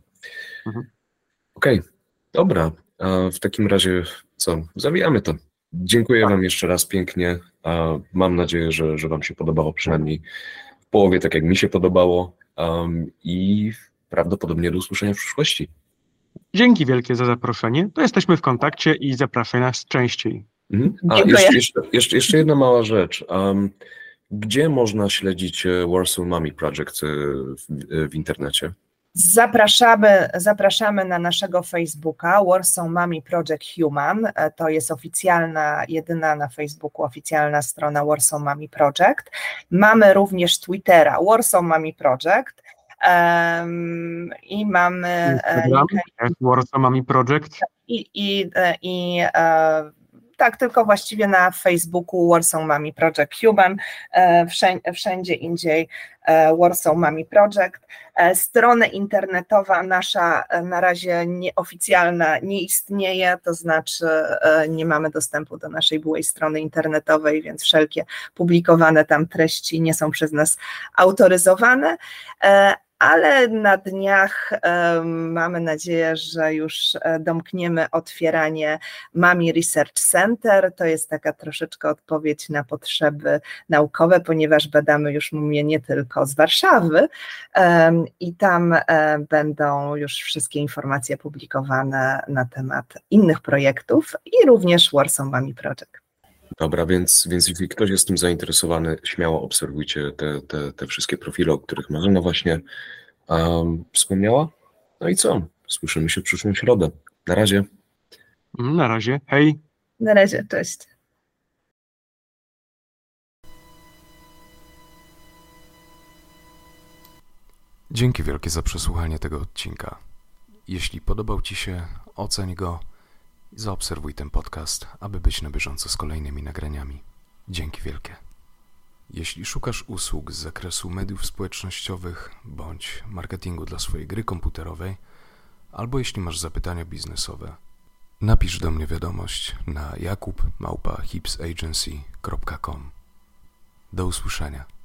Mhm. Okej, okay. dobra. Uh, w takim razie co, zawijamy to. Dziękuję tak. Wam jeszcze raz pięknie. Uh, mam nadzieję, że, że Wam się podobało przynajmniej w połowie, tak jak mi się podobało um, i prawdopodobnie do usłyszenia w przyszłości.
Dzięki wielkie za zaproszenie. To jesteśmy w kontakcie i zapraszaj nas częściej.
Mhm. A, jeszcze, jeszcze, jeszcze, jeszcze, jedna mała rzecz. Um, gdzie można śledzić e, Warsaw Mummy Project e, w, e, w internecie?
Zapraszamy, zapraszamy na naszego Facebooka Warsaw Mummy Project Human. To jest oficjalna, jedyna na Facebooku oficjalna strona Warsaw Mummy Project. Mamy również Twittera Warsaw Mummy Project. Um, I mamy
Instagram, Warsaw Mummy Project.
I, i, i tak, tylko właściwie na Facebooku Warsaw Mami Project Human, e, wszędzie indziej e, Warsaw Mami Project. E, strona internetowa nasza na razie nieoficjalna nie istnieje, to znaczy nie mamy dostępu do naszej byłej strony internetowej, więc wszelkie publikowane tam treści nie są przez nas autoryzowane ale na dniach mamy nadzieję, że już e, domkniemy otwieranie Mami Research Center. To jest taka troszeczkę odpowiedź na potrzeby naukowe, ponieważ badamy już mumię nie tylko z Warszawy i tam e, będą już wszystkie informacje publikowane na temat innych projektów i również Warsaw Mami Project.
Dobra, więc, więc jeśli ktoś jest tym zainteresowany, śmiało obserwujcie te, te, te wszystkie profile, o których Marzena właśnie um, wspomniała. No i co? Słyszymy się w przyszłą środę. Na razie.
Na razie. Hej.
Na razie, cześć.
Dzięki wielkie za przesłuchanie tego odcinka. Jeśli podobał Ci się, oceń go Zaobserwuj ten podcast, aby być na bieżąco z kolejnymi nagraniami. Dzięki wielkie. Jeśli szukasz usług z zakresu mediów społecznościowych bądź marketingu dla swojej gry komputerowej, albo jeśli masz zapytania biznesowe, napisz do mnie wiadomość na jakub.hipsagency.com. Do usłyszenia.